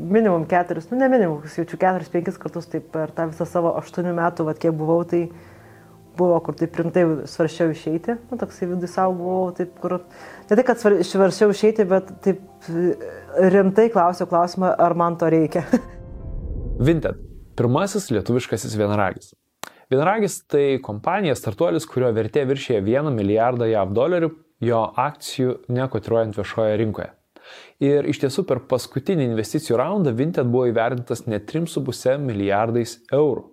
minimum keturis, nu ne minimum, jaučiu keturis, penkis kartus taip per tą visą savo aštuonių metų, vad kiek buvau, tai buvo, kur taip rimtai svaršiau išeiti, nu toksai vidui savo buvau, taip kur, ne tai, kad svaršiau išeiti, bet taip rimtai klausiau klausimą, ar man to reikia. Vinted - pirmasis lietuviškasis vienaragis. Vienaragis tai kompanija, startuolis, kurio vertė viršyje 1 milijardą JAV dolerių, jo akcijų nekotiruojant viešoje rinkoje. Ir iš tiesų per paskutinį investicijų raundą Vinted buvo įvertintas net 3,5 milijardais eurų.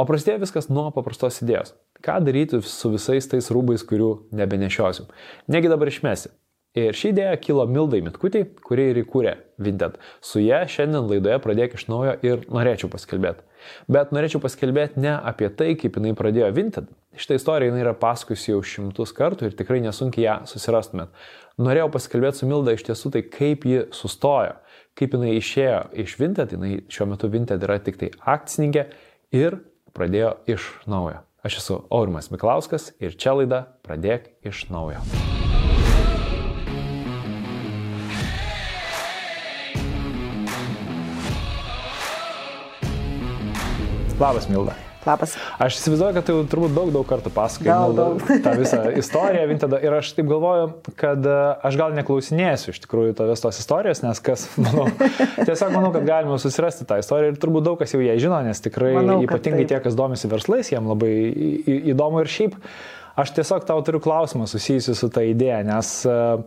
O prasidėjo viskas nuo paprastos idėjos. Ką daryti su visais tais rūbais, kurių nebenešiosim? Negi dabar išmesi. Ir ši idėja kilo Mildai Mitkutį, kuri ir įkūrė Vinted. Su ją šiandien laidoje pradėk iš naujo ir norėčiau paskelbėti. Bet norėčiau paskelbėti ne apie tai, kaip jinai pradėjo Vinted. Šitą istoriją jinai yra pasakojusi jau šimtus kartų ir tikrai nesunkiai ją susirastumėt. Norėjau paskelbėti su Milda iš tiesų tai, kaip ji sustojo, kaip jinai išėjo iš Vinted, jinai šiuo metu Vinted yra tik tai akcininkė ir pradėjo iš naujo. Aš esu Aurimas Miklauskas ir čia laida Pradėk iš naujo. Labas, Milda. Labas. Aš įsivaizduoju, kad tai jau turbūt daug, daug kartų pasakoju tą visą istoriją Vintedo ir aš taip galvoju, kad e, aš gal neklausinėsiu iš tikrųjų tavęs tos istorijos, nes kas, manau, tiesiog manau, kad galima susirasti tą istoriją ir turbūt daug kas jau ją žino, nes tikrai manau, ypatingai tie, kas domisi verslais, jiem labai įdomu ir šiaip. Aš tiesiog tau turiu klausimą susijusiu su tą idėją, nes uh,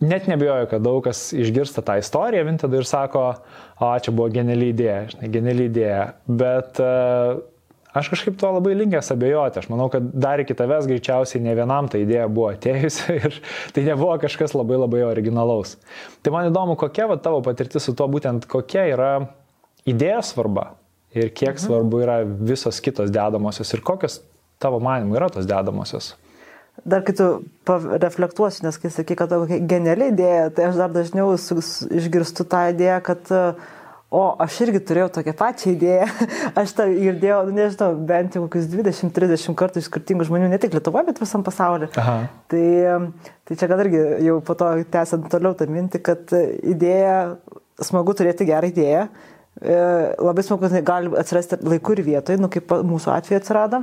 net nebijoju, kad daug kas išgirsta tą istoriją Vintedą ir sako, o čia buvo geniali idėja, žinai, geniali idėja. Bet uh, aš kažkaip to labai linkęs abejoti. Aš manau, kad dar iki tavęs greičiausiai ne vienam ta idėja buvo atėjusi ir tai nebuvo kažkas labai labai originalaus. Tai man įdomu, kokia va tavo patirtis su tuo būtent, kokia yra idėja svarba ir kiek mhm. svarbu yra visos kitos dedamosios ir kokios tavo manimų yra tos dedamosios. Dar kai tu reflektuosi, nes kai sakai, kad tokia geniali idėja, tai aš dar dažniau išgirstu tą idėją, kad o aš irgi turėjau tokią pačią idėją, aš tą girdėjau, nu, nežinau, bent jau kokius 20-30 kartų iš skirtingų žmonių, ne tik Lietuvoje, bet visam pasaulyje. Tai, tai čia gal irgi jau po to tęsiant toliau tą mintį, kad idėja, smagu turėti gerą idėją, e, labai smagu, kad gali atsirasti laiku ir vietoj, nu kaip mūsų atveju atsirado.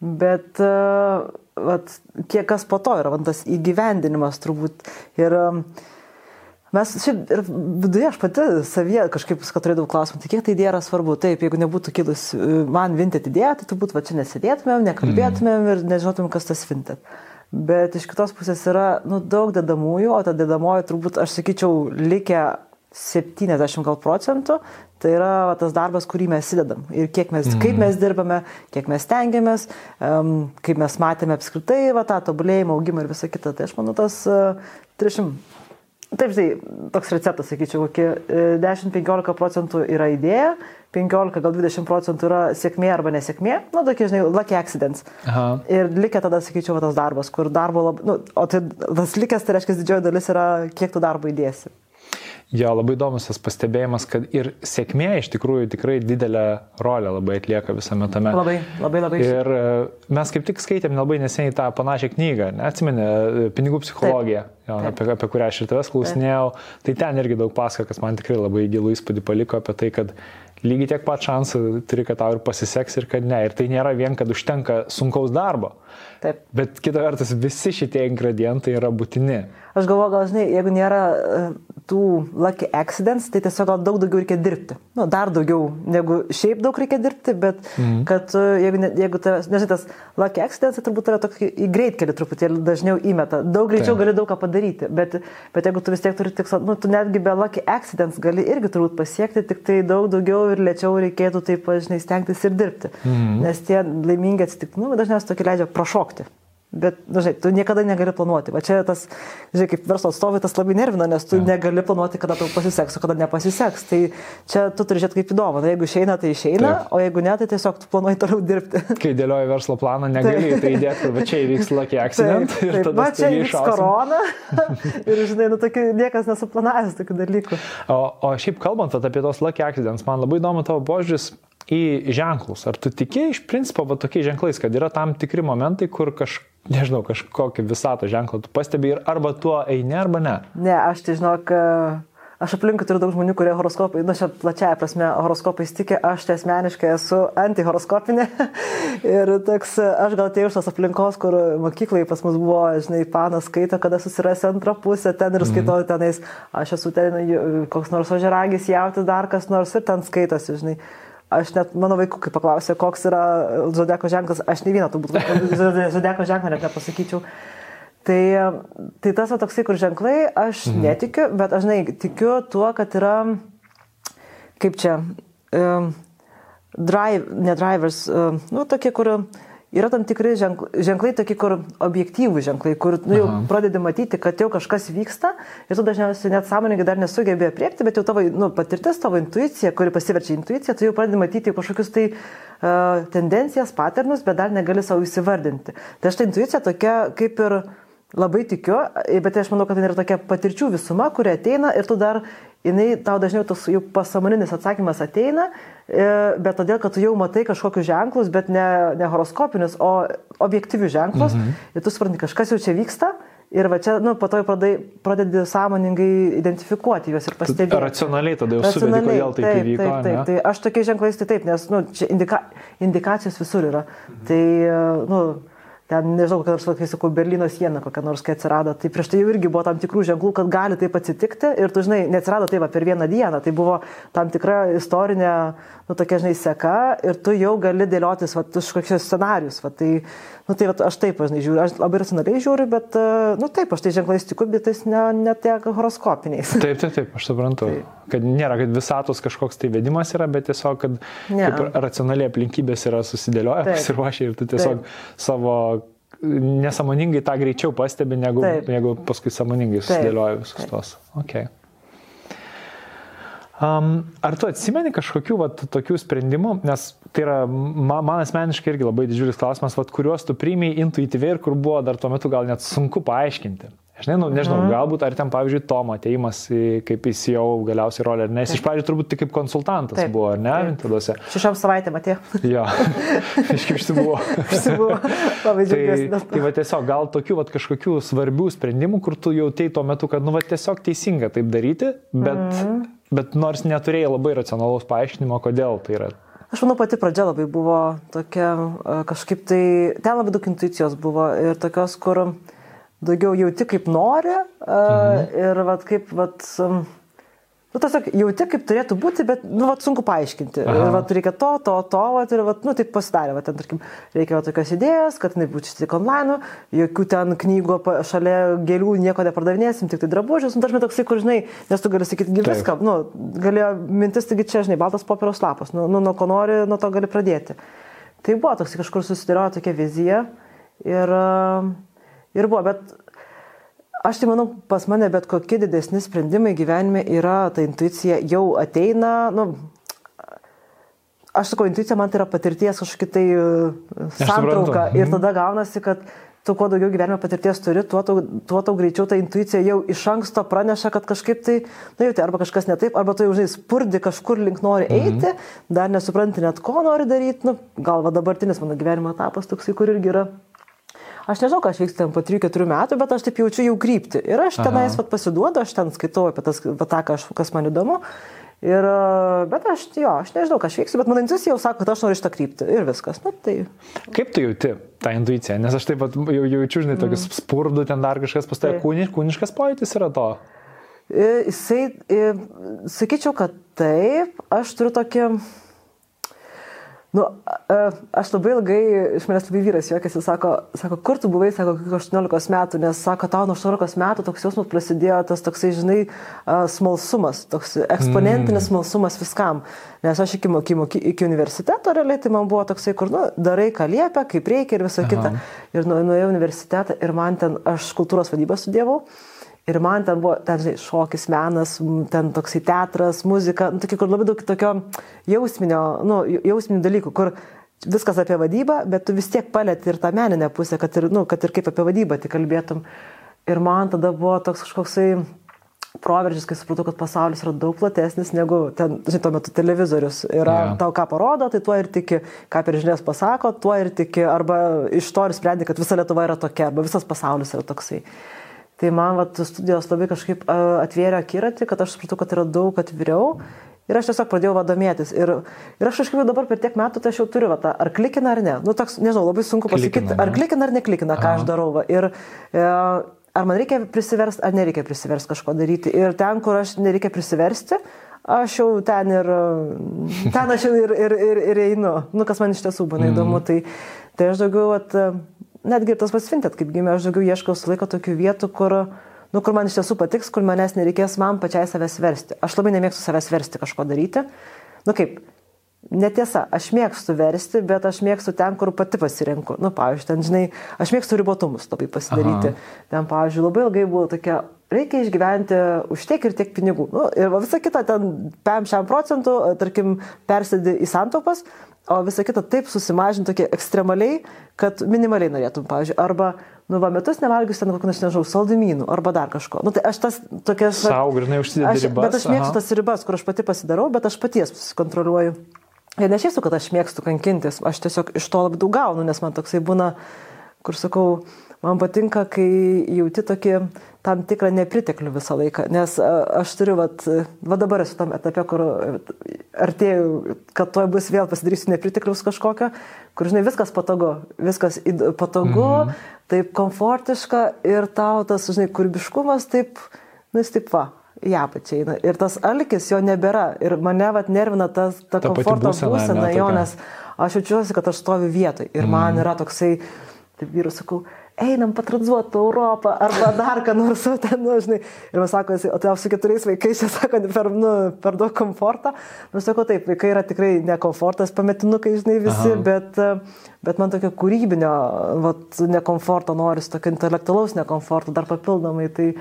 Bet uh, vat, kiek kas po to yra, vat, tas įgyvendinimas turbūt. Ir um, mes šiaip ir viduje aš pati savyje kažkaip viską turėdavau klausimą, tai kiek tai idėja yra svarbu. Taip, jeigu nebūtų kilus uh, man vintet idėja, tai turbūt va čia nesėdėtumėm, nekalbėtumėm mm. ir nežinotumėm, kas tas vintet. Bet iš kitos pusės yra nu, daug dedamųjų, o ta dedamoji turbūt, aš sakyčiau, likę 70 gal procentų, tai yra va, tas darbas, kurį mes įdedam. Ir kiek mes, mm. kaip mes dirbame, kiek mes tengiamės, um, kaip mes matėme apskritai va, tą tobulėjimą, augimą ir visą kitą. Tai aš manau, tas uh, 300. Taip, tai toks receptas, sakyčiau, kokie 10-15 procentų yra idėja, 15 gal 20 procentų yra sėkmė arba nesėkmė, nu, tokie, žinai, lucky accidents. Aha. Ir likę tada, sakyčiau, va, tas darbas, kur darbo labai, nu, o tai tas likęs, tai reiškia, didžioji dalis yra, kiek tu darbo įdėsi. Jo, labai įdomus tas pastebėjimas, kad ir sėkmė iš tikrųjų tikrai didelę rolę labai atlieka visame tame. Labai, labai, labai. Ir e, mes kaip tik skaitėm labai neseniai tą panašią knygą, neatsimenė, e, pinigų psichologija, jo, apie, apie kurią aš ir tavęs klausinėjau. Taip. Tai ten irgi daug pasako, kas man tikrai labai gilų įspūdį paliko apie tai, kad lygiai tiek pat šansų turi, kad tau ir pasiseks ir kad ne. Ir tai nėra vien, kad užtenka sunkaus darbo. Taip. Bet kita vertus, visi šitie ingredientai yra būtini. Aš galvoju, gal žinai, jeigu nėra e, tų lucky accidents, tai tiesiog gal daug daugiau reikia dirbti. Nu, dar daugiau negu šiaip daug reikia dirbti, bet mm. kad e, jeigu, jeigu tavęs, nežinai, tas lucky accidents, tai turbūt yra toks į greitkelį truputėlį dažniau įmeta. Daug greičiau tai. gali daug ką padaryti, bet, bet jeigu tu vis tiek turi tikslą, nu, tu netgi be lucky accidents gali irgi turbūt pasiekti, tik tai daug daugiau ir lėčiau reikėtų taip, žinai, stengtis ir dirbti. Mm. Nes tie laimingi atsitiktinumai dažniausiai tokie leidžia prašokti. Bet, nu, žinai, tu niekada negali planuoti. Va čia tas, žinai, kaip verslo atstovai tas labai nervina, nes tu ja. negali planuoti, kada tau pasiseks, o kada nepasiseks. Tai čia tu turi žiūrėti kaip įdomu. Na, jeigu išeina, tai išeina, Taip. o jeigu ne, tai tiesiog tu planuoji toliau dirbti. Kai dėlioji verslo planą, negali Taip. tai įdėti, va čia įvyks lucky accident. Taip, taip. Va čia įvyks korona. ir, žinai, nu, tokių, niekas nesuplanavęs tokių dalykų. O, o šiaip kalbant apie tos lucky accidents, man labai įdomu tavo požiūris į ženklus. Ar tu tikėjai iš principo va, tokiais ženklais, kad yra tam tikri momentai, kur kažkas nežinau, kažkokį visato ženklą tu pastebi ir arba tuo eini, arba ne? Ne, aš tai žinok, aš aplinkui turiu daug žmonių, kurie horoskopai, nu, čia plačiaja prasme, horoskopais tikė, aš tai asmeniškai esu antihoroskopinė. ir toks, aš gal atėjau iš tos aplinkos, kur mokyklai pas mus buvo, žinai, panas skaito, kada susirasi antrą pusę ten ir skaitau mm. tenais, aš esu ten koks nors ožeragis, jautis dar kas nors ir ten skaitosi, žinai. Aš net mano vaikų, kai paklausė, koks yra zodieko ženklas, aš ne vieną turbūt zodieko ženklą net nepasakyčiau. Tai, tai tas va toksai, kur ženklai, aš mhm. netikiu, bet aš, žinai, tikiu tuo, kad yra, kaip čia, um, drive, ne drivers, um, nu, tokie, kur yra tam tikri ženklai, ženklai tokie, kur objektyvų ženklai, kur nu, jau Aha. pradedi matyti, kad jau kažkas vyksta ir tu dažniausiai net sąmoningai dar nesugebėjai priepti, bet jau tavo nu, patirtis, tavo intuicija, kuri pasiverčia intuicija, tu jau pradedi matyti kažkokius tai uh, tendencijas, paternus, bet dar negali savo įsivardinti. Tai štai intuicija tokia kaip ir labai tikiu, bet aš manau, kad tai yra tokia patirčių visuma, kuri ateina ir tu dar jinai tau dažniau tas jau pasamoninis atsakymas ateina, bet todėl, kad tu jau matai kažkokius ženklus, bet ne, ne horoskopinius, o objektyvius ženklus, mhm. ir tu supranti, kažkas jau čia vyksta. Ir va čia, nu, po to pradedi, pradedi sąmoningai identifikuoti juos ir pastebėti. Racionaliai tada jau suvedai, kodėl taip, taip įvyko. Taip, taip, tai aš tokiais ženklais tai taip, nes, nu, čia indika, indikacijos visur yra. Mhm. Tai, nu, ten, nežinau, kad aš kai sakau, Berlyno siena kokia nors, kai atsirado, tai prieš tai jau irgi buvo tam tikrų ženklų, kad gali taip atsitikti. Ir tu, žinai, neatsirado taip per vieną dieną, tai buvo tam tikra istorinė, nu, tokia, žinai, seka. Ir tu jau gali dėliotis, va, kažkokius scenarius, va, tai, nu, tai va, aš taip, žinai, žiūriu, aš labai racionaliai žiūriu, bet, nu, taip, aš tai ženklais tikiu, bet tais ne, ne tiek horoskopiniais. Taip, taip, taip, aš suprantu, taip. kad nėra, kad visatos kažkoks tai vedimas yra, bet tiesiog, kad racionaliai aplinkybės yra susidėlioję, pasiruošę ir tu tiesiog taip. savo nesąmoningai tą greičiau pastebi, negu, negu paskui sąmoningai susidėlioja visus Taip. tos. Okay. Um, ar tu atsimeni kažkokių vat, tokių sprendimų, nes tai yra man, man asmeniškai irgi labai didžiulis klausimas, vat, kuriuos tu priimiai intuityviai ir kur buvo dar tuo metu gal net sunku paaiškinti. Žinai, nu, nežinau, mhm. galbūt ar ten, pavyzdžiui, Tomo ateimas, kaip jis jau galiausiai rolė, ar ne, jis iš pradžių turbūt tik kaip konsultantas taip, buvo, ar ne, Vintaduose. Šešiam savaitėm atėjo. jo, iškipšsibuvo. Išsibuvo, labai džiaugiuosi. tai, tai va tiesiog, gal tokių va kažkokių svarbių sprendimų, kur tu jautėjai tuo metu, kad, nu, va tiesiog teisinga taip daryti, bet, mhm. bet nors neturėjai labai racionalaus paaiškinimo, kodėl tai yra. Aš manau, pati pradžia labai buvo tokia kažkaip tai, ten labai daug intuicijos buvo ir tokios, kur... Uh, daugiau jauti kaip nori mhm. ir vat, kaip, vat, nu, tiesiog jauti kaip turėtų būti, bet, nu, vat, sunku paaiškinti. Aha. Ir, vat, reikia to, to, to, vat, ir, vat, nu, taip pasidarė, vat, ten, tarkim, reikia vat, tokios idėjos, kad jinai būtų tik online, jokių ten knygų šalia gėlių nieko nepardavinėsim, tik tai drabužius, nu, dažnai toksai, kur, žinai, nes tu gali sakyti, viską, nu, galėjo mintis, taigi čia, žinai, baltas popieriaus lapas, nu, nu, nuo ko nori, nuo to gali pradėti. Tai buvo toks kažkur susidėliojo tokia vizija ir uh, Ir buvo, bet aš tai manau, pas mane bet kokie didesni sprendimai gyvenime yra, ta intuicija jau ateina, nu, aš sakau, intuicija man tai yra patirties kažkokia tai santrauka. Ir mhm. tada gaunasi, kad tu kuo daugiau gyvenimo patirties turi, tuo tau, tuo tau greičiau ta intuicija jau iš anksto praneša, kad kažkaip tai, na jau tai arba kažkas ne taip, arba tu jau, žinai, spurdi kažkur link nori mhm. eiti, mhm. dar nesupranti net ko nori daryti, nu, gal va dabartinis mano gyvenimo etapas toksai, kur irgi yra aš nežinau, kas vyks ten po 3-4 metų, bet aš taip jaučiu jau krypti. Ir aš tenais vat, pasiduodu, aš ten skaitau apie tas, va, tą, kas, kas man įdomu. Ir, bet aš, jo, aš nežinau, kas vyks, bet mano intuicija jau sako, kad aš noriu šitą kryptį ir viskas. Na, tai... Kaip tu jauti tą intuiciją? Nes aš taip pat jau jaučiu, žinai, tokius mm. spurdų, ten dar kažkas pastoja, kūniš, kūniškas pojūtis yra to. Jisai, sakyčiau, kad taip, aš turiu tokį Nu, aš labai ilgai, iš manęs labai vyras juokiasi, sako, sako, kur tu buvai, sako, iki 18 metų, nes sako, tau nuo 18 metų toks jausmas prasidėjo tas toksai, žinai, smalsumas, toks eksponentinis mm. smalsumas viskam. Nes aš iki, iki, iki universiteto realiai tai man buvo toksai, kur, nu, darai, ką liepia, kaip reikia ir visa Aha. kita. Ir nuėjau universitetą ir man ten, aš kultūros vadybą studijavau. Ir man ten buvo, ten, žinai, šokis, menas, ten toksai teatras, muzika, nu, tokia, kur labai daug tokio jausminio, nu, jausminių dalykų, kur viskas apie vadybą, bet tu vis tiek palėti ir tą meninę pusę, kad ir, nu, kad ir kaip apie vadybą tik kalbėtum. Ir man tada buvo toks kažkoksai proveržis, kai supratau, kad pasaulis yra daug platesnis negu ten, žinai, tuo metu televizorius. Yra yeah. tau ką parodo, tai tuo ir tiki, ką per žinias pasako, tuo ir tiki, arba iš to ir sprendi, kad visa Lietuva yra tokia, arba visas pasaulis yra toksai. Tai man vat, studijos labai kažkaip atvėrė akiratį, kad aš supratau, kad yra daug atviriau. Ir aš tiesiog pradėjau vadomėtis. Ir, ir aš kažkaip dabar per tiek metų, tai aš jau turiu, va, tą, ar klikina ar ne. Nu, toks, nežinau, labai sunku pasakyti, ar klikina ar neklikina, ką Aha. aš darau. Va. Ir e, ar man reikia prisiversti, ar nereikia prisiversti kažko daryti. Ir ten, kur aš nereikia prisiversti, aš jau ten ir, ten aš jau ir, ir, ir, ir einu. Nu, kas man iš tiesų būna mm. įdomu. Tai, tai aš daugiau, at, netgi tas pasvintet, kaip gimė, aš daugiau ieškau su laiko tokių vietų, kur, nu, kur man iš tiesų patiks, kur manęs nereikės man pačiai savęs versti. Aš labai nemėgstu savęs versti kažko daryti. Nu kaip, Netiesa, aš mėgstu versti, bet aš mėgstu ten, kur pati pasirenku. Nu, pavyzdžiui, ten, žinai, aš mėgstu ribotumus labai pasidaryti. Aha. Ten, pavyzdžiui, labai ilgai buvo tokia, reikia išgyventi už tiek ir tiek pinigų. Nu, ir visa kita ten 5 procentų, tarkim, persėdi į santopas, o visa kita taip susimažinti tokie ekstremaliai, kad minimaliai norėtum, pavyzdžiui, arba, nu, va, metus nevalgius ten kokių, nežinau, saldumynų, arba dar kažko. Nu, tai aš tas tokias... Sau, grinai užsidėti ribas. Bet aš mėgstu tas ribas, kur aš pati pasidarau, bet aš paties susikontroliuoju. Ir ne šiaip, kad aš mėgstu kankintis, aš tiesiog iš to labai daug gaunu, nes man toksai būna, kur sakau, man patinka, kai jauti tokį tam tikrą nepriteklių visą laiką, nes aš turiu, vat, va dabar esu tam etape, kur artėjau, kad toj bus vėl pasidarysiu nepriteklius kažkokio, kur, žinai, viskas patogu, viskas patogu, mhm. taip komfortiška ir tau tas, žinai, kūrybiškumas taip, nu jis taip va, į apačią eina. Ir tas alkis jo nebėra. Ir mane vat nervina tas, ta, ta komforto būsena, būsena jo, nes aš jaučiuosi, kad aš stoviu vietoj. Ir mm. man yra toksai, taip vyru sakau, einam patranzuoti Europą arba dar ką nors, ten, nu, žinai. Ir man sako, o tai su keturiais vaikais, jie sako, per, nu, per daug komfortą. Nu, sako, taip, vaikai yra tikrai ne komfortas, pametinukai, žinai, visi, Aha. bet, bet man tokio kūrybinio, vat, nekomforto noris, tokio intelektualaus nekomforto dar papildomai. Tai,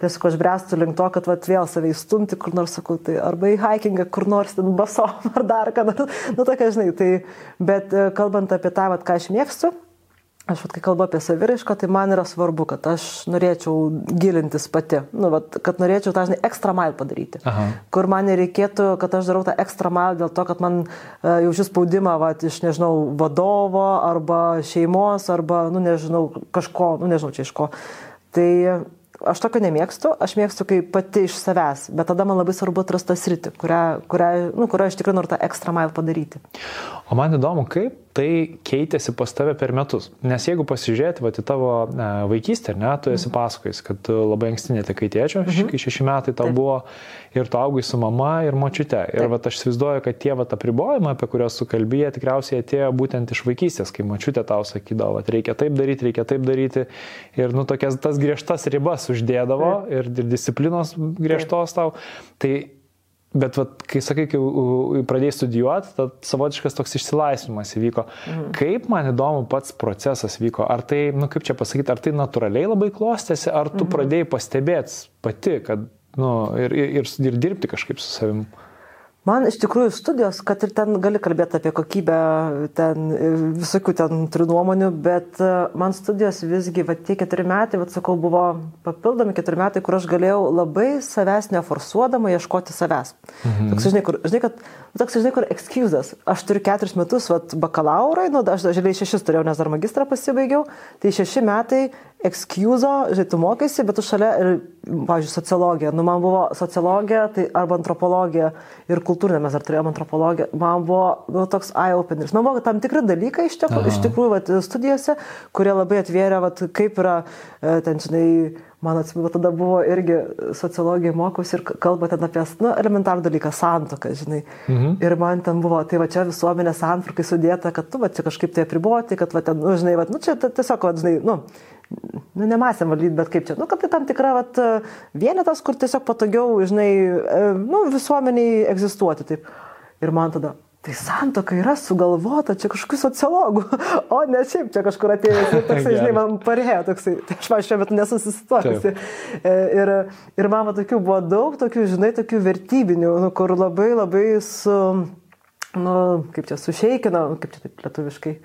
tiesiog aš bręstu link to, kad vat, vėl save įstumti kur nors, sakau, tai arba į hikingą, kur nors ten basom ar dar ką nors, nu tokia, žinai, tai, bet kalbant apie tą, vat, ką aš mėgstu, Aš, vat, kai kalbu apie saviraišką, tai man yra svarbu, kad aš norėčiau gilintis pati, nu, vat, kad norėčiau tą, žinai, ekstra mile padaryti. Aha. Kur man nereikėtų, kad aš darau tą ekstra mile dėl to, kad man uh, jaučiu spaudimą, vat, iš, nežinau, vadovo arba šeimos arba, nu, nežinau, kažko, nu, nežinau, čia iš ko. Tai aš tokio nemėgstu, aš mėgstu kaip pati iš savęs, bet tada man labai svarbu atrasti tą sritį, kurią, kurią, nu, kurią aš tikrai noriu tą ekstra mile padaryti. O man įdomu, kaip tai keitėsi pas tave per metus. Nes jeigu pasižiūrėti va, į tavo e, vaikystę, ne, tu esi mhm. pasakojęs, kad labai anksti netekai tėčio, mhm. kai šeši metai tau Taip. buvo ir tu augai su mama ir močiute. Ir va, aš įsivaizduoju, kad tie va, apribojimai, apie kuriuos sukalbėjai, tikriausiai atėjo būtent iš vaikystės, kai močiutė tau sakydavo, kad reikia taip daryti, reikia taip daryti. Ir nu, tokias tas griežtas ribas uždėdavo Taip. ir, ir disciplinos griežtos tau. Tai Bet vat, kai sakai, kai pradėjai studijuoti, tad savotiškas toks išsilaisvinimas įvyko. Mhm. Kaip man įdomu pats procesas vyko? Ar tai, nu kaip čia pasakyti, ar tai natūraliai labai klostėsi, ar tu mhm. pradėjai pastebėti pati, kad, nu, ir, ir, ir dirbti kažkaip su savimi? Man iš tikrųjų studijos, kad ir ten gali kalbėti apie kokybę, ten visokių ten turiu nuomonių, bet e, man studijos visgi, va tie keturi metai, va sakau, buvo papildomi keturi metai, kur aš galėjau labai savęs neforsuodama ieškoti savęs. Mhm. Toks, žinai, kur, žinai, kad, toks, žinai, kur excusas. Aš turiu keturis metus, va, bakalaurai, nu, aš dažnai šešis turėjau, nes dar magistrą pasibaigiau, tai šeši metai excuso, žinai, tu mokaiesi, bet tu šalia ir, pavyzdžiui, sociologija. Nu, man buvo sociologija, tai arba antropologija ir kultūrinė, mes dar turėjome antropologiją. Man buvo nu, toks eye-openeris. Man buvo tam tikri dalykai iš, tikrųjų, iš tikrųjų vat, studijose, kurie labai atvėrė, vat, kaip yra e, ten, žinai, man atsimenu, tada buvo irgi sociologija mokosi ir kalba ten apie nu, elementarų dalyką - santoką, žinai. Mhm. Ir man ten buvo, tai va čia visuomenės santvarkai sudėta, kad tu va čia kažkaip tai apriboti, kad va ten, nu, žinai, va, nu čia tiesiog, va, žinai, nu, nu, nemasėm valdyti, bet kaip čia, nu, kad tai tam tikra vat, vienetas, kur tiesiog patogiau, žinai, e, nu, visuomeniai egzistuoti. Taip. Ir man tada, tai santoka yra sugalvota čia kažkokių sociologų, o ne šiaip čia kažkur atėjęs ir toksai, žinai, man parėjo toksai, tai aš man šiuo metu nesusituokusi. E, ir, ir man tokių buvo daug, tokių, žinai, tokių vertybinių, nu, kur labai labai su, nu, kaip čia, sušeikino, kaip čia taip lietuviškai.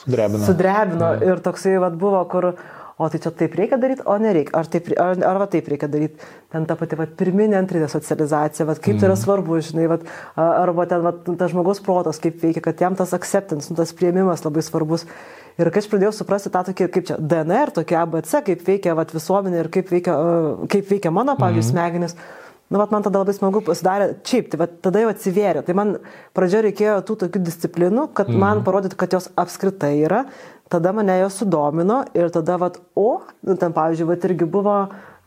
Sudrebino. Sudrebino. Ja. Ir toksai vat, buvo, kur, o tai čia taip reikia daryti, o nereikia, ar, taip, ar, ar va taip reikia daryti. Ten ta pati va, pirminė, antrinė socializacija, va, kaip mm. tai yra mhm. svarbu, žinai, va, arba ten va, tas žmogaus protas, kaip veikia, kad jam tas acceptance, nu, tas prieimimas labai svarbus. Ir kai aš pradėjau suprasti tą tokį, kaip čia DNR, tokį ABC, kaip veikia vat, visuomenė ir kaip veikia, kaip veikia mano, pavyzdžiui, mm. smegenis, nu, vat, man tada labai smagu pasidarė, šiaip, tai vat, tada jau atsivėrė. Tai man pradžioje reikėjo tų tokių disciplinų, kad mm. man parodytų, kad jos apskritai yra, tada mane jos sudomino ir tada, vat, o, nu, ten pavyzdžiui, vat irgi buvo,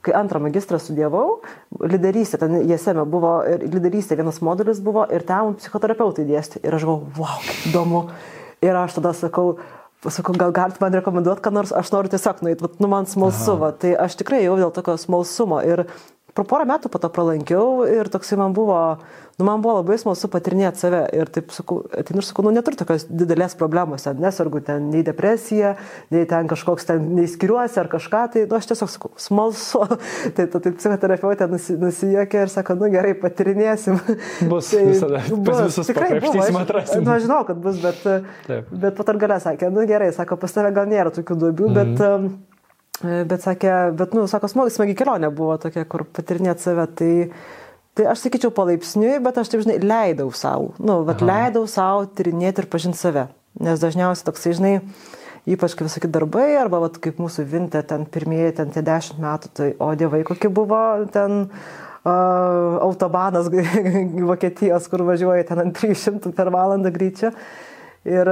kai antrą magistrą studijavau, lyderystė, ten jėsėme buvo, ir lyderystė vienas modulis buvo, ir ten psichoterapeutai dėstė. Ir aš galvoju, wow, įdomu. Ir aš tada sakau, Pasakau, gal galite man rekomenduoti, ką nors, aš noriu tiesiog nueiti, nu man smalsu, va, tai aš tikrai jau dėl tokio smalsumo ir po porą metų po to pralankiau ir toksai man buvo, nu, man buvo labai smalsu patirinėti save ir taip sakau, tai nors sakau, nu, neturiu tokios didelės problemos, nesvarbu ten nei depresija, nei ten kažkoks ten neįskiriuosi ar kažką, tai nu, aš tiesiog sakau, smalsu. tai ta tai psichoterapeutė nusi, nusijuokė ir sako, nu gerai, patirinėsim. Bus tai, visada, bus, visus pakrapštysim atrasim. Nu, aš žinau, kad bus, bet, Taip. bet pat ar galė sakė, nu gerai, sako, pas tave gal nėra tokių duobių, mm -hmm. bet um, E, bet sakė, bet, nu, sako, smagi kelionė buvo tokia, kur patirinėti save. Tai, tai aš sakyčiau palaipsniui, bet aš taip, žinai, leidau savo. Nu, bet leidau savo tyrinėti ir pažinti save. Nes dažniausiai toksai, žinai, ypač kaip visokie darbai, arba vat, kaip mūsų vintė, ten pirmieji, ten tie dešimt metų, tai o dievai kokie buvo ten uh, autobanas Vokietijos, kur važiuoja ten ant 300 per valandą greičio. Ir,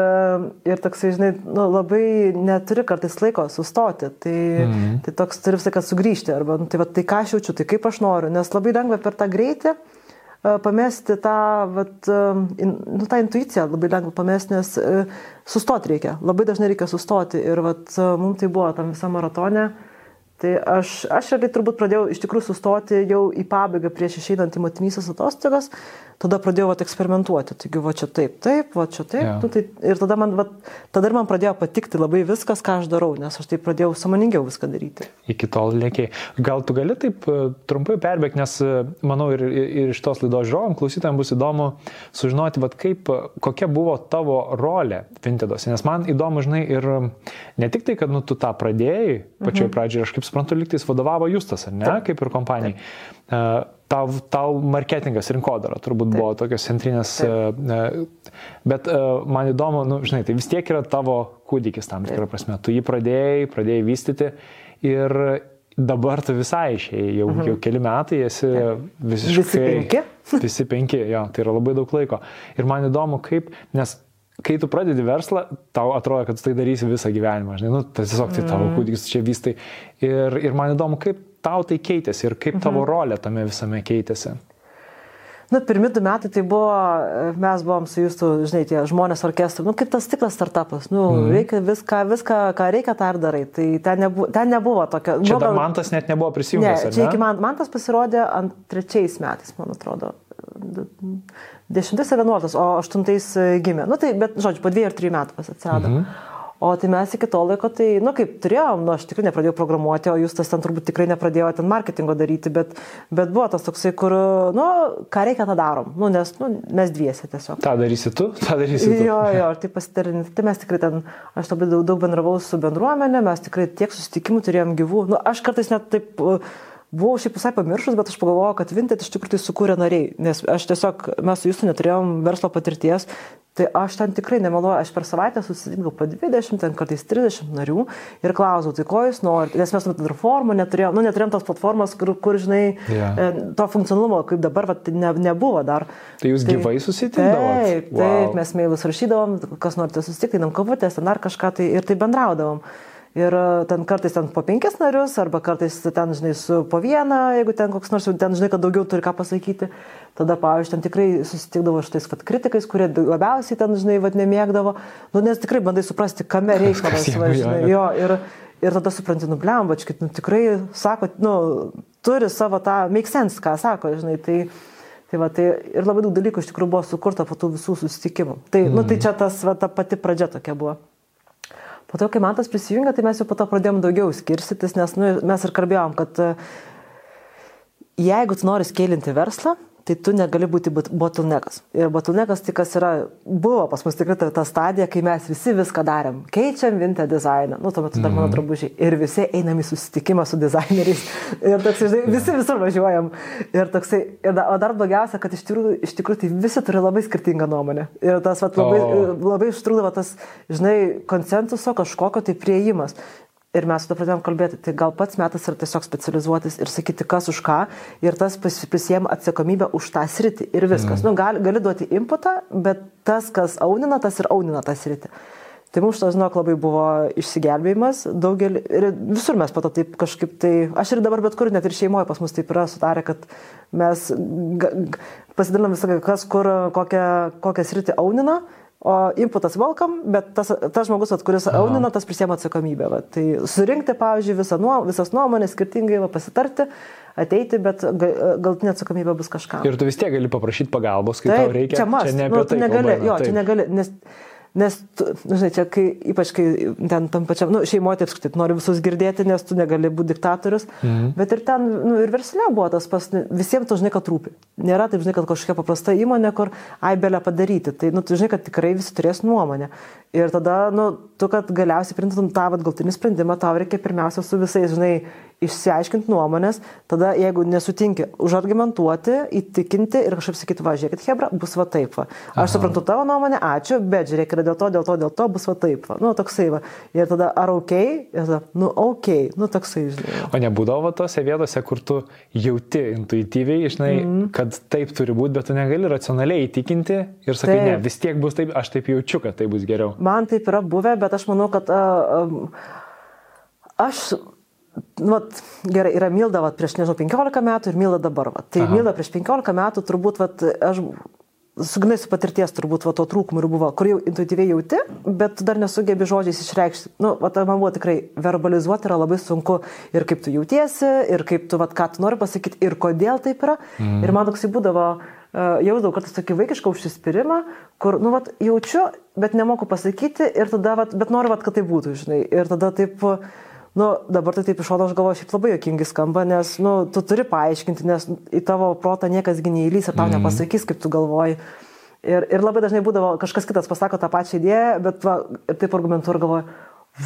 ir toksai, žinai, nu, labai neturi kartais laiko sustoti. Tai, mm. tai toks turi visą laiką sugrįžti. Arba, nu, tai, va, tai ką aš jaučiu, tai kaip aš noriu. Nes labai lengva per tą greitį uh, pamesti tą, vat, uh, in, nu, tą intuiciją, labai lengva pamesti, nes uh, sustoti reikia. Labai dažnai reikia sustoti. Ir vat, mums tai buvo tam visą maratonę. Tai aš, aš realiai turbūt pradėjau iš tikrųjų sustoti jau į pabaigą prieš išeinant į motinysės atostogas, tada pradėjau vat, eksperimentuoti. Taigi, va čia taip, taip, va čia taip. Ja. Nu, tai, ir tada man, va, tada ir man pradėjo patikti labai viskas, ką aš darau, nes aš taip pradėjau samoningiau viską daryti. Iki tol lėkiai. Gal tu gali taip e, trumpai perbėgti, nes e, manau ir, ir iš tos laidos žiūrovom, klausytojams bus įdomu sužinoti, va, kaip, kokia buvo tavo rolė Vintedos. Nes man įdomu, žinai, ir ne tik tai, kad nu, tu tą pradėjai, pačioj mhm. pradžioje, aš kaip suprantu, liktais vadovavo Justas, ar ne, taip. kaip ir kompanijai. Taip. Tau, tau marketingas, rinkodara turbūt Taip. buvo tokios centrinės, Taip. E, e, bet e, man įdomu, nu, žinai, tai vis tiek yra tavo kūdikis tam tikrą prasme. Tu jį pradėjai, pradėjai vystyti ir dabar tu visai išėjai, jau, mhm. jau keli metai esi visiškai... Visi penki? Visi penki, jo, tai yra labai daug laiko. Ir man įdomu, kaip, nes kai tu pradedi verslą, tau atrodo, kad tu tai darysi visą gyvenimą, žinai, nu, tai tiesiog tai tavo mhm. kūdikis čia vystai. Ir, ir man įdomu, kaip tau tai keitėsi ir kaip tavo mhm. rolė tame visame keitėsi? Nu, pirmi du metai tai buvo, mes buvom su jūsų, žinai, tie žmonės orkestrai, nu, kaip tas tikras startupas, nu, mm. reikia viską, viską, ką reikia, tą ir darai. Tai ten, nebu, ten nebuvo tokio. Čia nu, dar mantas net nebuvo prisijungęs. Ne, čia iki man, mantas pasirodė ant trečiais metais, man atrodo. Dešimtais ar vienuoliktas, o aštuntais gimė. Nu, tai, bet, žodžiu, po dviejų ar trijų metų atsirado. Mm -hmm. O tai mes iki to laiko, tai, nu, kaip turėjom, nu, aš tikrai nepradėjau programuoti, o jūs tas ten turbūt tikrai nepradėjo ten marketingo daryti, bet, bet buvo tas toksai, kur, nu, ką reikia, tą darom, nu, nes, nu, mes dviesi tiesiog. Ta darysi tu, tą darysi tu. Jo, jo, ir tai pasitarinti, tai mes tikrai ten, aš labai daug, daug bendravau su bendruomenė, mes tikrai tiek susitikimų turėjom gyvų, nu, aš kartais net taip... Uh, Buvau šiaip visai pamiršus, bet aš pagalvojau, kad Vinted iš tikrųjų tai sukūrė nariai, nes aš tiesiog, mes su jūsų neturėjom verslo patirties, tai aš ten tikrai nemeluoju, aš per savaitę susitikau po 20, ten kartais 30 narių ir klausau, tai ko jūs norite, nes mes tuomet dar formą neturėjom, nu neturėjom tos platformos, kur, kur žinai, yeah. to funkcionalumo, kaip dabar, va, tai ne, nebuvo dar. Tai jūs tai, gyvai susitikdavote? Taip, wow. taip, mes mailus rašydavom, kas norite susitikti, einam kavutės, ten dar kažką tai ir tai bendraudavom. Ir e, ten kartais ten po penkis narius, arba kartais ten, žinai, su po vieną, jeigu ten koks nors, ten, žinai, kad daugiau turi ką pasakyti. Tada, pavyzdžiui, ten tikrai susitikdavo šitais vat, kritikais, kurie labiausiai ten, žinai, vat, nemėgdavo. Nu, nes tikrai bandai suprasti, kame reikalas, žinai, jo. Ir, ir tada supranti, nu, blembačkit, nu, tikrai, sako, nu, turi savo tą make sense, ką sako, žinai. Tai, Tai va, tai ir labai daug dalykų iš tikrųjų buvo sukurta po tų visų susitikimų. Tai, mm. nu, tai čia tas, va, ta pati pradžia tokia buvo. Po to, kai man tas prisijungia, tai mes jau po to pradėjom daugiau skirstytis, nes nu, mes ir kalbėjom, kad e, jeigu tu nori skėlinti verslą, tai tu negali būti bottleneckas. Ir bottleneckas tai kas yra, buvo pas mus tikrai ta, ta stadija, kai mes visi viską darėm. Keičiam vintę dizainą, nu tuo metu dar mano mhm. drabužiai. Ir visi einam į susitikimą su dizaineriais. Ir toks, žinai, visi visur važiuojam. Ir toksai, ir da, o dar blogiausia, kad iš tikrųjų, iš tikrųjų tai visi turi labai skirtingą nuomonę. Ir tas vat, labai, oh. labai ištrūdavo tas, žinai, konsensuso kažkokio tai prieimas. Ir mes tada pradėjom kalbėti, tai gal pats metas yra tiesiog specializuotis ir sakyti, kas už ką, ir tas prisėm atsakomybę už tą sritį ir viskas. Mm. Nu, gali, gali duoti inputą, bet tas, kas aunina, tas ir aunina tą sritį. Tai mums šitas, žinok, labai buvo išsigelbėjimas, daugelį, ir visur mes pato taip kažkaip, tai aš ir dabar bet kur, net ir šeimoje pas mus taip yra sutarę, kad mes pasidalinam visą, kas kur kokią, kokią sritį aunina O inputas welcome, bet tas, tas žmogus, at, kuris aunina, tas prisėmė atsakomybę. Va. Tai surinkti, pavyzdžiui, visą nuo, visas nuomonės, skirtingai va, pasitarti, ateiti, bet galtinė atsakomybė bus kažką. Ir tu vis tiek gali paprašyti pagalbos, kai taip, tau reikia. Čia, mas, čia ne apie nu, tai. Negali, kalba, jo, taip. čia negali, nes Nes, tu, nu, žinai, čia, kai, ypač kai ten tam pačiam, nu, šeimoje taip nori visus girdėti, nes tu negali būti diktatorius, mhm. bet ir ten, nu, ir versle buvo tas pas, visiems tu žinai, kad rūpi. Nėra taip, žinai, kad kažkokia paprasta įmonė, kur aibelė padaryti. Tai, nu, tu žinai, kad tikrai visi turės nuomonę. Ir tada, nu, tu, kad galiausiai priimtum tą galtinį sprendimą, tau reikia pirmiausia su visais, žinai, išsiaiškinti nuomonės, tada jeigu nesutinki, užargumentuoti, įtikinti ir kažkaip sakyti, va, žiūrėkit, Hebra, bus va taip. Va. Aš Aha. suprantu tavo nuomonę, ačiū, bet žiūrėk, dėl to, dėl to, dėl to, bus va taip. Va. Nu, toksai va. Ir tada ar ok, ir tada, nu, ok, nu, toksai, žinai. O nebūdavo tose vietose, kur tu jauti intuityviai, žinai, mm. kad taip turi būti, bet tu negali racionaliai įtikinti ir sakai, taip. ne, vis tiek bus taip, aš taip jaučiu, kad tai bus geriau. Man taip yra buvę, bet aš manau, kad uh, um, aš Nu, vat, gerai, yra Milda vat, prieš, nežinau, 15 metų ir Milda dabar. Vat. Tai Aha. Milda prieš 15 metų turbūt, vat, aš sugnai su patirties turbūt va, to trūkumų ir buvo, kur jau intuityviai jauti, bet dar nesugebi žodžiais išreikšti. Nu, va, man buvo tikrai verbalizuoti yra labai sunku ir kaip tu jautiesi, ir kaip tu, va, ką tu nori pasakyti, ir kodėl taip yra. Mm. Ir man toksai būdavo, uh, jausdavau kartais tokį vaikišką užsispyrimą, kur, nu, va, jaučiu, bet nemoku pasakyti, ir tada, va, bet noriu, va, kad tai būtų, žinai. Ir tada taip... Uh, Nu, dabar tai taip iš šono aš galvoju, šiaip labai jokingai skamba, nes, nu, tu turi paaiškinti, nes į tavo protą niekas neįlys ir tau mm. nepasakys, kaip tu galvoji. Ir, ir labai dažnai būdavo, kažkas kitas pasako tą pačią idėją, bet va, ir taip argumentuoju ir galvoju,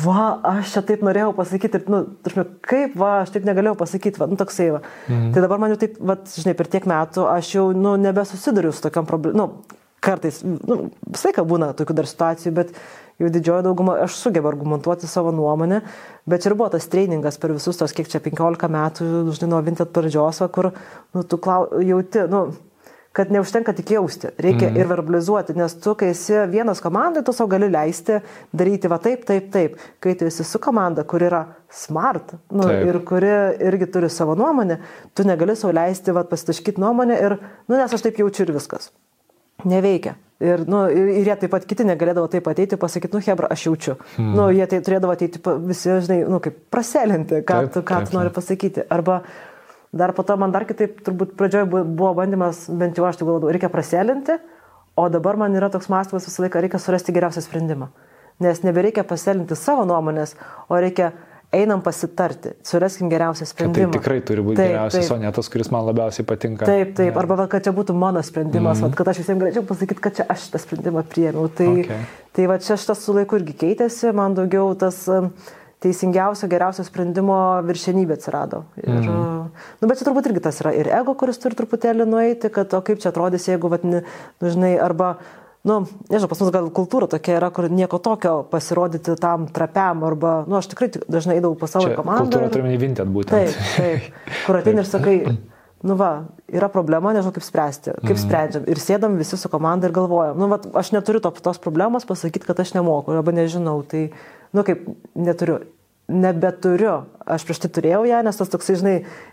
va, aš čia taip norėjau pasakyti, ir, nu, taršime, kaip, va, aš taip negalėjau pasakyti, va, nu, toksai, va. Mm. Tai dabar man jau taip, va, žinai, per tiek metų aš jau, nu, nebesusiduriu su tokiam problemom, nu, kartais, nu, visai ką būna tokių dar situacijų, bet jau didžioji dauguma, aš sugebu argumentuoti savo nuomonę, bet ir buvo tas treningas per visus tos, kiek čia 15 metų, žinai, nuo vintet pradžios, kur, nu, tu klau, jauti, nu, kad neužtenka tik jausti, reikia mm. ir verbalizuoti, nes tu, kai esi vienas komandai, tu savo gali leisti daryti va taip, taip, taip. Kai tu esi su komanda, kur yra smart nu, taip. ir kuri irgi turi savo nuomonę, tu negali savo leisti va, pasitaškyti nuomonę ir, nu, nes aš taip jaučiu ir viskas. Neveikia. Ir, nu, ir, jie taip pat kiti negalėdavo taip ateiti pasakyti, nu, Hebra, aš jaučiu. Hmm. Nu, jie tai turėdavo ateiti visi, žinai, nu, kaip praselinti, ką, taip, tu, ką taip, tu nori pasakyti. Arba dar po to man dar kitaip, turbūt pradžioje buvo bandymas, bent jau aš tai galvodavau, reikia praselinti, o dabar man yra toks mąstymas visą laiką, reikia surasti geriausią sprendimą. Nes nebereikia paselinti savo nuomonės, o reikia einam pasitarti, suraskim geriausią sprendimą. Tai tikrai turi būti taip, geriausias, taip. o ne tas, kuris man labiausiai patinka. Taip, taip, ja. arba kad čia būtų mano sprendimas, mm -hmm. kad aš visiems galėčiau pasakyti, kad čia aš šitą sprendimą priėmiau. Tai, okay. tai va čia šitas su laiku irgi keitėsi, man daugiau tas teisingiausio, geriausio sprendimo viršenybė atsirado. Ir, mm -hmm. nu, bet čia turbūt irgi tas yra ir ego, kuris turi truputėlį nueiti, kad o kaip čia atrodys, jeigu, vat, nu, žinai, arba nu, nežinau, pas mus gal kultūra tokia yra, kur nieko tokio pasirodyti tam trapiam, arba, nu, aš tikrai dažnai eidavau pas savo komandą. Kultūra turime įvintet būtent. Taip, taip, kur ateini ir sakai, nu va, yra problema, nežinau kaip spręsti, kaip mm. sprendžiam. Ir sėdam visi su komanda ir galvojam, nu va, aš neturiu to, tos problemos pasakyti, kad aš nemoku, arba nežinau, tai, nu kaip, neturiu. Nebeturiu, aš prieš tai turėjau ją, nes tas toksai, žinai,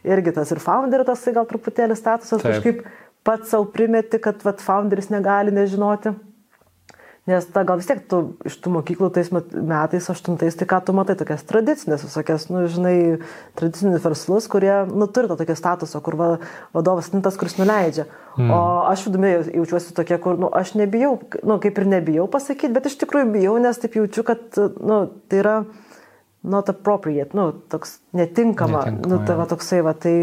irgi tas ir founderio tas gal truputėlį statusas Taip. kažkaip pats savo primeti, kad vat, founderis negali nežinoti. Nes ta gal vis tiek tu iš tų mokyklų tais metais, aštuntais, tai ką tu matai, tokias tradicinės, visokias, nu, žinai, tradicinius verslus, kurie, nu, turi to tokio statuso, kur va, vadovas nintas, kuris nuleidžia. Mm. O aš vidumi jaučiuosi tokia, kur, nu, aš nebijau, nu, kaip ir nebijau pasakyti, bet iš tikrųjų bijau, nes taip jaučiu, kad, nu, tai yra not appropriate, nu, toks netinkama, netinkama nu, tai va toksai, va, tai...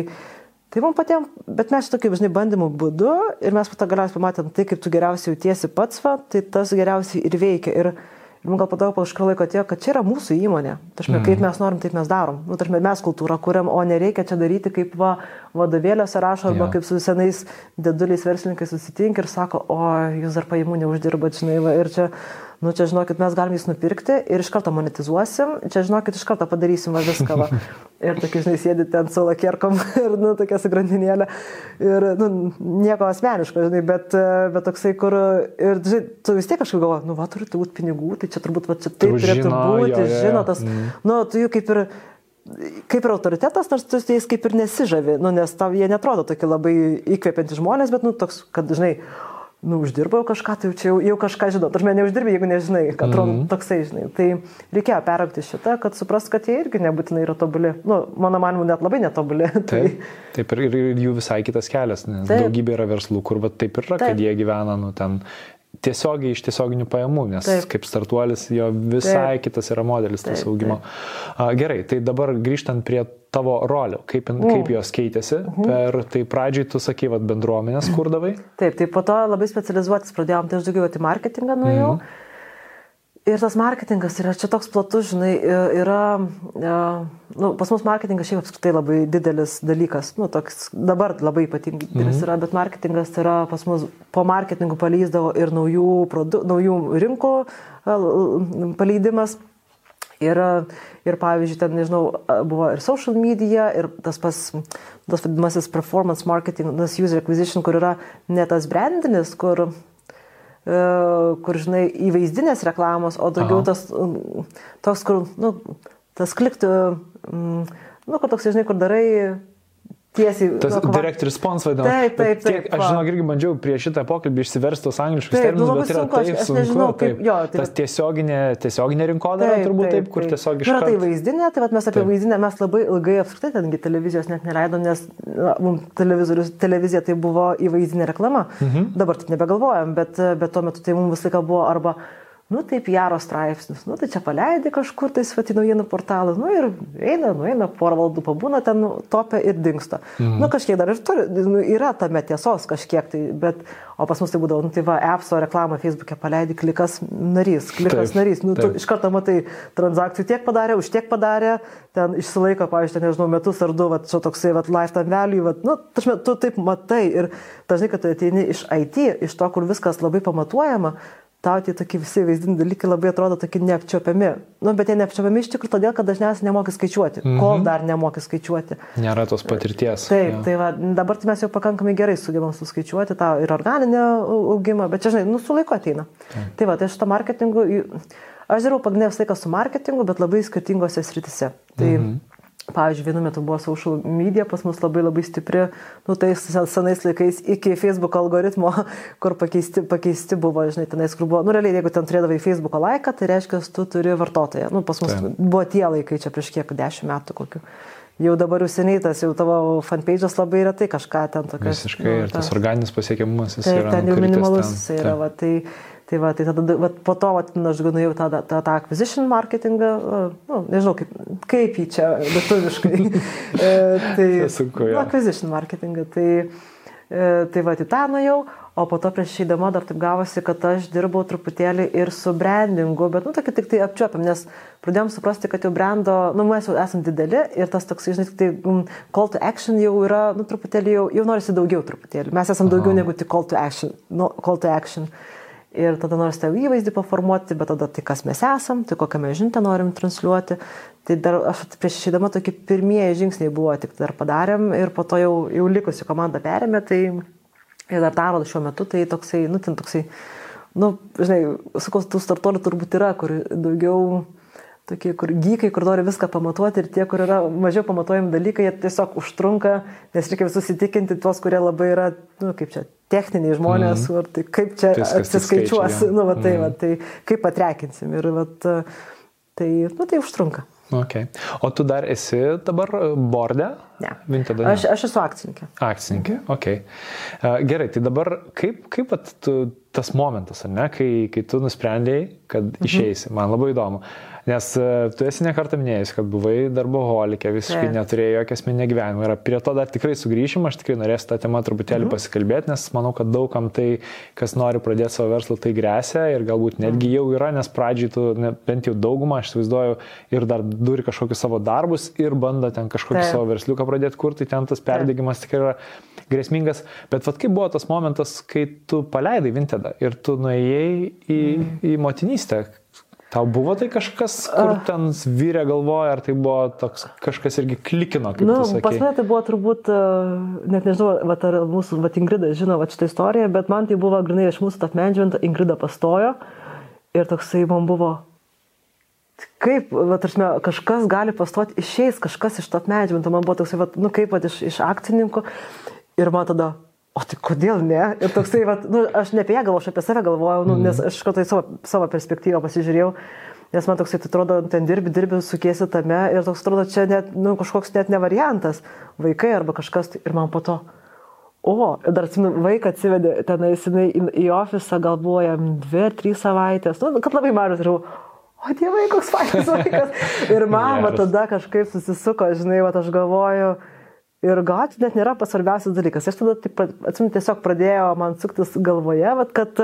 Tai mums patiems, bet mes tokiu, žinai, bandymų būdu ir mes po to galiausiai pamatėm tai, kaip tu geriausiai jautiesi pats, va, tai tas geriausiai ir veikia. Ir, ir man gal padau po kažkurio laiko atėjo, kad čia yra mūsų įmonė. Taršme, mm. kaip mes norim, taip mes darom. Nu, taršme, mes kultūrą kuriam, o nereikia čia daryti kaip va, vadovėliuose rašo, arba yeah. kaip su senais deduliais verslininkais susitink ir sako, o jūs dar pajamų neuždirbat, žinai, va, ir čia nu čia žinokit, mes galim jis nupirkti ir iš karto monetizuosim, čia žinokit, iš karto padarysim va viską. Va. Ir tokie, žinai, sėdi ten su lakierkom ir, nu, tokia su grandinėlė. Ir, nu, nieko asmeniško, žinai, bet, bet toksai, kur, ir, žinai, tu vis tiek kažkaip galvoji, nu, va, turi būti pinigų, tai čia turbūt, va, čia taip turėtų žino, būti, jo, jo. žino tas, mm. nu, tu jų kaip ir kaip ir autoritetas, nors tu jais kaip ir nesižavi, nu, nes tau jie netrodo tokie labai įkvepiantys žmonės, bet, nu, toks, kad, žinai, nu, uždirbau kažką, tai jau čia jau, jau kažką žinau. Tarsi neuždirbi, jeigu nežinai, kad atrodo mm -hmm. toksai, žinai. Tai reikėjo peraukti šitą, kad suprast, kad jie irgi nebūtinai yra tobuli. Nu, mano manimu, net labai netobuli. Taip, tai... taip ir, ir jų visai kitas kelias, nes taip. daugybė yra verslų, kur va, taip ir yra, taip. kad jie gyvena, nu, ten tiesiogiai iš tiesioginių pajamų, nes Taip. kaip startuolis jo visai Taip. kitas yra modelis tas Taip. augimo. Taip. Gerai, tai dabar grįžtant prie tavo rolių, kaip, mm. kaip jos keitėsi. Mm -hmm. Per tai pradžiai tu sakai, vad bendruomenės kurdavai. Taip, tai po to labai specializuotis pradėjom, tai aš daugiau į marketingą nuėjau. Mm -hmm. Ir tas marketingas yra čia toks platus, žinai, yra, nu, pas mus marketingas šiaip apskritai labai didelis dalykas, nu, toks dabar labai ypatingai didelis mhm. yra, bet marketingas yra pas mus po marketingų paleizdavo ir naujų, produ, naujų rinkų paleidimas. Ir, ir pavyzdžiui, ten, nežinau, buvo ir social media, ir tas pas, tas vadinamasis performance marketing, tas user acquisition, kur yra ne tas brandinis, kur, e, kur, žinai, įvaizdinės reklamos, o daugiau Aha. tas, toks, kur, nu, tas kliktų, nu, kad toks, žinai, kur darai tiesiai. Tas nu, direct response vadinamas. Taip, taip, taip. Tiek, aš žinau, irgi bandžiau prieš šitą pokalbį išsiversti tos angliškus nu, terminus, bet yra sunku, taip aš, aš sunku. Nežinau, kaip, taip, jo, tai tas tiesioginė, tiesioginė rinkodara taip, turbūt taip, taip kur taip. tiesiog iš... Na, tai vaizdinė, tai mes apie taip. vaizdinę mes labai ilgai apskritai tengi televizijos net neleidom, nes mums televizija tai buvo įvaizdinė reklama. Mhm. Dabar taip nebegalvojam, bet, bet tuo metu tai mums visą laiką buvo arba nu taip jaro straipsnius, nu tai čia paleidai kažkur tai svati naujienų portalą, nu ir eina, nu eina, porą valandų pabūna ten nu, topia ir dinksta. Mhm. Nu kažkiek dar ir turi, nu, yra tame tiesos kažkiek tai, bet, o pas mus tai būdavo, nu tai va, appso reklamą Facebook'e paleidai, klikas narys, klikas taip, narys, nu taip. tu iš karto matai, transakcijų tiek padarė, už tiek padarė, ten išsilaiko, pavyzdžiui, ten, nežinau, metus ar du, va, čia toksai, va, lifetime value, va, nu, tašme, tu taip matai ir dažnai, kad tu ateini iš IT, iš to, kur viskas labai pamatuojama, tau tie tokie visi vaizdiniai dalykai labai atrodo tokie neapčiopiami. Nu, bet jie neapčiopiami iš tikrųjų todėl, kad dažniausiai nemoki skaičiuoti, -hmm. kol dar nemoki skaičiuoti. Nėra tos patirties. Taip, ja. tai va, dabar tai mes jau pakankamai gerai sugebam suskaičiuoti tą ir organinę augimą, bet čia, žinai, nu, su laiku ateina. Mm. Tai va, tai šito marketingu, aš dirbau pagrindinę visą laiką su marketingu, bet labai skirtingose sritise. Tai, -hmm. Pavyzdžiui, vienu metu buvo social media pas mus labai labai stipri, nu tais senais laikais iki Facebook algoritmo, kur pakeisti, pakeisti buvo, žinai, tenais, kur buvo, nu realiai, jeigu ten turėdavai Facebook laiką, tai reiškia, tu turi vartotoją. Nu, pas mus tai. buvo tie laikai čia prieš kiek, dešimt metų kokiu. Jau dabar jau seniai tas, jau tavo fanpage'as labai retai kažką ten tokio. Visiškai, nu, ir tas organinis pasiekiamumas jis tai, yra. Ten jau minimalus jis yra, va, tai Tai, va, tai tada, va, po to va, aš nuėjau tą, tą, tą acquisition marketingą, nu, nežinau, kaip, kaip jį čia lietuviškai. E, tai, sunku, nu, acquisition marketingą. Tai, e, tai va, į tą nuėjau, o po to prieš išeidama dar taip gavosi, kad aš dirbau truputėlį ir su brandingu, bet, nu, tokį tik tai apčiuopiam, nes pradėjom suprasti, kad jau brando, nu, mes jau esame dideli ir tas toks, žinai, tai um, call to action jau yra, nu, truputėlį jau, jau norisi daugiau truputėlį. Mes esame daugiau negu tik call to action. No, call to action ir tada nors tą įvaizdį paformuoti, bet tada tai kas mes esam, tai kokią mes žinutę norim transliuoti. Tai dar aš prieš išėdama tokie pirmieji žingsniai buvo, tik dar padarėm ir po to jau, jau likusi komanda perėmė, tai ir dar daro šiuo metu, tai toksai, nu, ten toksai, nu, žinai, sakau, tų startuolių turbūt yra, kur daugiau tokie, kur gykai, kur nori viską pamatuoti ir tie, kur yra mažiau pamatuojami dalykai, jie tiesiog užtrunka, nes reikia visus įtikinti tuos, kurie labai yra, nu, kaip čia, techniniai žmonės, mm. -hmm. tai kaip čia Viskas atsiskaičiuos, skaičiai, nu, va, tai, mm. va, tai kaip patrekinsim ir va, tai, nu, tai užtrunka. Okay. O tu dar esi dabar borde Ne. Vinted, ne. Aš, aš esu akcininkė. Akcininkė, ok. Gerai, tai dabar kaip, kaip at, tu, tas momentas, ar ne, kai, kai tu nusprendėjai, kad išeisi, man labai įdomu. Nes e, tu esi nekartą minėjęs, kad buvai darboholikė, visiškai Taip. neturėjai jokio asmeninio gyvenimo. Ir prie to dar tikrai sugrįšim, aš tikrai norėsiu tą temą truputėlį Mhm. pasikalbėti, nes manau, kad daugam tai, kas nori pradėti savo verslą, tai grėsia ir galbūt netgi jau yra, nes pradžiai tu, ne, bent jau daugumą, aš įsivaizduoju, ir dar turi kažkokius savo darbus ir bando ten kažkokį Taip. savo versliuką pradėti kurti, ten tas perdegimas tikrai yra grėsmingas. Bet vad kaip buvo tas momentas, kai tu paleidai Vintedą ir tu nuėjai į, Mhm. į motinystę? Tau buvo tai kažkas, kur ten vyrė galvoja, ar tai buvo toks kažkas irgi klikino, kaip Nu, pas mane tai buvo turbūt, e, net nežinau, vat, ar mūsų, vat Ingrida žino vat, šitą istoriją, bet man tai buvo grinai iš mūsų top management, Ingrida pastojo ir toksai man buvo, kaip, vat, tarsi, kažkas gali pastoti, išeis kažkas iš top management, man buvo toksai, vat, nu kaip, vat, iš, iš akcininkų ir man tada, o tai kodėl ne? Ir toksai, vat, nu, aš ne apie ją galvoju, aš apie save galvojau, nu, nes aš kartais savo, savo perspektyvą pasižiūrėjau. Nes man toksai, tai atrodo, ten dirbi, dirbi, sukiesi tame ir toks atrodo, čia net, nu, kažkoks net ne variantas, vaikai arba kažkas. tai- Ir man po to, o, dar atsimenu, vaiką atsivedė, ten įsinai į, ofisą, gal buvo jam dvi ar trys savaitės, nu, kad labai mažas, ir jau, o dievai, koks fainas vaikas. Ir mama tada kažkaip susisuko, žinai, va, aš galvoju. Ir gal čia net nėra pats svarbiausias dalykas. Aš tada, taip, atsimenu, tiesiog pradėjo man suktis galvoje, vat, kad,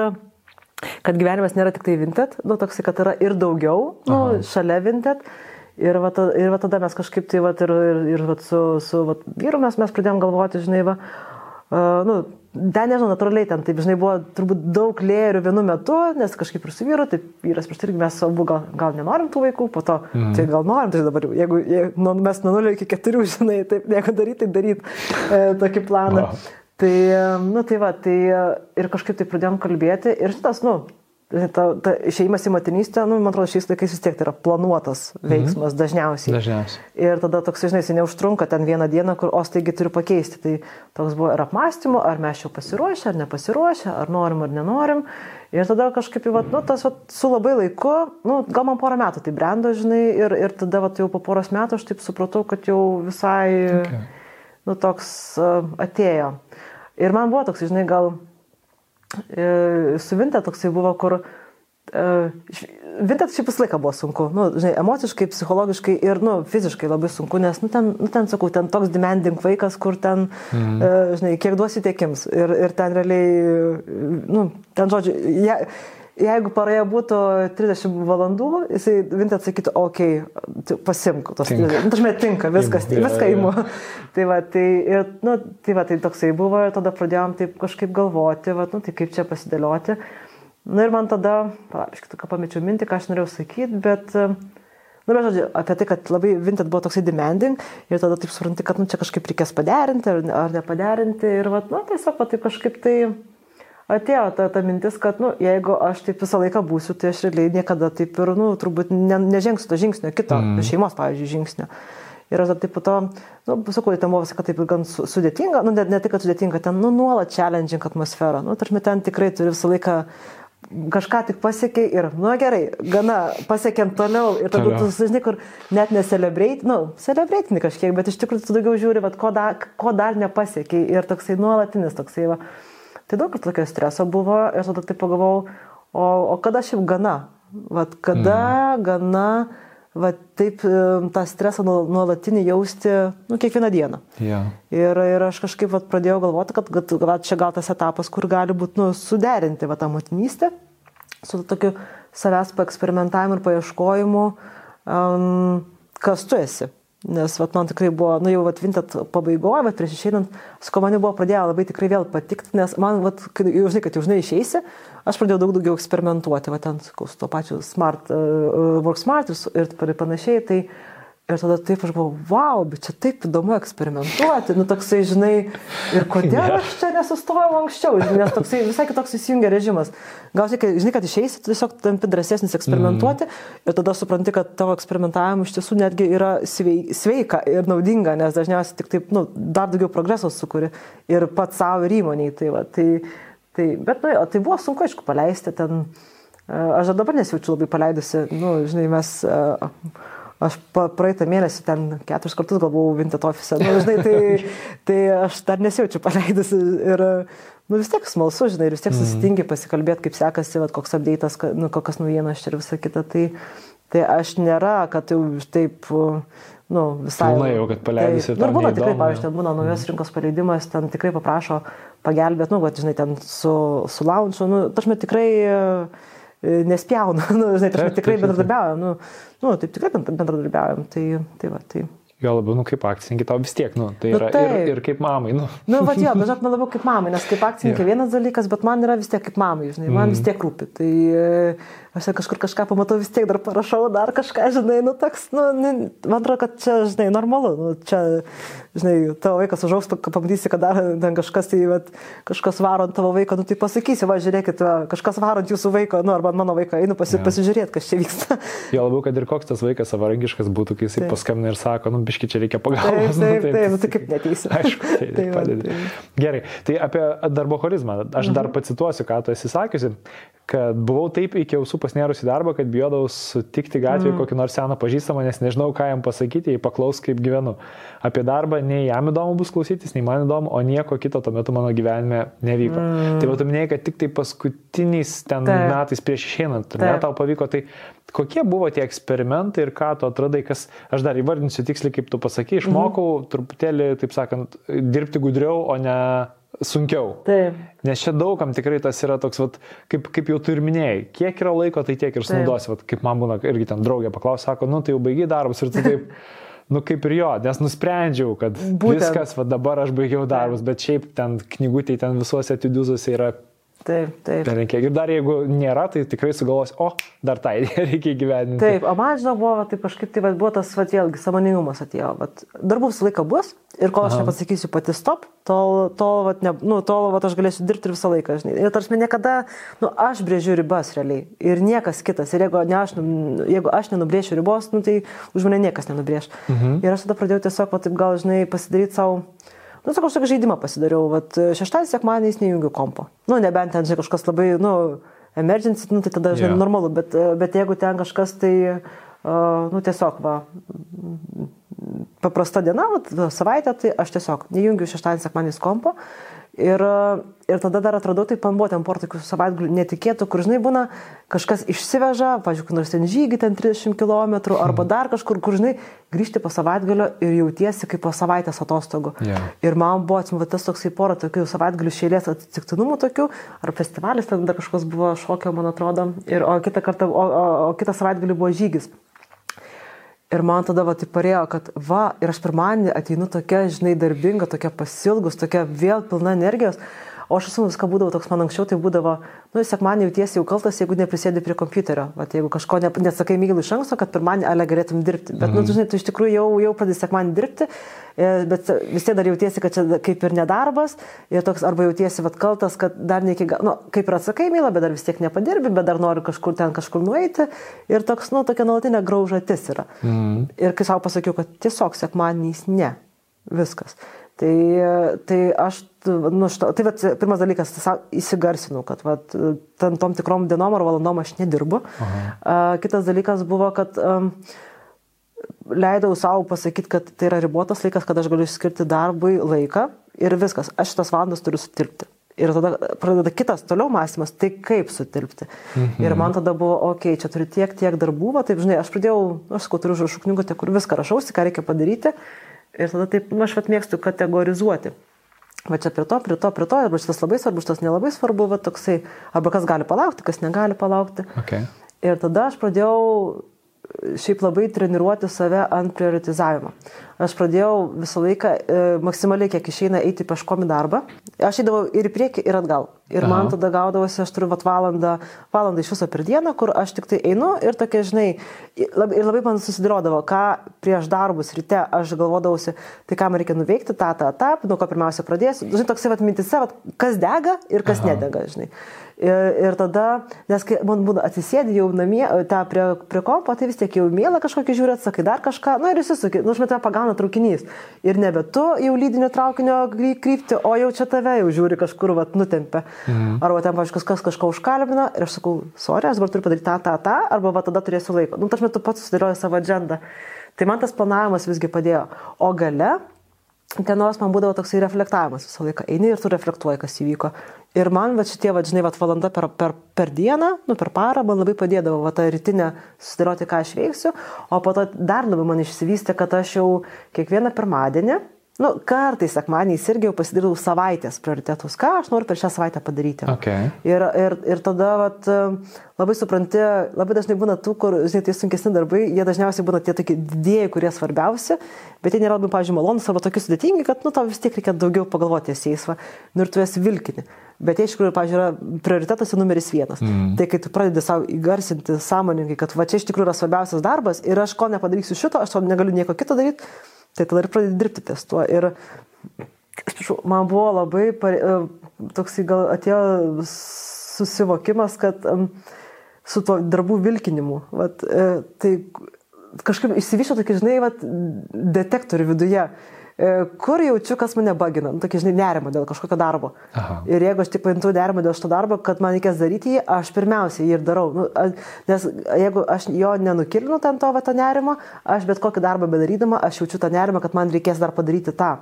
kad gyvenimas nėra tik tai vintet, nu, toks, kad yra ir daugiau, nu, Aha. šalia vintet. Ir va, ir va tada mes kažkaip tai va, ir, ir, ir va, su, su va, vyru mes, mes pradėjom galvoti, žinai, va, uh, nu, ten nežinau, natūraliai ten, taip, žinai, buvo turbūt daug lėjerių vienu metu, nes kažkaip ir su vyru, taip, vyras prieš tai irgi mes abu gal, gal nenorim tų vaikų, po to, mm. tai gal norim, tai dabar, jeigu, jeigu nu, mes nuo 0 iki 4, žinai, taip, jeigu daryti, tai daryti e, tokį planą. Wow. Tai, e, nu, tai va, tai e, ir kažkaip tai pradėjom kalbėti ir šitas, nu, ta, ta išėjimas į motinystę, nu, man atrodo, šiais laikais vis tiek tai yra planuotas veiksmas mm. dažniausiai. Dažniausiai. Ir tada toks, žinai, jis neužtrunka ten vieną dieną, kur, o staigi turiu pakeisti. Tai toks buvo ir apmąstymo, ar mes jau pasiruošę, ar nepasiruošę, ar norim, ar nenorim. Ir tada kažkaip, vat, nu, tas vat, su labai laiku, nu, gal man porą metų tai brendo, žinai, ir, ir tada vat, jau po poros metų aš taip supratau, kad jau visai, okay. nu, toks uh, atėjo. Ir man buvo toks, žinai, gal su Vinta toksai buvo, kur Vintet šiaip visą laiką buvo sunku, nu, žinai, emociškai, psichologiškai ir nu, fiziškai labai sunku, nes, nu, ten, nu, ten, sakau, ten toks demanding vaikas, kur ten, mm. žinai, kiek duosi tiekims. Ir, ir ten realiai, nu, ten žodžiu, je, jeigu paroje būtų 30 valandų, jisai Vintet sakytų, okei, okay, pasimk tos Tinka. 30. Nu, tažmė, tinka, viskas, Imu, viską jo. įimu. tai va, tai, ir, nu, tai va, tai toksai buvo ir tada pradėjom taip kažkaip galvoti, va, nu, tai kaip čia pasidėlioti. Na ir man tada, palauk, ką pamečiau mintį, ką aš norėjau sakyti, bet, e, nu, bet žodžiu, apie tai, kad labai Vinted buvo toksai demanding ir tada taip supranti, kad, nu, čia kažkaip reikės paderinti ar, ar nepaderinti ir, va, nu, tiesiog, va, taip kažkaip tai atėjo ta, ta mintis, kad, nu, jeigu aš taip visą laiką būsiu, tai aš realiai niekada taip ir, nu, turbūt ne, nežengsiu to žingsnio, kito, mm. šeimos, pavyzdžiui, žingsnio. Ir aš taip po to, nu, sakau, ten buvo viską taip ir gan su- sudėtinga, nu, ne, ne tik, kad sudėtinga, ten, nu, nuolat challenging atmosfera. Nu, tarsi ten tikrai turi visą laiką kažką tik pasiekiai ir, nu gerai, gana pasiekėm toliau ir tada tu, žinai, kur net neselebrate, nu, celebratini kažkiek, bet iš tikrųjų tu daugiau žiūri, vat, ko, da, ko dar nepasiekiai ir toksai nuolatinis toksai, va. Tai daug ir tokio streso buvo ir tada taip pagalvojau, o, o kada šiaip gana? Vat, kada mm. gana, va, taip tą stresą nuol- nuolatinį jausti, nu, kiekvieną dieną. Ja. Ir, ir aš kažkaip vat, pradėjau galvoti, kad, kad va, čia gal tas etapas, kur gali būti nu, suderinti va, tą motinystę su tokiu savęs paeksperimentavimu ir paieškojimu, um, kas tu esi. Nes vat, man tikrai buvo, nu jau vat, vintat pabaigoje, bet prieš išeinant, su komani buvo pradėję labai tikrai vėl patikti, nes man, vat, kai jau žinai, kad jau žinai išeisi, aš pradėjau daug daugiau eksperimentuoti, va ten, sakau, su to pačiu smart, uh, work smart ir, ir panašiai. Tai, Ir tada taip aš buvau, wow, bet čia taip įdomu eksperimentuoti, nu toksai, žinai, ir kodėl aš čia nesustojau anksčiau, žinai, nes toksai visai kitoks įsijungia režimas. Gal kai- žinai, kad išeisi, tiesiog tampi drąsesnis eksperimentuoti mm. ir tada supranti, kad tavo eksperimentavimu iš tiesų netgi yra svei- sveika ir naudinga, nes dažniausiai tik taip, nu, dar daugiau progreso sukuri ir pats savo ir įmoniai. Tai, va, tai, tai, bet, nu, tai buvo sunku, aišku, paleisti ten. e, Aš dabar nesijaučiu labai paleidusi, nu, žinai, mes e, Aš praeitą mėnesį ten keturis kartus gal buvau Vinted ofise, nu, žinai, tai, tai aš dar nesijaučiu paleidusi ir, nu, vis tiek smalsu, žinai, ir vis tiek mhm. susitingi pasikalbėti, kaip sekasi, vat, koks update'as, nu, kokias naujienas čia ir visa kita. Tai, tai aš nėra, kad jau taip, nu, visai. Na, jau, kad paleidus tai, ir... Ir būna tikrai, pavyzdžiui, ten būna naujos mhm. rinkos paleidimas, ten tikrai paprašo pagelbėti, nu, va, žinai, ten su, su launchu, nu, tašme tikrai nespjauna, nu, žinai, tai tikrai bendradarbiaujam, nu, nu, taip tikrai bendradarbiaujam, tai, tai va, tai. Jo labiau, nu, kaip akcininkai tau vis tiek, nu, tai nu, yra nu, ir, ir kaip mamai, nu. Nu, va, jo, bet žinok, man labiau kaip mamai, nes kaip akcininkai vienas dalykas, bet man yra vis tiek kaip mamai, žinai, man mm. vis tiek rūpi. Tai aš kažkur kažką pamatau, vis tiek dar parašau, dar kažką, žinai, nu, toks, nu, man atrodo, kad čia, žinai, normalu, nu, čia, žinai, tavo vaikas užaugs, pamatysi, kad dar ten kažkas, tai, bet kažkas varo ant tavo vaiko, nu, tai pasakysi, va, žiūrėkit, va, kažkas varo ant jūsų vaiko, nu, arba mano vaiko, einu pasi, ja. pasižiūrėti, kas čia vyksta. Jo labiau, kad ir koks tas vaikas savarankiškas būtų, kai jisai paskambina ir sako, nu, biški čia reikia pagalbos. Taip, taip, nu, taip, taip, nu, tai kaip neteisi. Aišku, tai, tai, padedi. Tai. Gerai, tai apie darboholizmą, aš mhm. dar pacituosiu, ką tu esi sakiusi kad buvau taip iki ausų pasnėrus į darbą, kad bijodavau sutikti gatvėje mm. kokį nors seną pažįstamą, nes nežinau, ką jam pasakyti, jei paklaus, kaip gyvenu. Apie darbą nei jam įdomu bus klausytis, nei man įdomu, o nieko kito tuo metu mano gyvenime nevyko. Mm. Tai tu minėjai, kad tik tai paskutiniais ten Taip. metais prieš išeinant, ne tau pavyko, tai kokie buvo tie eksperimentai ir ką tu atradai, kas, aš dar įvardinsiu tiksliai, kaip tu pasakai, išmokau mm. truputėlį, taip sakant, dirbti gudriau, o ne sunkiau. Taip. Nes čia daugam tikrai tas yra toks, vat, kaip, kaip jau tu ir minėjai, kiek yra laiko, tai tiek ir sunaudosi. Vat, kaip man būna irgi ten draugė paklausė, sako, nu tai jau baigiai darbus ir tu taip, nu kaip ir jo, nes nusprendžiau, kad Būtent. viskas, va dabar aš baigiau darbus, bet šiaip ten knygutėje, ten visuose atidiuzuose yra Taip, taip. Reikia. Ir dar jeigu nėra, tai tikrai sugalvos, o, dar tą idėją reikia įgyvendinti. Taip, o man žinau, buvo taip kažkaip, tai va, buvo tas, va, vėlgi, samoningumas atėjo. Vat, darbų visą laiką bus ir kol aš nepasakysiu pati stop, tol, tol, vat, ne, nu, tol vat, aš galėsiu dirbti visą laiką, žinai. Ir tarsi niekada, nu, aš brėžiu ribas realiai ir niekas kitas. Ir jeigu, ne aš, nu, jeigu aš nenubrėšiu ribos, nu, tai už mane niekas nenubrėž. Mhm. Ir aš tada pradėjau tiesiog, va, taip gal, žinai, pasidaryti savo Nu, sakau, aš tokį žaidimą pasidariau, vat, šeštadienį, sekmadienį nejungiu kompo. Nu, nebent ten, žinai, kažkas labai, nu, emergency, nu, tai tada, žinai, yeah. normalu, bet, bet jeigu ten kažkas tai, uh, nu, tiesiog, va, paprasta diena, va, savaitė, tai aš tiesiog nejungiu šeštadienį, sekmadienį kompo Ir, ir tada dar atradau, tai man buvo ten porą tokių savaitgalių netikėtų, kur, žinai, būna kažkas išsiveža, pažiūrėk, nors ten žygį, ten 30 km, arba mhm. dar kažkur, kur, žinai, grįžti po savaitgalio ir jautiesi kaip po savaitės atostogų. Yeah. Ir man buvo, atsimu, tas toksai porą tokių savaitgalių šėlės atsitiktinumų tokių, ar festivalis, ten dar kažkas buvo šokio, man atrodo, ir, o kitą kartą, o, o, o kitą savaitgalį buvo žygis. Ir man tada va tai parėjo, kad va, ir aš pirmąjį ateinu tokia, žinai, darbinga, tokia pasilgus, tokia vėl pilna energijos. O aš esu viską būdavo toks, man anksčiau tai būdavo, nu, sekmanį jautiesi jau kaltas, jeigu neprisėdi prie kompiuterio. Vat, jeigu kažko ne, nesakai myliu iš anksto, kad pirmąjį ale galėtum dirbti. Bet, mm. nu, tu, žinai, tu iš tikrųjų jau, jau pradedi sekmanį dirbti, bet vis tiek dar jautiesi, kad čia kaip ir nedarbas. Ir toks, arba jautiesi vat, kaltas, kad dar ne iki galo, nu, kaip ir atsakai myla, bet dar vis tiek nepadirbi, bet dar nori kažkur ten kažkur nueiti. Ir toks, nu, tokia nuolatinė graužatis yra. Mm. Ir kai savo pasakiau, kad tiesiog sekmaniais ne. Viskas. Tai, tai aš, nu, šito, tai vat, pirmas dalykas, įsigarsinau, kad vat, ten tom tikrom dienom ar valandom aš nedirbu. Aha. Kitas dalykas buvo, kad um, leidau savo pasakyti, kad tai yra ribotas laikas, kad aš galiu skirti darbui laiką ir viskas, aš šitas valandas turiu sutilpti. Ir tada pradeda kitas toliau mąstymas, tai kaip sutilpti. Mhm. Ir man tada buvo, okei, okay, čia turiu tiek, tiek darbų, va, taip, žinai, aš pradėjau, aš sakau, turiu užrašų knygutę, kur viską rašausi, ką reikia padaryti. Ir tada taip, nu, aš vat mėgstu kategorizuoti. Va čia prie to, prie to, prie to, arba šitas labai svarbu, šitas nelabai svarbu, va toksai, arba kas gali palaukti, kas negali palaukti. Okay. Ir tada aš pradėjau šiaip labai treniruoti save ant prioritizavimo. Aš pradėjau visą laiką e, maksimaliai, kiek išeina eiti peškom į darbą. Aš eidavau ir į priekį, ir atgal. Ir Aha. man tada gaudavosi, aš turiu vat, valandą, valandą iš viso per dieną, kur aš tik tai einu ir tokia, žinai, labai, ir labai man susidėliodavo, ką prieš darbus ryte aš galvodavausi, tai ką man reikia nuveikti, tą, tą, tą, nuo ko pirmiausia pradėsiu. Žinai, toksai vat mintise, vat, kas dega ir kas Aha. nedega, žinai. Ir, ir tada, nes kai man būna atsisėdi jau namie, tą prie, prie kompo, tai vis tiek jau mėlą kažkokį žiūri, atsakai dar kažką, nu, ir įsisukai, nu, aš metą pagauna traukinys. Ir nebe tu jau lydinio traukinio krypti, o jau čia tave jau žiūri kažkur, vat, nutempia. Mhm. Arba ten, kažkas kažką užkalbina ir aš sakau, sorry, aš dabar turiu padaryti tą, tą, tą, arba va tada turėsiu laiko. Nu, tarsi tu pats susidėlioji savo agendą. Tai man tas planavimas visgi padėjo. O gale, nors man būdavo toksai reflektavimas visą laiką. Eini ir tu reflektuoji, kas įvyko. Ir man, va, šitie, va, žinai, va, valanda per, per, per dieną, nu, per parą, man labai padėdavo, va, tą rytinę susidėlioti, ką aš veiksiu, o po to dar labiau man išsivystė, kad aš jau kiekvieną pirmadienį, Nu, kartais sekmaniais irgi jau pasidarau savaitės prioritetus, ką aš noriu per šią savaitę padaryti. Okay. Ir, ir, ir tada vat, labai supranti, labai dažnai būna tų, kur, žinai, tie sunkesni darbai, jie dažniausiai būna tie tokie didėjai, kurie svarbiausi, bet jie nėra labai, pavyzdžiui, malonus arba tokie sudėtingi, kad, nu, tau vis tiek reikia daugiau pagalvoti ties jais, va, nu, ir tu esi vilkini. Bet jie iš tikrųjų, pavyzdžiui, yra prioritetas numeris vienas. Mm. Tai kai tu pradedi savo įgarsinti sąmoningai, kad va čia iš tikrųjų yra svarbiausias darbas ir aš ko nepadarysiu šito, aš negaliu nieko kito daryti, Tai tada ir pradedi dirbti ties tuo. Ir prašau, man buvo labai, e, toks gal atėjo susivokimas, kad su tuo darbų vilkinimu, vat, e, tai kažkaip išsivyšio tokie, žinai, vat, detektorių viduje kur jaučiu, kas mane bagina, nu, tokį, žinai, nerimą dėl kažkokio darbo. Aha. Ir jeigu aš tik pajuntu nerimą dėl šito darbo, kad man reikės daryti jį, aš pirmiausia jį ir darau. Nu, nes jeigu aš jo nenukilinu ten to, va, to nerimo, aš bet kokį darbą bedarydama, aš jaučiu tą nerimą, kad man reikės dar padaryti tą.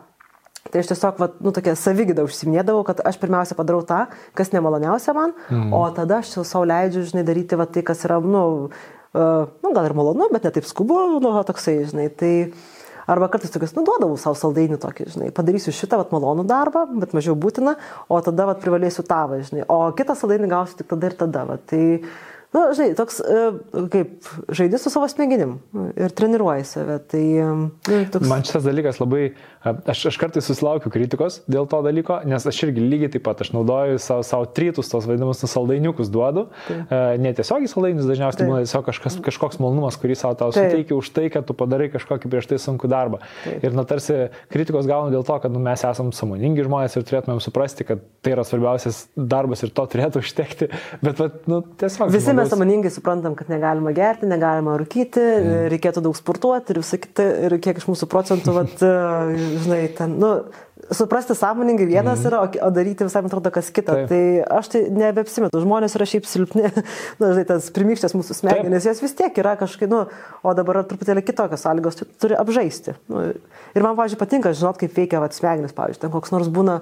Tai aš tiesiog, va, nu, tokia savygyda užsiminėdavau, kad aš pirmiausia padarau tą, kas nemaloniausia man, mm. o tada aš savo leidžiu, žinai, daryti va, tai, kas yra, nu, uh, nu, gal ir malonu, bet ne taip skubu, nu, toksai, žinai. Tai, uh, Arba kartais tokius, nu, duodavau savo saldainį tokį, žinai, padarysiu šitą, vat, malonų darbą, bet mažiau būtina, o tada, vat, privalėsiu tavą, žinai, o kitą saldainį gausiu tik tada ir tada, vat. Tai, Na, nu, žinai, toks e, kaip žaidži su savo smegenim ir treniruoji save. Tai, nu, toks... Man šitas dalykas labai, aš, aš kartais susilaukiu kritikos dėl to dalyko, nes aš irgi lygiai taip pat, aš naudoju savo, savo trytus, tos vadinamus saldainiukus duodu. Taip. Ne tiesiogiai saldainius, dažniausiai būna tiesiog kažkas, kažkoks malonumas, kurį savo tau suteikia už tai, kad tu padarai kažkokį prieš tai sunku darbą. Taip. Ir, na, tarsi kritikos gaunu dėl to, kad nu, mes esame samoningi žmonės ir turėtumėm suprasti, kad tai yra svarbiausias darbas ir to turėtų užtekti. Bet, bet nu, tiesiog. Visi mes sąmoningai suprantam, kad negalima gerti, negalima rūkyti, mm. reikėtų daug sportuoti ir visą kitą, ir kiek iš mūsų procentų, vat, žinai, ten, nu, suprasti sąmoningai vienas mm. yra, o daryti visai atrodo kas kita. Taip. Tai aš tai nebeapsimetu. Žmonės yra šiaip silpni, nu, žinai, tas primykštės mūsų smegenys, jos vis tiek yra kažkaip, nu, o dabar truputėlį kitokios sąlygos, tu turi apžaisti. Nu, ir man, pavyzdžiui, patinka žinot, kaip veikia vat, smegenys, pavyzdžiui, ten koks nors būna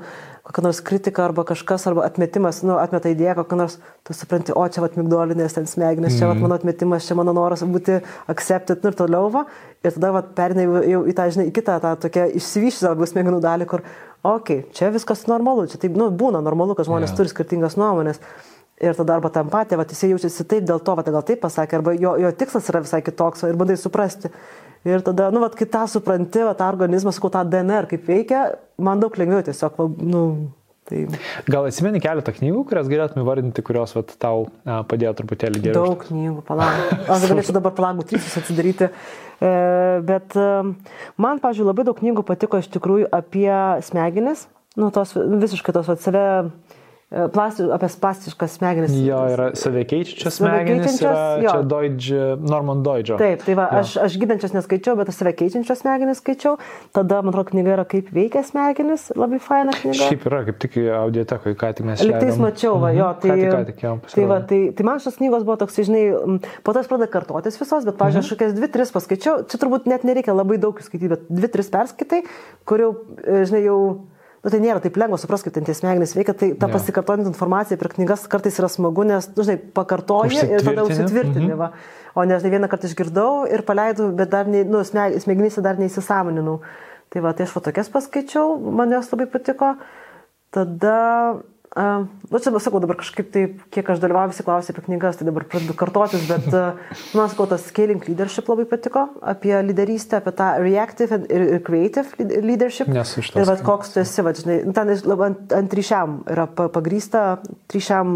kokia nors kritika arba kažkas, arba atmetimas, nu, atmeta idėją, kokia nors, tu supranti, o čia vat migdolinės ten smegenys, čia vat mhm. mano atmetimas, čia mano noras būti accepted nu, ir toliau, va, ir tada vat perinai jau į tą, žinai, į kitą tą tokią išsivyščiusią arba smegenų dalį, kur, okei, okay, čia viskas normalu, čia taip, nu, būna normalu, kad žmonės yeah. turi skirtingas nuomonės. Ir tada arba tam patį, va, jisai jaučiasi taip dėl to, va, gal taip pasakė, arba jo, jo tikslas yra visai kitoks, ir bandai suprasti. Ir tada, nu, va, kai tą supranti, va, tą organizmą, sakau, tą DNR kaip veikia, man daug lengviau tiesiog, nu, Tai... Gal atsimeni keletą knygų, kurias galėtume vardinti, kurios vat, tau a, padėjo truputėlį geriau? Daug knygų, palauk. Aš galėčiau dabar palagų trysus atsidaryti. E, bet e, man, pažiūrėjau, labai daug knygų patiko iš tikrųjų apie smegenis, nu, tos visiškai tos vat, save E, plasti, apie plastiškas smegenis. Jo, yra savekeičiančias smegenis, yra jo. čia Deutsche, Norman Deutsche. Taip, tai va, jo. aš, aš gydančias neskaičiau, bet savekeičiančias smegenis skaičiau. Tada, man atrodo, knyga yra kaip veikia smegenis, labai faina knyga. Šiaip yra, kaip tik audiotekoje, ką tik mes. Liktais mačiau, va, jo, tai, ką tik, ką tik jau, tai, va, tai, tai man šios knygos buvo toks, žinai, po to jis pradeda kartotis visos, bet, pažiūrėjau, mhm. aš kokias dvi, tris paskaičiau, čia turbūt net nereikia labai daug skaityti, bet dvi, tris perskaitai, kur jau, e, žinai, jau nu, tai nėra taip lengva suprasti, kaip ten tie smegenys veikia, tai ta ja. pasikartojant informacija per knygas kartais yra smagu, nes, nu, žinai, pakartoji ir tada užsitvirtini. Mhm. Va. O ne, žinai, vieną kartą išgirdau ir paleidau, bet dar, ne, nu, smegenyse dar neįsisamoninau. Tai va, tai aš va tokias paskaičiau, man jos labai patiko. Tada Uh, nu, čia, sakau, dabar kažkaip taip, kiek aš dalyvauju, visi klausė apie knygas, tai dabar pradedu kartotis, bet uh, man, sakau, tas scaling leadership labai patiko, apie lyderystę, apie tą reactive ir, ir creative leadership. Nesu iš to. Ir vad koks tu esi, vad, žinai, nu, ten ant, ant ryšiam yra pagrysta ryšiam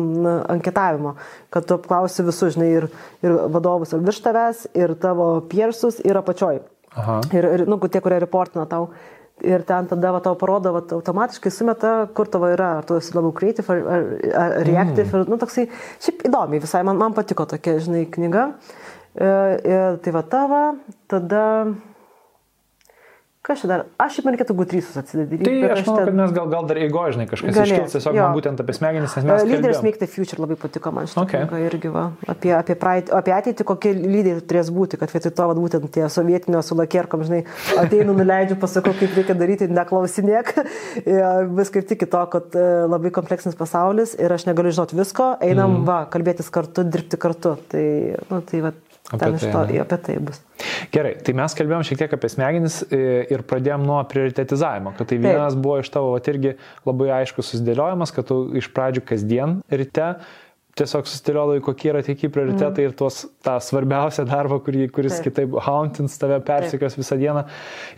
anketavimo, kad tu apklausi visus, žinai, ir, ir vadovus ir virš tavęs, ir tavo piersus, ir apačioj. Aha. Ir, ir, nu, tie, kurie reportina tau ir ten tada va, tau parodo, va, automatiškai sumeta, kur tavo yra, ar tu esi labiau creative ar, ar, ar reactive. Mm. Ir, nu, toksai, šiaip įdomiai visai, man, man patiko tokia, žinai, knyga. Ir, e, ir tai va tavo, tada Kas čia dar? Aš šiaip man reikėtų gutrysus atsidaryti. Tai aš manau, ten... kad mes gal, gal dar įgožinai kažkas Galės, iškils, tiesiog jo. man būtent apie smegenis, nes mes... Leaders. Make the Future labai patiko man šitą Okay. okay. irgi va, apie, apie, praeitį, apie ateitį, kokie lyderiai turės būti, kad vietoj to, va, būtent tie sovietinio su lakierkom, žinai, ateinu, nuleidžiu, pasakau, kaip reikia daryti, neklausinėk. Ir Vis kaip tik to, kad e, labai kompleksinis pasaulis ir aš negaliu žinoti visko, einam, mm. va, kalbėtis kartu, dirbti kartu. Tai, nu, tai va, Apie ten tai, iš to, ne? apie tai bus. Gerai, tai mes kalbėjom šiek tiek apie smegenis e, ir pradėjom nuo prioritetizavimo, kad tai vienas buvo iš tavo vat, irgi labai aiškus susidėliojimas, kad tu iš pradžių kasdien ryte tiesiog susidėliodavai, kokie yra tie prioritetai mm. ir tuos, tą svarbiausią darbą, kurį, kuris Taip. kitaip hauntins tave persikios visą dieną.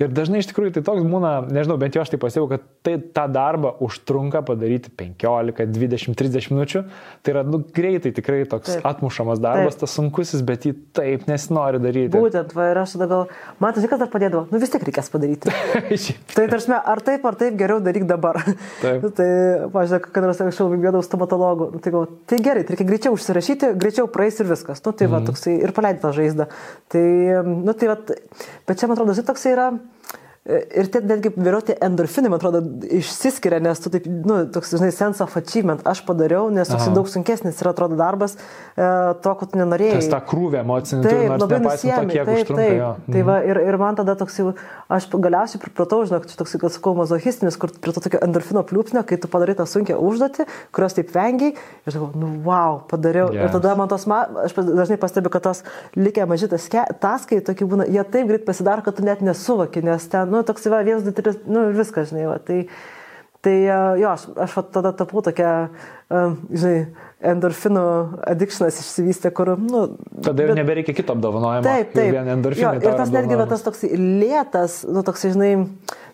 Ir dažnai iš tikrųjų tai toks būna, nežinau, bent jau aš tai pastebėjau, kad tai, tą darbą užtrunka padaryti 15, 20, 30 minučių. Tai yra nu, greitai tikrai toks Taip. atmušamas darbas, Taip. tas sunkusis, bet jį taip nesinori daryti. Būtent, va, ir aš tada gal, man tai kas dar padėdavo, nu vis tiek reikės padaryti. Tai tarsi, ar taip, ar taip geriau daryk dabar. Taip. tai, pažiūrėk, kad aš anksčiau bijodavau stomatologų. Nu, tai, gal, tai gerai, tai reikia greičiau užsirašyti, greičiau praeis ir viskas. Nu, tai va, toksai ir paleidai tą žaizdą. Tai, nu, tai va, bet čia, man atrodo, tai toksai yra. Ir tie netgi vėliau tie endorfinai, man atrodo, išsiskiria, nes tu taip, nu, toks, žinai, sense of achievement aš padariau, nes toks Aha. daug sunkesnis yra, atrodo, darbas e, to, ko tu nenorėjai. Tas tą krūvę emocinį Taip, nors labai kiek taip, užtrunka taip. jo. Tai va, ir, ir man tada toks jau, aš galiausiai pripratau, žinok, čia toks, kad sakau, mazochistinis, kur prie to tokio endorfino pliūpsnio, kai tu padarai tą sunkę užduotį, kurios taip vengiai, ir sakau, nu wow, padariau. Yes. Ir tada man tos, ma, aš dažnai pastebiu, kad tos likę mažytas taskai, tokie būna, jie taip greit pasidaro, kad tu net nesuvoki, nes ten, nu, toks va, vienas, du, tris, nu, viskas, žinai, va. Tai, Tai e, jo, aš, aš va tada tapau tokia, e, žinai, endorfinų addictionas išsivystė, kur, nu... Tada jau bet- nebereikia kito apdovanojimo. Taip, taip. Vien endorfinai. Jo, ir tas netgi va, tas toks lėtas, nu, toks, žinai,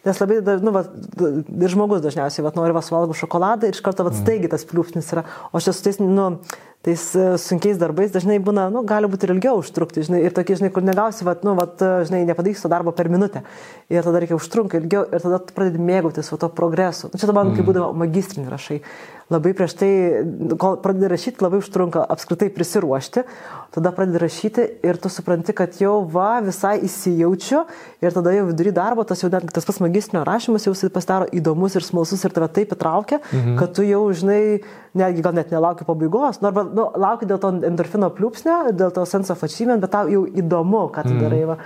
nes labai, nu, va, ir žmogus dažniausiai, va, nori va, suvalgų šokoladą ir iš karto, va, staigi tas pliūpsnis yra. O čia su tais, nu, tais e, sunkiais darbais dažnai būna, nu, gali būti ir ilgiau užtrukti, žinai, ir tokie, žinai, kur negausi, va, nu, va, žinai, nepadarysi to darbo per minutę. Ir tada reikia užtrunka ilgiau ir tada pradedi mėgautis to progresu. Nu, čia dabar, mm. kai būdavo magistrinį rašai, labai prieš tai, kol pradedi rašyti, labai užtrunka apskritai prisiruošti, tada pradedi rašyti ir tu supranti, kad jau va visai įsijaučiu ir tada jau vidury darbo tas jau net tas pats magistrinio rašymas jau pasidaro įdomus ir smalsus ir tave taip įtraukia, mhm. kad tu jau, žinai, netgi gal net nelauki pabaigos, nu, arba nu, lauki dėl to endorfino pliūpsnio, dėl to sense of achievement, bet tau jau įdomu, ką tu mhm. darai. Va.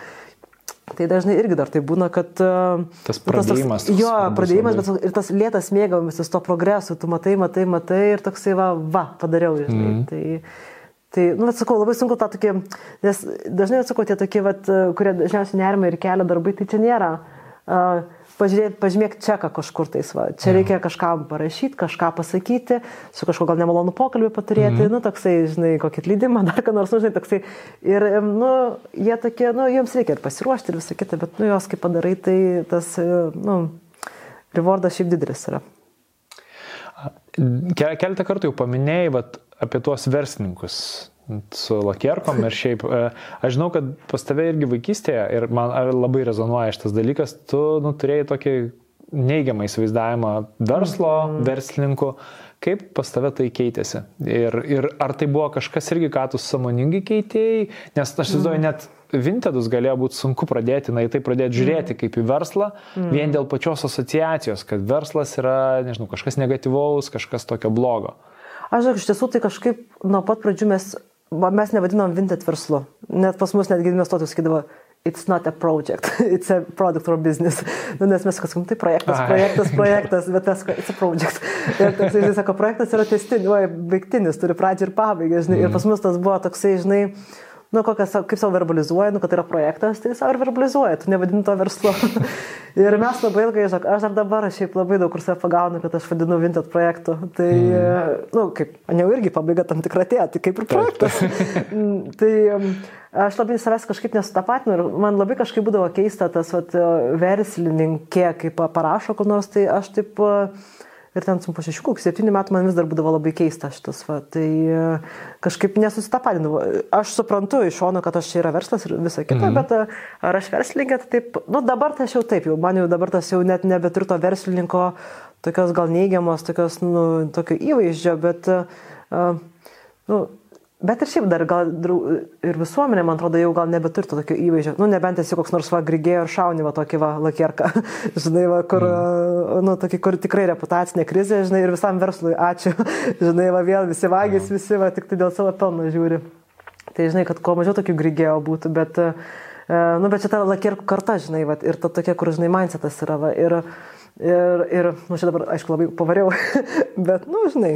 Tai dažnai irgi dar tai būna, kad... uh, Tas nu, pradėjimas toks, jo, pradėjimas, bet ir tas lėtas mėgavimasis to progresu, tu matai, matai, matai ir toksai va, va, padariau, žinai. Mm. Tai, tai, nu, bet sakau, labai sunku tą tokį, nes dažnai, sakau, tie tokie, vat, kurie dažniausiai nerima ir kelia darbai, tai čia nėra. Uh, Pažiūrėk, pažymėk čeką kažkur tais, va. čia reikia kažkam parašyti, kažką pasakyti, su kažkuo gal nemalonu pokalbį paturėti, mm. nu, toksai, žinai, kokį atlydimą, dar ką nors, nu, žinai, toksai. Ir, nu, jie tokie, nu, jiems reikia ir pasiruošti ir visą kitą, bet, nu, jos kaip padarai, tai tas, e, nu, rewardas šiaip didelis yra. Ke- Keletą kartų jau paminėjai vat, apie tuos verslininkus su lakierkom ir šiaip. e, Aš žinau, kad pas tave irgi vaikystėje ir man labai rezonuoja šitas dalykas, tu nu, turėjai tokį neigiamą įsivaizdavimą verslo, mm. verslininkų. Kaip pas tave tai keitėsi? Ir, ir ar tai buvo kažkas irgi, ką tu samoningai keitėjai? Nes aš įsivaizduoju, net Vintedus galėjo būti sunku pradėti, na, į tai pradėti žiūrėti kaip į verslą, mm. vien dėl pačios asociacijos, kad verslas yra, nežinau, kažkas negatyvaus, kažkas tokio blogo. Aš žinau, iš tiesų tai kažkaip nuo pat pradžių mes, mes nevadinom Vinted verslu. Net pas mus netgi investuotojai sakydavo, it's not a project, it's a product or business. Nu, nes mes sakom, tai projektas, projektas, projektas, bet tas, it's a project. Ir toksai, žinai, sako, projektas yra testinis, baigtinis, turi pradžią ir pabaigą, žinai. Mm. Ir pas mus tas buvo toksai, žinai, nu, kokias, kaip savo verbalizuoja, nu, kad tai yra projektas, tai savo ir verbalizuoja, tu nevadini to verslu. ir mes labai ilgai, žinok, aš dar dabar šiaip labai daug kur save pagaunu, kad aš vadinu Vinted projektu. Tai, mm. nu, kaip, jau irgi pabaiga tam tikra atėjo, tai kaip ir projektas. Mm, tai aš labai savęs kažkaip nesutapatinu ir man labai kažkaip būdavo keista tas vat, verslininkė, kaip parašo kur nors, tai aš taip... uh, Ir ten po šešių, kokių septynių metų man vis dar būdavo labai keista šitas. Va. Tai e, kažkaip nesusitapadinau. Aš suprantu iš šono, kad aš čia yra verslas ir visa kita, mhm. bet e, ar aš verslininkė, tai taip, nu dabar tai aš jau taip, jau man jau dabar tas jau net nebeturiu to verslininko tokios gal neigiamos, tokios, nu, tokio įvaizdžio, bet, uh, nu, Bet ir šiaip dar gal ir visuomenė, man atrodo, jau gal nebeturi to tokio įvaizdžio. Nu, nebent esi koks nors va grigėjo ir šauni va tokį va lakierką, žinai, va, kur, mm. nu, tokį, kur tikrai reputacinė krizė, žinai, ir visam verslui ačiū, žinai, va vėl visi vagys, mm. visi va tik tai dėl savo pelno žiūri. Tai žinai, kad kuo mažiau tokių grigėjo būtų, bet, uh, nu, bet čia ta lakierkų karta, žinai, va, ir ta tokia, kur, žinai, mindsetas yra, va, ir, Ir, ir nu, čia dabar, aišku, labai pavariau, bet, nu, žinai,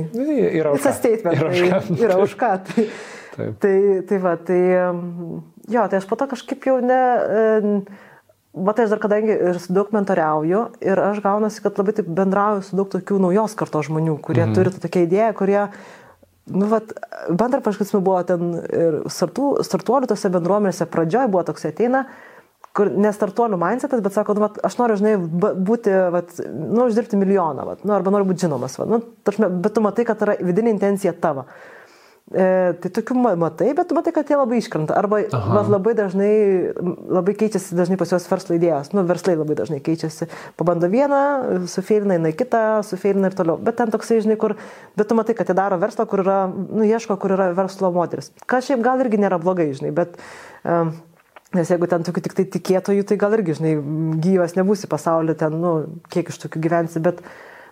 yra už ką. statement. Yra už ką. Tai, yra už ką. Tai, Taip. tai, tai va, tai, jo, tai aš po to kažkaip jau ne... Matai, aš dar kadangi ir su daug mentoriauju ir aš gaunasi, kad labai taip bendrauju su daug tokių naujos kartos žmonių, kurie mhm. turi tokią idėją, kurie, nu, vat, bendra kažkas buvo ten ir startų, startuolių tose bendruomenėse pradžioje buvo toks ateina, kur nestartuolių mindsetas, bet sako, nu, vat, aš noriu, žinai, būti, vat, nu, uždirbti milijoną, vat, nu, arba noriu būti žinomas, vat, nu, taršme, bet tu matai, kad yra vidinė intencija tavo. E, tai tokių matai, bet tu matai, kad jie labai iškrenta. Arba vat, labai dažnai, labai keičiasi dažnai pas juos verslo idėjos. Nu, verslai labai dažnai keičiasi. Pabando vieną, sufeilina, eina kitą, sufeilina ir toliau. Bet ten toksai, žinai, kur, bet tu matai, kad jie daro verslą, kur yra, nu, ieško, kur yra verslo moteris. Kas šiaip gal irgi nėra blogai, žinai, bet... Um, Nes jeigu ten tokių tik tai tikėtojų, tai gal irgi, žinai, gyvas nebūsi pasaulyje, ten, nu, kiek iš tokių gyvensi, bet,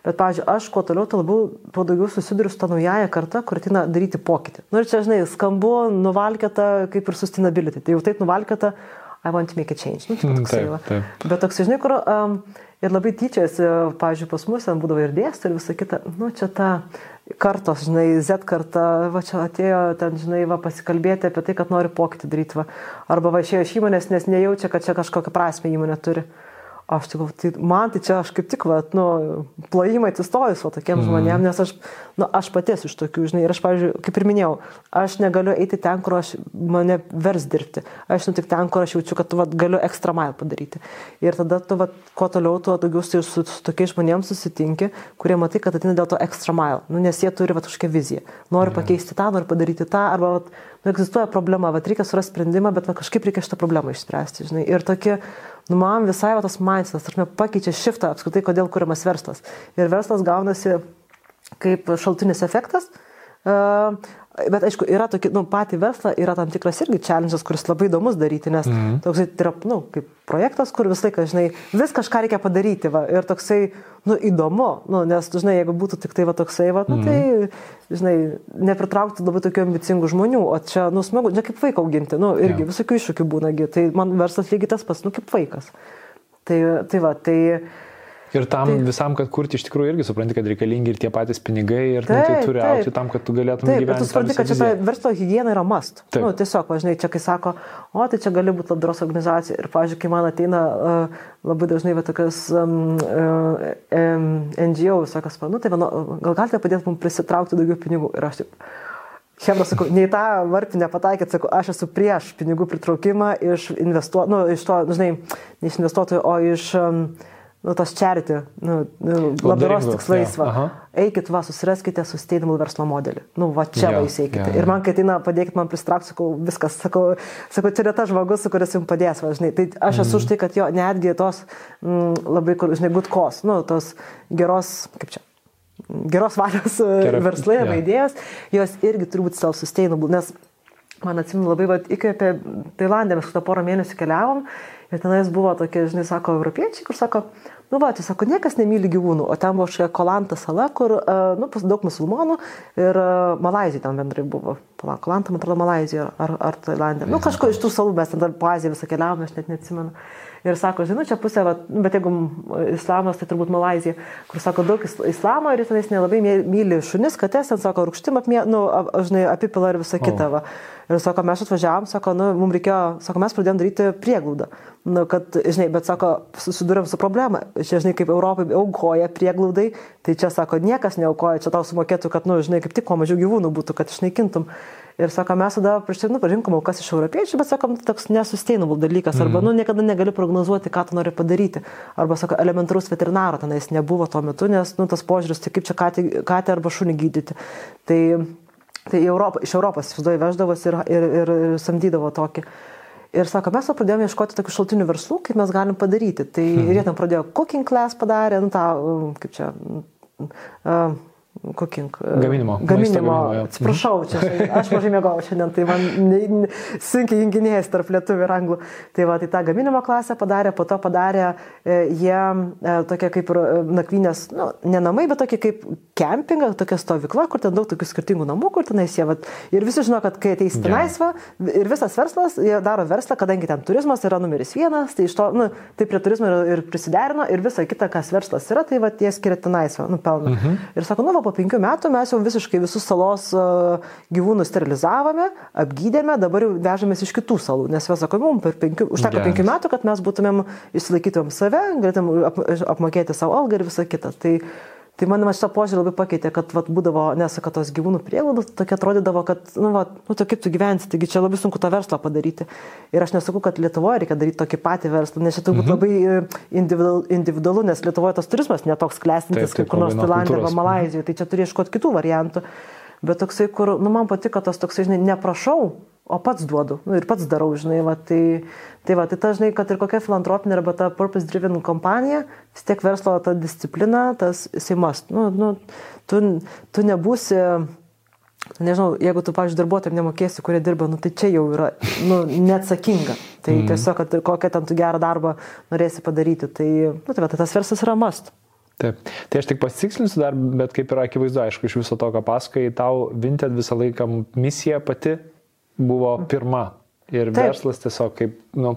bet pavyzdžiui, aš kuo toliau, tuo labiau, tuo daugiau susiduriu su ta naujaja karta, kur atina daryti pokytį. Nu ir čia, žinai, skambu, nuvalkėta kaip ir sustainability. Tai jau taip nuvalkėta, I want to make a change. Nu, tai toks, taip, taip. Bet toks, žinai, kur um, ir labai tyčiasi, pavyzdžiui, pas mus ten būdavo ir dėstė ir visa kita, nu čia ta kartos, žinai, Z karta, va čia atėjo ten, žinai, va pasikalbėti apie tai, kad nori pokytį daryti, va. Arba va išėjo iš įmonės, nes nejaučia, kad čia kažkokią prasme įmonė turi. Aš tik, tai man tai čia aš kaip tik, va, nu, plojimai atsistojus, o tokiem mm. žmonėm, nes aš, nu, aš paties iš tokių, žinai, ir aš, pavyzdžiui, kaip ir minėjau, aš negaliu eiti ten, kur aš mane vers dirbti. Aš nu tik ten, kur aš jaučiu, kad, va, galiu ekstra mile padaryti. Ir tada tu, va, kuo toliau, tuo daugiau su, su, su tokiais žmonėmis susitinki, kurie matai, kad atina dėl to ekstra mile. Nu, nes jie turi, va, kažkokią viziją. Nori mm. pakeisti tą, nori padaryti tą, arba, va, nu, egzistuoja problema, va, reikia surasti sprendimą, bet va, kažkaip reikia šitą problemą išspręsti, žinai. Ir tokie, nu, man visai va, tas mindsetas, aš pakeičia šiftą apskritai, kodėl kuriamas verslas. Ir verslas gaunasi kaip šaltinis efektas. Uh, Bet aišku, yra tokie, nu, patį verslą yra tam tikras irgi challenge'as, kuris labai įdomus daryti, nes mm -hmm. toksai tai yra, nu, kaip projektas, kur visą laiką, žinai, vis kažką reikia padaryti, va, ir toksai, nu, įdomu, nu, nes, žinai, jeigu būtų tik tai, va, toksai, va, nu, tai, žinai, nepritraukti labai tokių ambicingų žmonių, o čia, nu, smagu, ne kaip vaiką auginti, nu, irgi yeah. visokių iššūkių būnagi, tai man verslas lygiai tas pats, nu, kaip vaikas. Tai, tai va, tai... Ir tam taip. visam, kad kurti iš tikrųjų irgi supranti, kad reikalingi ir tie patys pinigai ir taip, nu, tai turi taip. aukti tam, kad tu galėtum taip, gyventi. Tu supranti, kad čia verslo hygiena yra mast. Taip. Nu, tiesiog, važinai, čia kai sako, o tai čia gali būti labdaros organizacija. Ir, pavyzdžiui, kai man ateina uh, labai dažnai va, tokias um, um, NGO, sakas, nu, tai mano, gal galite padėti mums prisitraukti daugiau pinigų. Ir aš taip. Hebra, sakau, nei tą varpinę pataikėt, sakau, aš esu prieš pinigų pritraukimą iš investuotojų, nu, iš to, žinai, ne iš investuotojų, o iš um, nu, tos charity, nu, nu, labdaros tikslais, va. Aha. Eikit, va, susiraskite sustainable verslo modelį. Nu, va, čia yeah, va, jūs eikite. Yeah, yeah. Ir man, kai ateina, padėkit man pristraukti, sakau, viskas, sakau, sakau, čia yra tas žmogus, su kuris jums padės, va, žinai. Tai aš esu mm. už tai, kad jo, netgi tos mm, labai, kur, žinai, cause, nu, tos geros, kaip čia, geros valios Gerai, verslai yeah. idėjos, jos irgi turi būti self-sustainable, nes man atsimenu labai, va, įkvėpė Tailandė, mes tą porą mėnesių keliavom Ir tenais buvo tokie, žinai, sako, europiečiai, kur sako, nu va, tai sako, niekas nemyli gyvūnų, o ten buvo kažkokia Kolanta sala, kur, uh, nu, pas daug musulmonų ir uh, Malazija ten bendrai buvo. Kolanta, man atrodo, Malazija ar, ar Tailandė. Nu, kažko iš tų salų mes ten po Aziją visą keliavome, aš net neatsimenu. Ir sako, žinau, čia pusė, va, bet jeigu islamas, tai turbūt Malazija, kur sako daug islamo ir tenais nelabai myli šunis, katės, ten sako, rūkštim apmė, nu, žinai, apipila ir visą kitą. Va. Ir sako, mes atvažiavam, sako, nu, mums reikėjo, sako, mes pradėjom daryti prieglaudą. Nu, kad, žinai, bet sako, susidurėm su problema. Čia, žinai, kaip Europai aukoja prieglaudai, tai čia, sako, niekas neaukoja, čia tau sumokėtų, kad, nu, žinai, kaip tik kuo mažiau gyvūnų būtų, kad išnaikintum. Ir sako, mes tada prieš tai, nu, pažinkom aukas iš europiečių, bet sakom, tai toks nesustainable dalykas. Arba, mm. nu, niekada negali prognozuoti, ką tu nori padaryti. Arba, sako, elementarus veterinaro tenais nebuvo tuo metu, nes, nu, tas požiūris, tai kaip čia katę, katę arba šunį gydyti. Tai, tai Europą, iš Europos, įsivaizduoju, veždavosi ir, ir, ir, ir samdydavo tokį. Ir sako, mes pradėjome ieškoti tokių šaltinių verslų, kaip mes galim padaryti. Tai mm. ir jie ten pradėjo cooking class padarė, nu tą, kaip čia, uh, cooking. Gaminimo. Gaminimo. Atsiprašau, čia, aš mažai mėgau šiandien, tai man ne, ne, sunkiai junginėjęs tarp lietuvių ir anglų. Tai va, tai tą gaminimo klasę padarė, po to padarė e, jie e, tokia kaip ir nakvynės, nu, ne namai, bet tokia kaip kempinga, tokia stovykla, kur ten daug tokių skirtingų namų, kur tenais jie, va, ir visi žino, kad kai ateis tenais, va, ir visas verslas, jie daro verslą, kadangi ten turizmas yra numeris vienas, tai iš to, nu, tai prie turizmo ir, ir prisiderino, ir visa kita, kas verslas yra, tai va, jie skiria tenais, va, nu, pelną. Mhm. Ir sako, nu, va, po penkių metų mes jau visiškai visus salos gyvūnus sterilizavome, apgydėme, dabar jau vežamės iš kitų salų, nes mes sakome, mums per penkių, užteko penkių metų, kad mes būtumėm išsilaikytumėm save, galėtumėm ap, apmokėti savo algą ir visą kitą. Tai, Tai man šitą požiūrį labai pakeitė, kad vat, būdavo, nes kad tos gyvūnų prieglaudos tokia atrodydavo, kad, nu, vat, nu, to kaip tu gyvensi, taigi čia labai sunku tą verslą padaryti. Ir aš nesakau, kad Lietuvoje reikia daryti tokį patį verslą, nes čia turbūt mhm. labai individualu, individualu, nes Lietuvoje tas turizmas netoks klestintis kaip kur nors Tailandė arba Malazijoje, tai čia turi ieškoti kitų variantų. Bet toksai, kur, nu, man patiko tas toksai, žinai, neprašau, o pats duodu nu, ir pats darau, žinai, va, tai, tai, va, tai ta, žinai, kad ir kokia filantropinė arba ta purpose-driven kompanija, vis tiek verslo ta disciplina, tas įsimas, nu, nu, tu, tu nebūsi, nežinau, jeigu tu, pavyzdžiui, darbuotojams nemokėsi, kurie dirba, nu, tai čia jau yra nu, neatsakinga. Tai mm. tiesiog, kad ir kokią ten tu gerą darbą norėsi padaryti, tai, nu, tai, va, tai tas verslas yra mast. Taip. Tai aš tik pasitikslinsiu dar, bet kaip yra akivaizdu, aišku, iš viso to, ką pasakai, tau Vinted visą laiką misija pati buvo pirma. Ir taip. verslas tiesiog kaip, nu,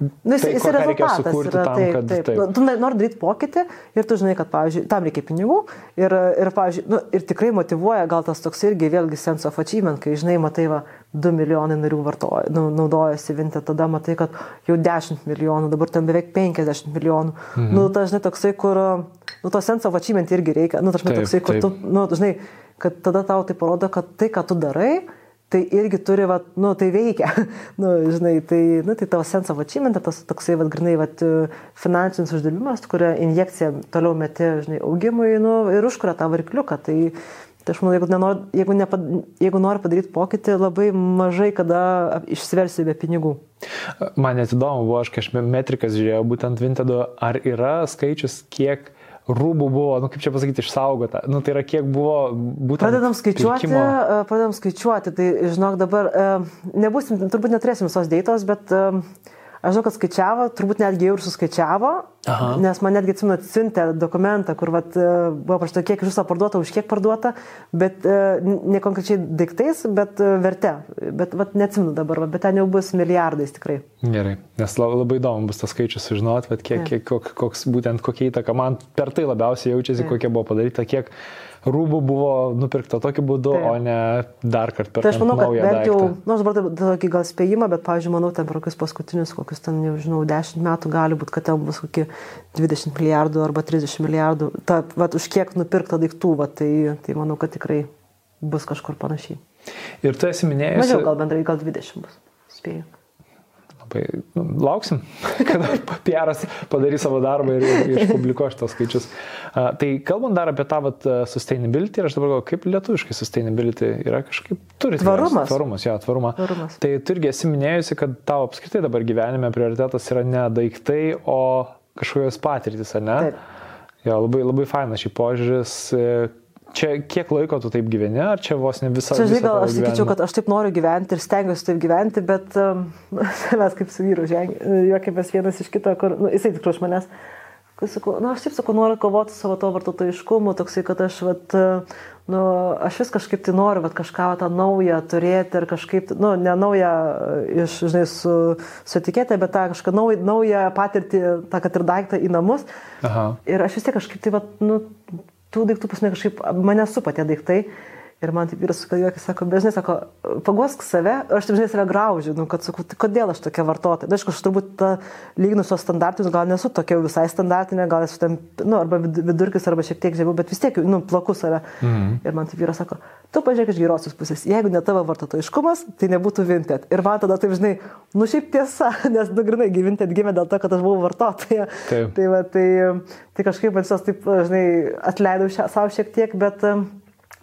Nu, jis, tai, jis reikia sukurti yra, tam, taip, kad taip. taip. Nu, tu nori daryti pokytį ir tu žinai, kad, pavyzdžiui, tam reikia pinigų ir, ir, nu, ir tikrai motivuoja gal tas toks irgi vėlgi sense of achievement, kai, žinai, matai, va, 2 milijonai narių vartoja, nu, naudojasi Vintė, tada matai, kad jau 10 milijonų, dabar ten beveik 50 milijonų. Mhm. Nu, tai, žinai, toksai, kur, nu, to sense of achievement irgi reikia, nu, tai, žinai, toksai, kur tu, nu, žinai, kad tada tau tai parodo, kad tai, ką tu darai, tai irgi turi, va, nu, tai veikia. nu, žinai, tai, nu, tai tavo sense of achievement, tas toksai, va, grinai, va, finansinis uždirbimas, kuria injekcija toliau meti, žinai, augimui, nu, ir užkuria tą varikliuką. Tai, tai aš manau, jeigu, nenori, jeigu, nepad, jeigu nori padaryti pokytį, labai mažai kada išsiversi be pinigų. Man net įdomu buvo, aš kažkaip metrikas žiūrėjau, būtent Vintedo, ar yra skaičius, kiek rūbų buvo, nu kaip čia pasakyti, išsaugota. Nu, tai yra kiek buvo būtent. Pradedam skaičiuoti, pirkimo. E, pradedam skaičiuoti, tai žinok dabar, e, nebūsim, turbūt neturėsim visos dėtos, bet uh, Aš žinau, kad skaičiavo, turbūt netgi jau ir suskaičiavo, Aha. nes man netgi atsimenu atsiuntė dokumentą, kur vat, e, buvo prašta, kiek iš viso parduota, už kiek parduota, bet e, ne konkrečiai daiktais, bet e, verte. Bet vat, neatsimenu dabar, bet ten jau bus milijardais tikrai. Gerai, nes labai įdomu bus tas skaičius sužinoti, kiek, kiek, koks, būtent kokia įtaka man per tai labiausiai jaučiasi, ja. kokia buvo padaryta, kiek rūbų buvo nupirkta tokiu būdu, Taip. o ne dar kartą per tai aš manau, kad bent jau, na, nu, dabar tokį gal spėjimą, bet, pavyzdžiui, manau, ten per kokius paskutinius, kokius ten, nežinau, 10 metų gali būti, kad ten bus kokie 20 milijardų arba 30 milijardų. Ta, va, už kiek nupirkta daiktų, va, tai, tai manau, kad tikrai bus kažkur panašiai. Ir tu esi minėjęs. Mažiau gal bendrai, gal 20 bus, spėjau lauksim, kada PR'as padarys savo darbą ir, ir išpublikuos šitos skaičius. Uh, tai kalbant dar apie tą vat, sustainability, ir aš dabar galvoju, kaip lietuviškai sustainability yra kažkaip turi. Tvarumas. Tvarumas, jo, tvarumą. Tvarumas. Tai tu irgi esi minėjusi, kad tavo apskritai dabar gyvenime prioritetas yra ne daiktai, o kažkokios patirtis, ar ne? Taip. Jo, labai, labai fainas šį požiūris, Čia kiek laiko tu taip gyveni, ar čia vos ne visą laiką? Čia, žinai, gal aš sakyčiau, kad aš taip noriu gyventi ir stengiuosi taip gyventi, bet um, mes kaip su vyru juokėmės vienas iš kito, kur, nu, jisai tikrai iš manęs, sakau, nu, aš taip sakau, noriu kovoti su savo to vartotojiškumu, toksai, kad aš, vat, nu, aš vis kažkaip tai noriu, vat, kažką vat, tą naują turėti ir kažkaip, nu, ne naują iš, žinai, su, su etiketė, bet tą kažką naują, naują patirtį, tą, kad ir daiktą į namus. Aha. Ir aš vis tiek kažkaip tai, vat, nu, tų daiktų pas mane kažkaip, mane supa tie daiktai. Ir man taip vyras sukaljuokia, sako, dažnai sako, paguosk save, aš taip žinai save graužiu, nu, kad sakau, tai kodėl aš tokia vartotoja. Na, aišku, aš turbūt tą lyginus su standartinius, gal nesu tokia visai standartinė, gal esu ten, nu, arba vidurkis, arba šiek tiek žemiau, bet vis tiek, nu, plaku save. Mhm. Ir man taip vyras sako, tu pažiūrėk iš gerosios pusės, jeigu ne tavo vartotojiškumas, tai nebūtų vintet. Ir man tada taip, žinai, nu šiaip tiesa, nes, nu, grinai, vintet gimė dėl to, kad aš buvau vartotoja. Taip. Tai, va, tai, tai kažkaip man visas taip, žinai, atleidau savo šiek tiek, bet... Um,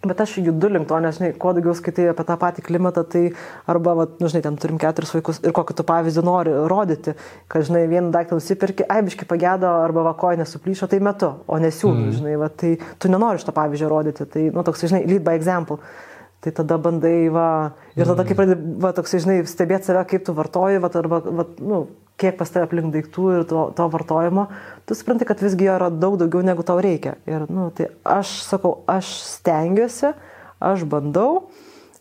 Bet aš judu link to, nes, žinai, kuo daugiau skaitai apie tą patį klimatą, tai arba, va, nu, žinai, ten turim keturis vaikus ir kokį tu pavyzdį nori rodyti, kad, žinai, vieną daiktą nusipirki, aibiškai pagėdo arba vakoja nesuplyšo, tai metu, o nesiūlau, mm. žinai, va, tai tu nenori šito pavyzdžio rodyti, tai, nu, toks, žinai, lead by example. Tai tada bandai, va, ir tada, kai pradedi, va, toks, žinai, stebėti save, kaip tu vartoji, va, arba, va, nu, kiek pas tave aplink daiktų ir to, to vartojimo, tu supranti, kad visgi jo yra daug daugiau negu tau reikia. Ir, nu, tai aš sakau, aš stengiuosi, aš bandau.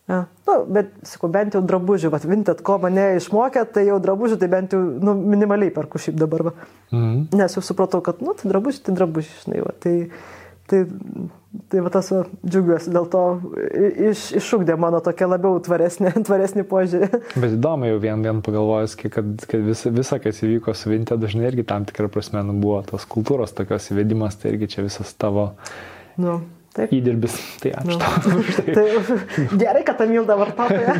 Ja, nu, bet, sakau, bent jau drabužių, bet vintet, ko mane išmokė, tai jau drabužių, tai bent jau nu, minimaliai perku šiaip dabar. Va. Mhm. Nes jau supratau, kad, nu, tai drabužiai, tai drabužiai, žinai, va. Tai, Tai, tai va tas va, džiugiuosi, dėl to iš, iššūkdė mano tokia labiau tvaresnė, tvaresnį požiūrį. Bet įdomu jau vien, vien pagalvojus, kad, kad visa, visa, kas įvyko su Vintė, dažnai irgi tam tikrą prasme nu, buvo tos kultūros tokios įvedimas, tai irgi čia visas tavo nu, taip. įdirbis. Tai ačiū nu. tai. tai. Gerai, kad tą mildą vartotoja.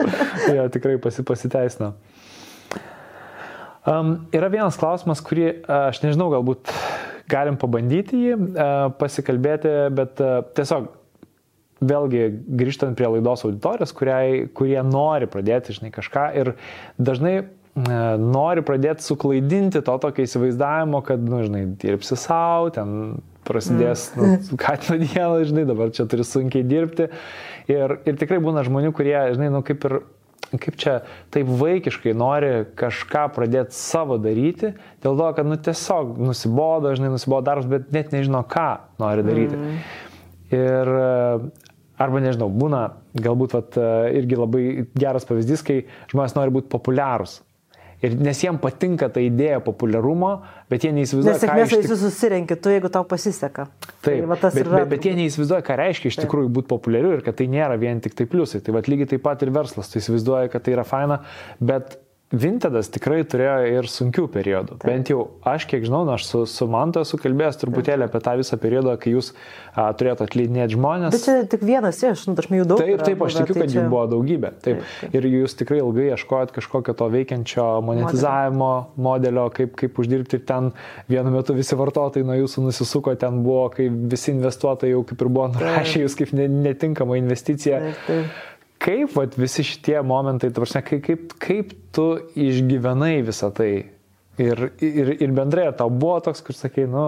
jo, tikrai pasi, pasiteisino. Um, yra vienas klausimas, kurį aš nežinau, galbūt galim pabandyti jį, e, pasikalbėti, bet e, tiesiog vėlgi grįžtant prie laidos auditorijos, kuriai, kurie nori pradėti, žinai, kažką ir dažnai e, nori pradėti suklaidinti to tokio įsivaizdavimo, kad, nu, žinai, dirbsi savo, ten prasidės, mm. nu, katino dieną, žinai, dabar čia turi sunkiai dirbti. Ir, ir tikrai būna žmonių, kurie, žinai, nu, kaip ir kaip čia taip vaikiškai nori kažką pradėti savo daryti, dėl to, kad nu, tiesiog nusibodo, žinai, nusibodo darbas, bet net nežino, ką nori daryti. Mm. Ir arba nežinau, būna galbūt vat, irgi labai geras pavyzdys, kai žmonės nori būti populiarūs. Ir nes jiems patinka ta idėja populiarumo, bet jie neįsivaizduoja. Nes tik... susirenki, tu jeigu tau pasiseka. Taip, tai, bet, yra... bet, bet jie neįsivaizduoja, ką reiškia iš Taip. tikrųjų būti populiariu ir kad tai nėra vien tik tai pliusai. Tai va lygiai taip pat ir verslas, tu įsivaizduoji, kad tai yra faina, bet Vintedas tikrai turėjo ir sunkių periodų. Taip. Bent jau aš, kiek žinau, nu, aš su, su Mantu esu kalbėjęs truputėlį apie tą visą periodą, kai jūs a, turėjote atleidinėti žmonės. Bet čia tik vienas iš, nu, aš jų daug. Taip, taip, aš tikiu, tai kad čia... jų buvo daugybė. Taip. Taip, taip. Ir jūs tikrai ilgai ieškojot kažkokio to veikiančio monetizavimo modelio, modelio kaip, kaip uždirbti ir ten vienu metu visi vartotojai nuo jūsų nusisuko, ten buvo, kai visi investuotojai jau kaip ir buvo nurašę jūs kaip netinkama investicija. Taip, taip kaip vat, visi šitie momentai, prasme, kaip, kaip, kaip tu išgyvenai visą tai ir, ir, ir bendrai tau buvo toks, kur sakai, nu,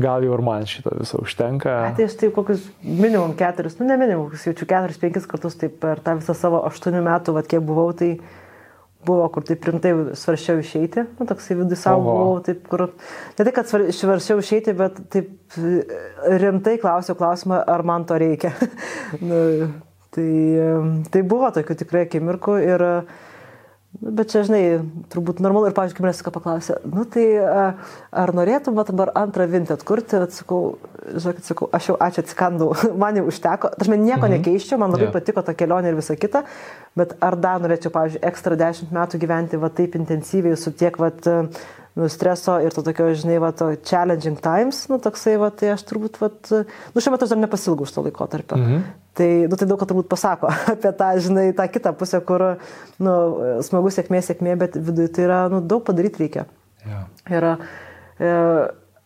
gal jau ir man šito viso užtenka. A, tai aš taip kokius minimum keturis, nu ne minimum, kokius jaučiu keturis, penkis kartus taip per tą visą savo aštuonių metų, vad kiek buvau, tai buvo, kur taip rimtai svaršiau išeiti, nu toksai vidus savo buvau, taip kur, ne tai, kad svaršiau išeiti, bet taip rimtai klausiau klausimą, ar man to reikia. nu, Tai, tai buvo tokių tikrai akimirkų ir, nu, bet čia, žinai, turbūt normalu ir, pavyzdžiui, manęs paklausė, nu tai ar norėtum dabar antrą vintę atkurti, atsakau, žinokit, sakau, aš jau ačiū atsikandau, man jau užteko, aš man nieko mhm. nekeiščiau, man labai yeah. patiko ta kelionė ir visa kita, bet ar dar norėčiau, pavyzdžiui, ekstra dešimt metų gyventi va taip intensyviai su tiek, va, nu, streso ir to tokio, žinai, va, to challenging times, nu, toksai, va, tai aš turbūt, va, nu, šiuo metu aš dar nepasilgau už to laikotarpio. Mhm. Tai, nu, tai daug ką turbūt pasako apie tą, žinai, tą kitą pusę, kur, nu, smagu sėkmė, sėkmė, bet viduje tai yra, nu, daug padaryti reikia. Ja. Ir, e,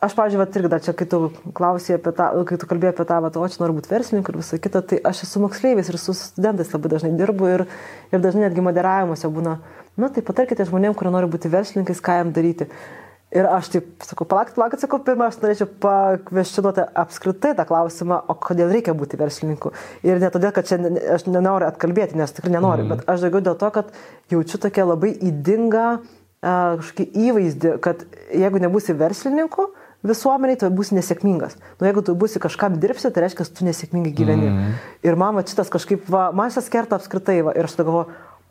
aš, vat, irgi dar čia, kai tu klausai apie tą, kai tu kalbėjai apie tą, vat, o čia noriu būti verslininku ir visą kitą, tai aš esu moksleivis ir su studentais labai dažnai dirbu ir, ir dažnai netgi moderavimuose būna, nu, tai patarkite žmonėms, kurie nori būti verslininkais, ką jam daryti. Ir aš taip sakau, palaukit, palaukit, sakau, pirmą aš norėčiau pakvestionuoti apskritai tą klausimą, o kodėl reikia būti verslininku. Ir ne todėl, kad čia aš nenoriu atkalbėti, nes tikrai nenoriu, mm. bet aš daugiau dėl to, kad jaučiu tokią labai įdingą kažkokį įvaizdį, kad jeigu nebūsi verslininku, visuomeniai, tu būsi nesėkmingas. Nu, jeigu tu būsi kažkam dirbsi, tai reiškia, tu nesėkmingai gyveni. Mm. Ir man va, šitas kažkaip, va, man šitas kerta apskritai, va, ir aš galvoju,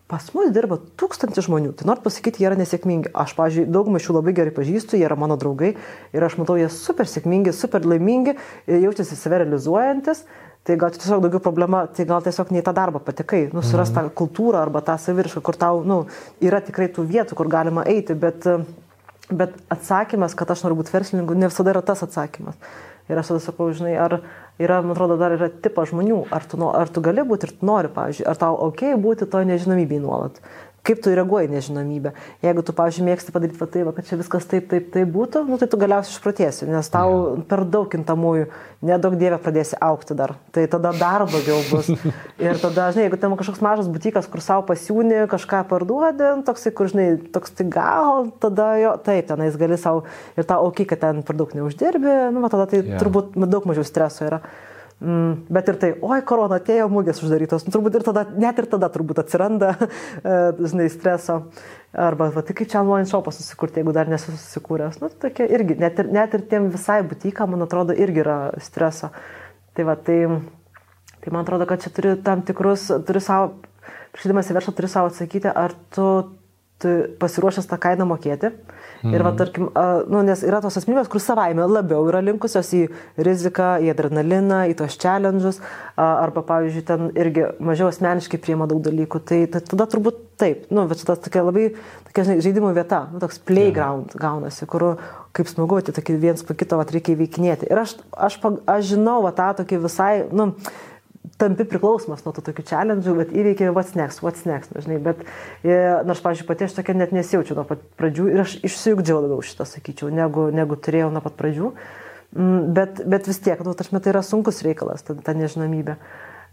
Pas mus dirba tūkstantis žmonių, tai noriu pasakyti, jie yra nesėkmingi. Aš, pažiūrėjau, daugumą iš jų labai gerai pažįstu, jie yra mano draugai ir aš matau, jie super sėkmingi, super laimingi, jaučiasi save realizuojantis. Tai gal tiesiog daugiau problema, tai gal tiesiog ne į tą darbą patekai, nu, suras tą kultūrą arba tą saviršką, kur tau, nu, yra tikrai tų vietų, kur galima eiti, bet, bet atsakymas, kad aš noriu būti verslininku, ne visada yra tas atsakymas. Ir aš tada sakau, žinai, ar yra, man atrodo, dar yra tipas žmonių, ar tu, ar tu gali būti ir tu nori, pavyzdžiui, ar tau ok būti to nežinomybėje nuolat. Kaip tu reaguoji nežinomybę. Jeigu tu, pavyzdžiui, mėgsti padaryti va tai, va, kad čia viskas taip, taip, taip būtų, nu, tai tu galiausiai išprotėsi, nes tau yeah. per daug kintamųjų, nedaug dievė pradėsi aukti dar. Tai tada dar blogiau bus. Ir tada, žinai, jeigu ten kažkoks mažas butikas, kur savo pasiūni, kažką parduodi, nu, toksai, kur, žinai, toks tai gal, tada jo, taip, tenais gali savo ir tą aukį, kad ten per daug neuždirbi, nu, va, tada tai yeah. turbūt daug mažiau streso yra. Mm, bet ir tai, oi, korona atėjo, mūgės uždarytos, nu, turbūt ir tada, net ir tada turbūt atsiranda, e, žinai, streso. Arba, va, tai kaip čia online shopą susikurti, jeigu dar nesu susikūręs. Nu, tokia irgi, net ir, net ir tiem visai butikam, man atrodo, irgi yra streso. Tai va, tai, tai man atrodo, kad čia turi tam tikrus, turi savo, priešydamas į verslą, turi savo atsakyti, ar tu, tu pasiruošęs tą kainą mokėti. Mhm Mm. Ir, va, tarkim, nu, nes yra tos asmenybės, kur savaime labiau yra linkusios į riziką, į adrenaliną, į tos challenges, arba, pavyzdžiui, ten irgi mažiau asmeniškai priema daug dalykų. Tai, tai tada turbūt taip, nu, bet šitas tokia labai, tokia, žinai, žaidimų vieta, nu, toks playground mm. gaunasi, kur kaip smagu, tai tokį viens po kito, va, reikia įveikinėti. Ir aš, aš, aš žinau, va, tą tokį visai, nu, tampi priklausomas nuo tų tokių challenge, bet įveikia what's next, what's next, žinai, bet e, nors, pavyzdžiui, pati aš tokia net nesijaučiu nuo pat pradžių ir aš išsiugdžiau labiau šitą, sakyčiau, negu, negu turėjau nuo pat pradžių, mm, bet, bet vis tiek, nu, tarsi tai yra sunkus reikalas, ta, ta nežinomybė.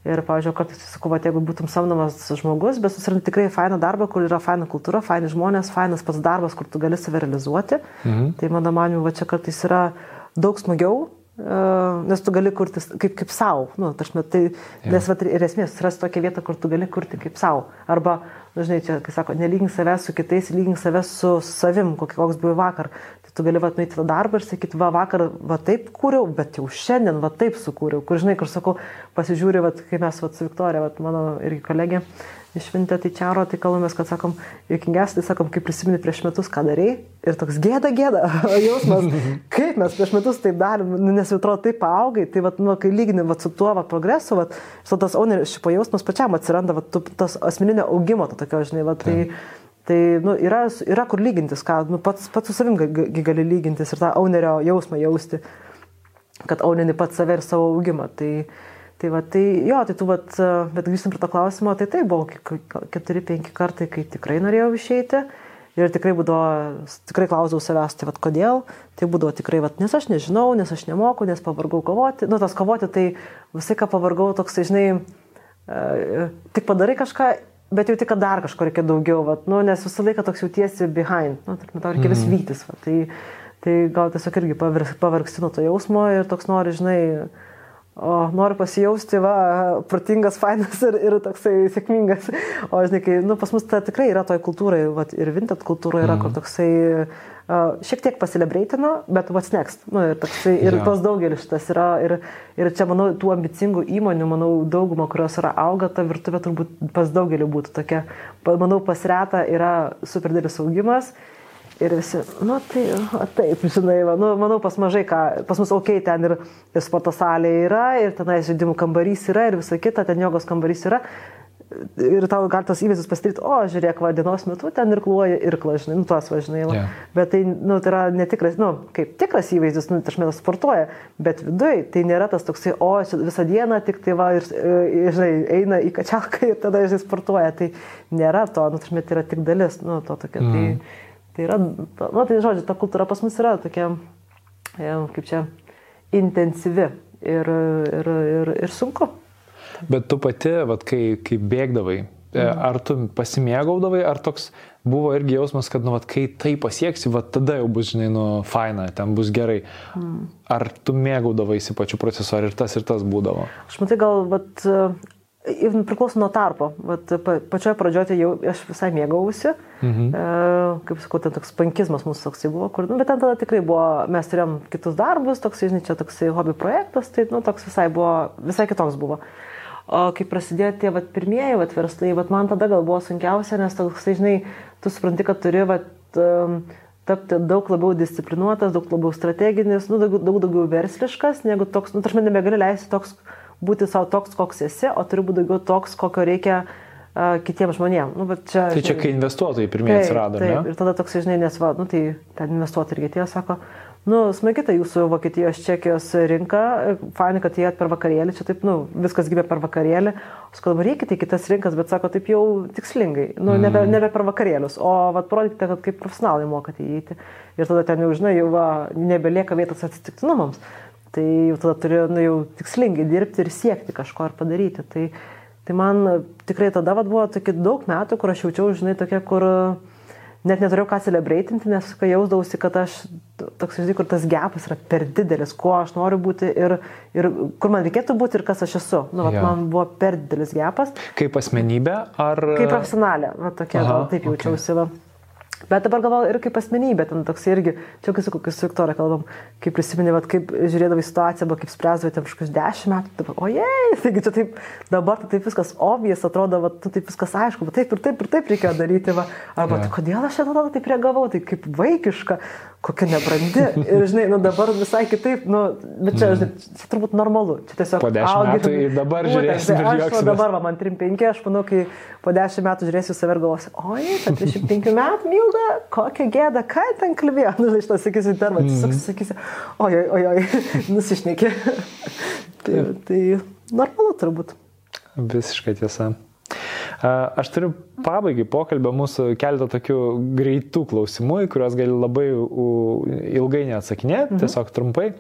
Ir, pavyzdžiui, kartais sakau, jeigu būtum samdomas žmogus, bet susirandi tikrai fainą darbą, kur yra faina kultūra, faini žmonės, fainas pats darbas, kur tu gali save realizuoti, mhm. tai mano manimu, va čia kartais yra daug smagiau nes tu gali kurti kaip, kaip savo. Nu, tašme, tai, ja. Nes vat, ir esmės, surasti tokią vietą, kur tu gali kurti kaip savo. Arba, nu, čia, kai sako, nelygink savęs su kitais, lygink savęs su savim, koks buvo vakar. Tai tu gali vat, nueiti tą darbą ir sakyti, va vakar va taip kūriau, bet jau šiandien va taip sukūriau. Kur žinai, kur sakau, pasižiūri, vat, kai mes vat, su Viktorija, vat, mano irgi kolegė, išvintė tai čiaro, tai kalbamės, kad sakom, juokingiausia, tai sakom, kaip prisimeni prieš metus, ką darai. Ir toks gėda, gėda, jausmas, kaip mes prieš metus taip darėm, nu, nes jau atrodo taip paaugai, tai vat, nu, kai lygini vat, su tuo vat, progresu, vat, su tas ownership jausmas pačiam atsiranda, vat, tu, tas asmeninio augimo, to tokio, žinai, vat, tai, tai nu, yra, yra kur lygintis, ką, nu, pats, pats su savim gali lygintis ir tą ownerio jausmą jausti, kad ownini pats save ir savo augimą. Tai, Tai va, tai jo, tai tu, vat, bet grįžtam prie to klausimo, tai tai buvo 4-5 kartai, kai tikrai norėjau išeiti. Ir tikrai būdavo, tikrai klausau savęs, tai vad kodėl, tai būdavo tikrai, vad, nes aš nežinau, nes aš nemoku, nes pavargau kovoti. Nu, tas kovoti, tai visai ką pavargau, toks, žinai, e, tik padarai kažką, bet jau tik, kad dar kažko reikia daugiau, vat, nu, nes visą laiką toks jautiesi behind, nu, tarkim, tau reikia vis mhm. vytis. Vat, tai, tai gal tiesiog irgi pavargsti nuo to jausmo ir toks nori, žinai, O noriu pasijausti, va, protingas, fainas ir, ir toksai sėkmingas. O žinai, kai, nu, pas mus ta tikrai yra toj kultūrai, va, ir vintet kultūra yra, mm. kur toksai uh, šiek tiek pasilebreitino, bet what's next. Nu, ir, toksai, ir ja. pas daugelis šitas yra. Ir, ir čia, manau, tų ambicingų įmonių, manau, dauguma, kurios yra auga, ta virtuvė turbūt pas daugelį būtų tokia. Manau, pas retą yra super didelis augimas Ir visi, nu tai, o, taip, žinai, va, nu, manau, pas mažai ką, pas mus ok, ten ir, ir sporto salė yra, ir tenais žaidimų kambarys yra, ir visa kita, ten jogos kambarys yra. Ir tau gali tas įvaizdis pasidaryti, o, žiūrėk, va, dienos metu ten ir kluoja ir klažinai, nu, tuos važinai. Yeah. Bet tai, nu, tai yra netikras, nu, kaip tikras įvaizdis, nu, aš metas sportuoja, bet viduje tai nėra tas toksai, o, visą dieną tik tai va, ir, žinai, eina į kačialką ir tada, žinai, sportuoja. Tai nėra to, nu, tai yra tik dalis, nu, to tokia. Mm. Tai, Tai yra, na tai žodžiu, ta kultūra pas mus yra tokia, e, kaip čia, intensyvi ir, ir, ir, ir sunku. Bet tu pati, vat, kai, kai bėgdavai, mm. ar tu pasimėgaudavai, ar toks buvo irgi jausmas, kad, nu, vat, kai tai pasieksi, vat, tada jau bus, žinai, nu, faina, ten bus gerai. Mm. Ar tu mėgaudavaisi pačiu procesu, ar ir tas ir tas būdavo? Aš matai, gal, vat, priklauso nuo tarpo. Vat, pa, pačioje pradžioje tai jau aš visai mėgausi. Mhm. E, kaip sakau, ten toks pankizmas mūsų toksai buvo, kur, nu, bet ten tada tikrai buvo, mes turėjom kitus darbus, toksai, žinai, čia toksai hobby projektas, tai, nu, toks visai buvo, visai kitoks buvo. O kai prasidėjo tie vat, pirmieji vat, verslai, vat, man tada gal buvo sunkiausia, nes toksai, žinai, tu supranti, kad turi vat, tapti daug labiau disciplinuotas, daug labiau strateginis, nu, daug, daug daugiau versliškas, negu toks, nu, tarsi nebegali leisti toks būti savo toks, koks esi, o turi būti daugiau toks, kokio reikia uh, kitiems žmonėms. Nu, čia, tai čia, kai investuotojai pirmieji atsirado. Taip, ne? ir tada toks, žinai, nes, va, nu, tai ten investuotojai irgi tie sako, nu, smagi ta jūsų Vokietijos, Čekijos rinka, fainai, kad jie per vakarėlį, čia taip, nu, viskas gimė per vakarėlį, dabar reikite į kitas rinkas, bet sako taip jau tikslingai, nu, nebe, Mm. nebe per vakarėlius, o vat parodykite, kad kaip profesionalai mokate įeiti. Ir tada ten jau, žinai, jau va, nebelieka vietos atsitiktinumams. Tai jau tada turi, nu, jau tikslingai dirbti ir siekti kažko ir padaryti. Tai, tai man tikrai tada vat, buvo tokie daug metų, kur aš jaučiau, žinai, tokie, kur net neturėjau ką celebreitinti, nes kai jausdavausi, kad aš toks, žinai, kur tas gepas yra per didelis, kuo aš noriu būti ir, ir kur man reikėtų būti ir kas aš esu. Nu, vat, Jo. man buvo per didelis gepas. Kaip asmenybė ar... Kaip profesionalė, va, tokia, Aha, gal, taip okay. jaučiausi. Va. Bet dabar galvoju ir kaip asmenybė, ten toks irgi, čia kai su, su Viktorija kalbam, kaip prisiminė, vat, kaip žiūrėdavai situaciją, arba kaip spręsdavai ten kažkokius dešimt metų, dabar, ojei, taigi čia taip, dabar tai taip viskas obvious, atrodo, va, tu taip viskas aišku, bet taip ir taip ir taip reikėjo daryti, va. arba Jo. tai kodėl aš tada taip reagavau, tai kaip vaikiška, kokia nebrandi. Ir žinai, nu dabar visai kitaip, nu, bet čia, žinai, čia turbūt normalu. Čia tiesiog Po 10 augi- metų ir dabar ir Aš juoksimės. dabar, va, man 35, aš manau, kai po 10 metų žiūrėsiu save ir galvosiu, oi, ta 35 metų, Milda, kokia gėda, ką ten kalbėjo. Nu, žinai, šitą sakysi, dar, va, tiesiog sakysi, oi, oi, oi, oi, nusišneki. tai, tai normalu turbūt. Visiškai tiesa. Aš turiu pabaigai pokalbio mūsų keletą tokių greitų klausimų, į kuriuos gali labai ilgai neatsakinėti, mhm. tiesiog trumpai,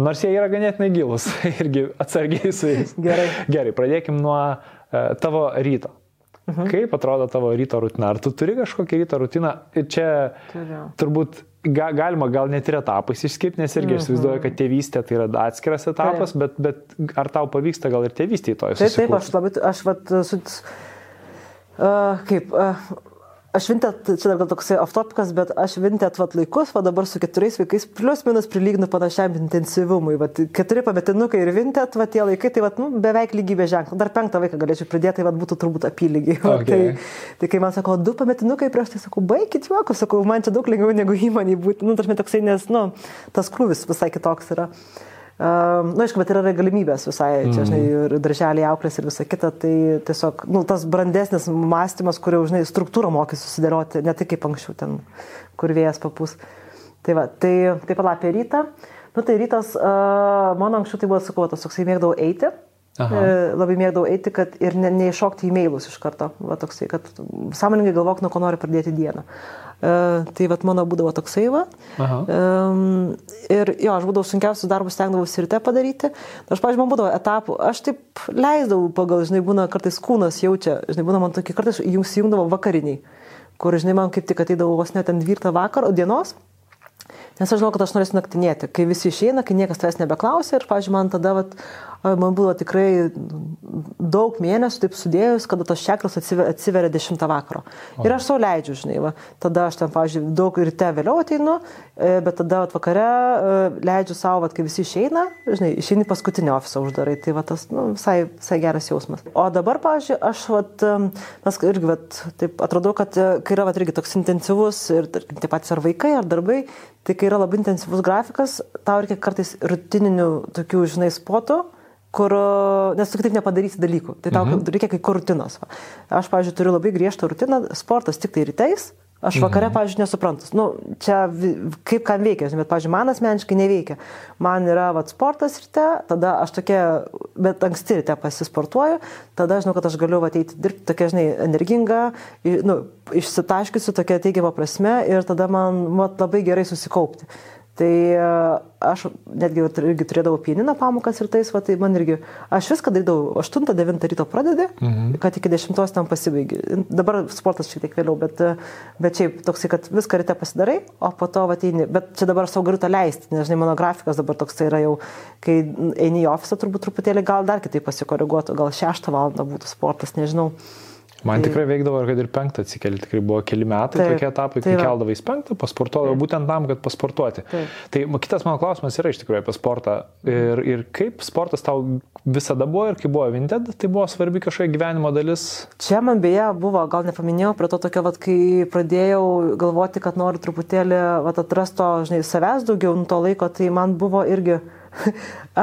nors jie yra ganėtinai gilus, irgi atsargiai su jais. Gerai. Gerai, pradėkim nuo e, tavo ryto. Mhm. Kaip atrodo tavo ryto rutina? Ar tu turi kažkokią ryto rutiną? Čia Turiu. turbūt ga, galima gal net ir etapais išskirti, nes irgi aš įsivaizduoju, kad tėvystė tai yra atskiras etapas, bet, bet ar tau pavyksta gal ir tėvystėje to Taip, taip, aš labai, aš vat, su, uh, kaip, uh, aš vintet, čia dar gal toksai aftopikas, bet aš vintet vat laikus, va dabar su keturiais vaikais, plius minus prilyginu panašiam intensyvumui. Vat, keturi pametinukai ir vintet, va tie laikai, tai vat, nu, beveik lygybė ženklas. Dar penktą vaiką galėčiau pridėti, tai vat, būtų turbūt apylygiai. Va, Okay. tai, tai kai man sako, du pametinukai prieš tai sakau, baigit juokus, sakau, man čia daug lengviau negu įmonė būti. Nu, tarsi toksai, nes, nu, tas krūvis visai kitoks yra. Na, nu, aišku, bet yra galimybės visai, čia, žinai, ir darželiai auklės ir visa kita, tai tiesiog, nu, tas brandesnis mąstymas, kur jau, žinai, struktūrą mokys susidėlioti, ne tik kaip anksčiau ten, kur vėjas papūs. Tai va, tai taip pat apie rytą. Nu, tai rytas, uh, mano anksčiau tai buvo, sakau, tas toksai mėgdavau eiti. Aha. E, Labai mėgdavau eiti, kad ir ne, neiššokti į mailus iš karto. Va, toksai, kad sąmoningai galvok, nuo ko nori pradėti dieną. E, tai vat mano būdavo toksai va. Aha. Ir jo, aš būdavau sunkiausius darbus stengdavausi ryte padaryti. Aš, pažiūrėjau, man būdavo etapų, aš taip leisdavau pagal, žinai, būna kartais kūnas jaučia, žinai, būna man tokie kartais įjungdavo vakariniai, kur, žinai, man kaip tik ateidavo vos net ten 12 vakaro dienos. Nes aš žinau, kad aš noriu naktinėti, kai visi išeina, kai niekas tavęs nebeklausia ir, pažiūrėjau, man tada, vat, man buvo tikrai daug mėnesių taip sudėjus, kada tos čekros atsiveria, atsiveria 10 vakaro. Ir aš savo leidžiu, žinai, va. tada aš ten, pažiūrėjau, daug ryte vėliau ateinu, e, bet tada vat, vakare e, leidžiu savo, vat, kai visi išeina, žinai, išeini paskutinį ofisą uždarai, tai va, tas nu, visai, visai geras jausmas. O dabar, pažiūrėjau, aš, em, mes irgi, vat, taip atrodo, kad e, kai yra vat, irgi toks intensyvus ir tie patys ar vaikai, ar darbai, tai kai yra labai intensyvus grafikas, tau reikia kartais rutininių tokių, žinai, spotų, kur, nes tu kitaip nepadarysi dalykų. Tai tau mhm. reikia kai kur rutinos. Aš, pavyzdžiui, turiu labai griežtą rutiną, sportas tik tai rytais. Aš vakare, mhm. pavyzdžiui, nesuprantu. Nu, čia kaip kam veikia, bet, pavyzdžiui, man asmeniškai neveikia. Man yra vat, sportas ryte, tada aš tokia, bet anksti ryte pasisportuoju, tada žinau, kad aš galiu vat, eiti dirbti tokia, žinai, energinga, nu, išsitaškysiu tokia teigiama prasme ir tada man vat, labai gerai susikaupti. Tai e, aš netgi irgi turėdavau pieniną pamokas ir tais, va, tai man irgi, aš viską darydavau 8-9 ryto pradedi, mhm. kad iki 10 ten pasibaigi. Dabar sportas šiek tiek vėliau, bet, e, bet šiaip toksai, kad viską ryte pasidarai, o po to ateini. Bet čia dabar savo galiu tą leisti, nes žinai, mano grafikas dabar toks yra jau, kai eini į ofisą, turbūt truputėlį gal dar kitaip pasikoreguotų, gal 6 val. būtų sportas, nežinau. Man Tai- tikrai veikdavo, kad ir penktą atsikeli, tikrai buvo keli metai Taip, tokie etapai, kai tai va. keldavai į penktą, pasportuodavau būtent tam, kad pasportuoti. Taip. Tai kitas mano klausimas yra iš tikrųjų apie sportą. Ir, ir kaip sportas tau visada buvo ir kai buvo Vinted, tai buvo svarbi kažkokia gyvenimo dalis. Čia man beje buvo, gal nepaminėjau, prie to tokio, vat, kai pradėjau galvoti, kad noriu truputėlį vat, atrasto, žinai, savęs daugiau nuo to laiko, tai man buvo irgi,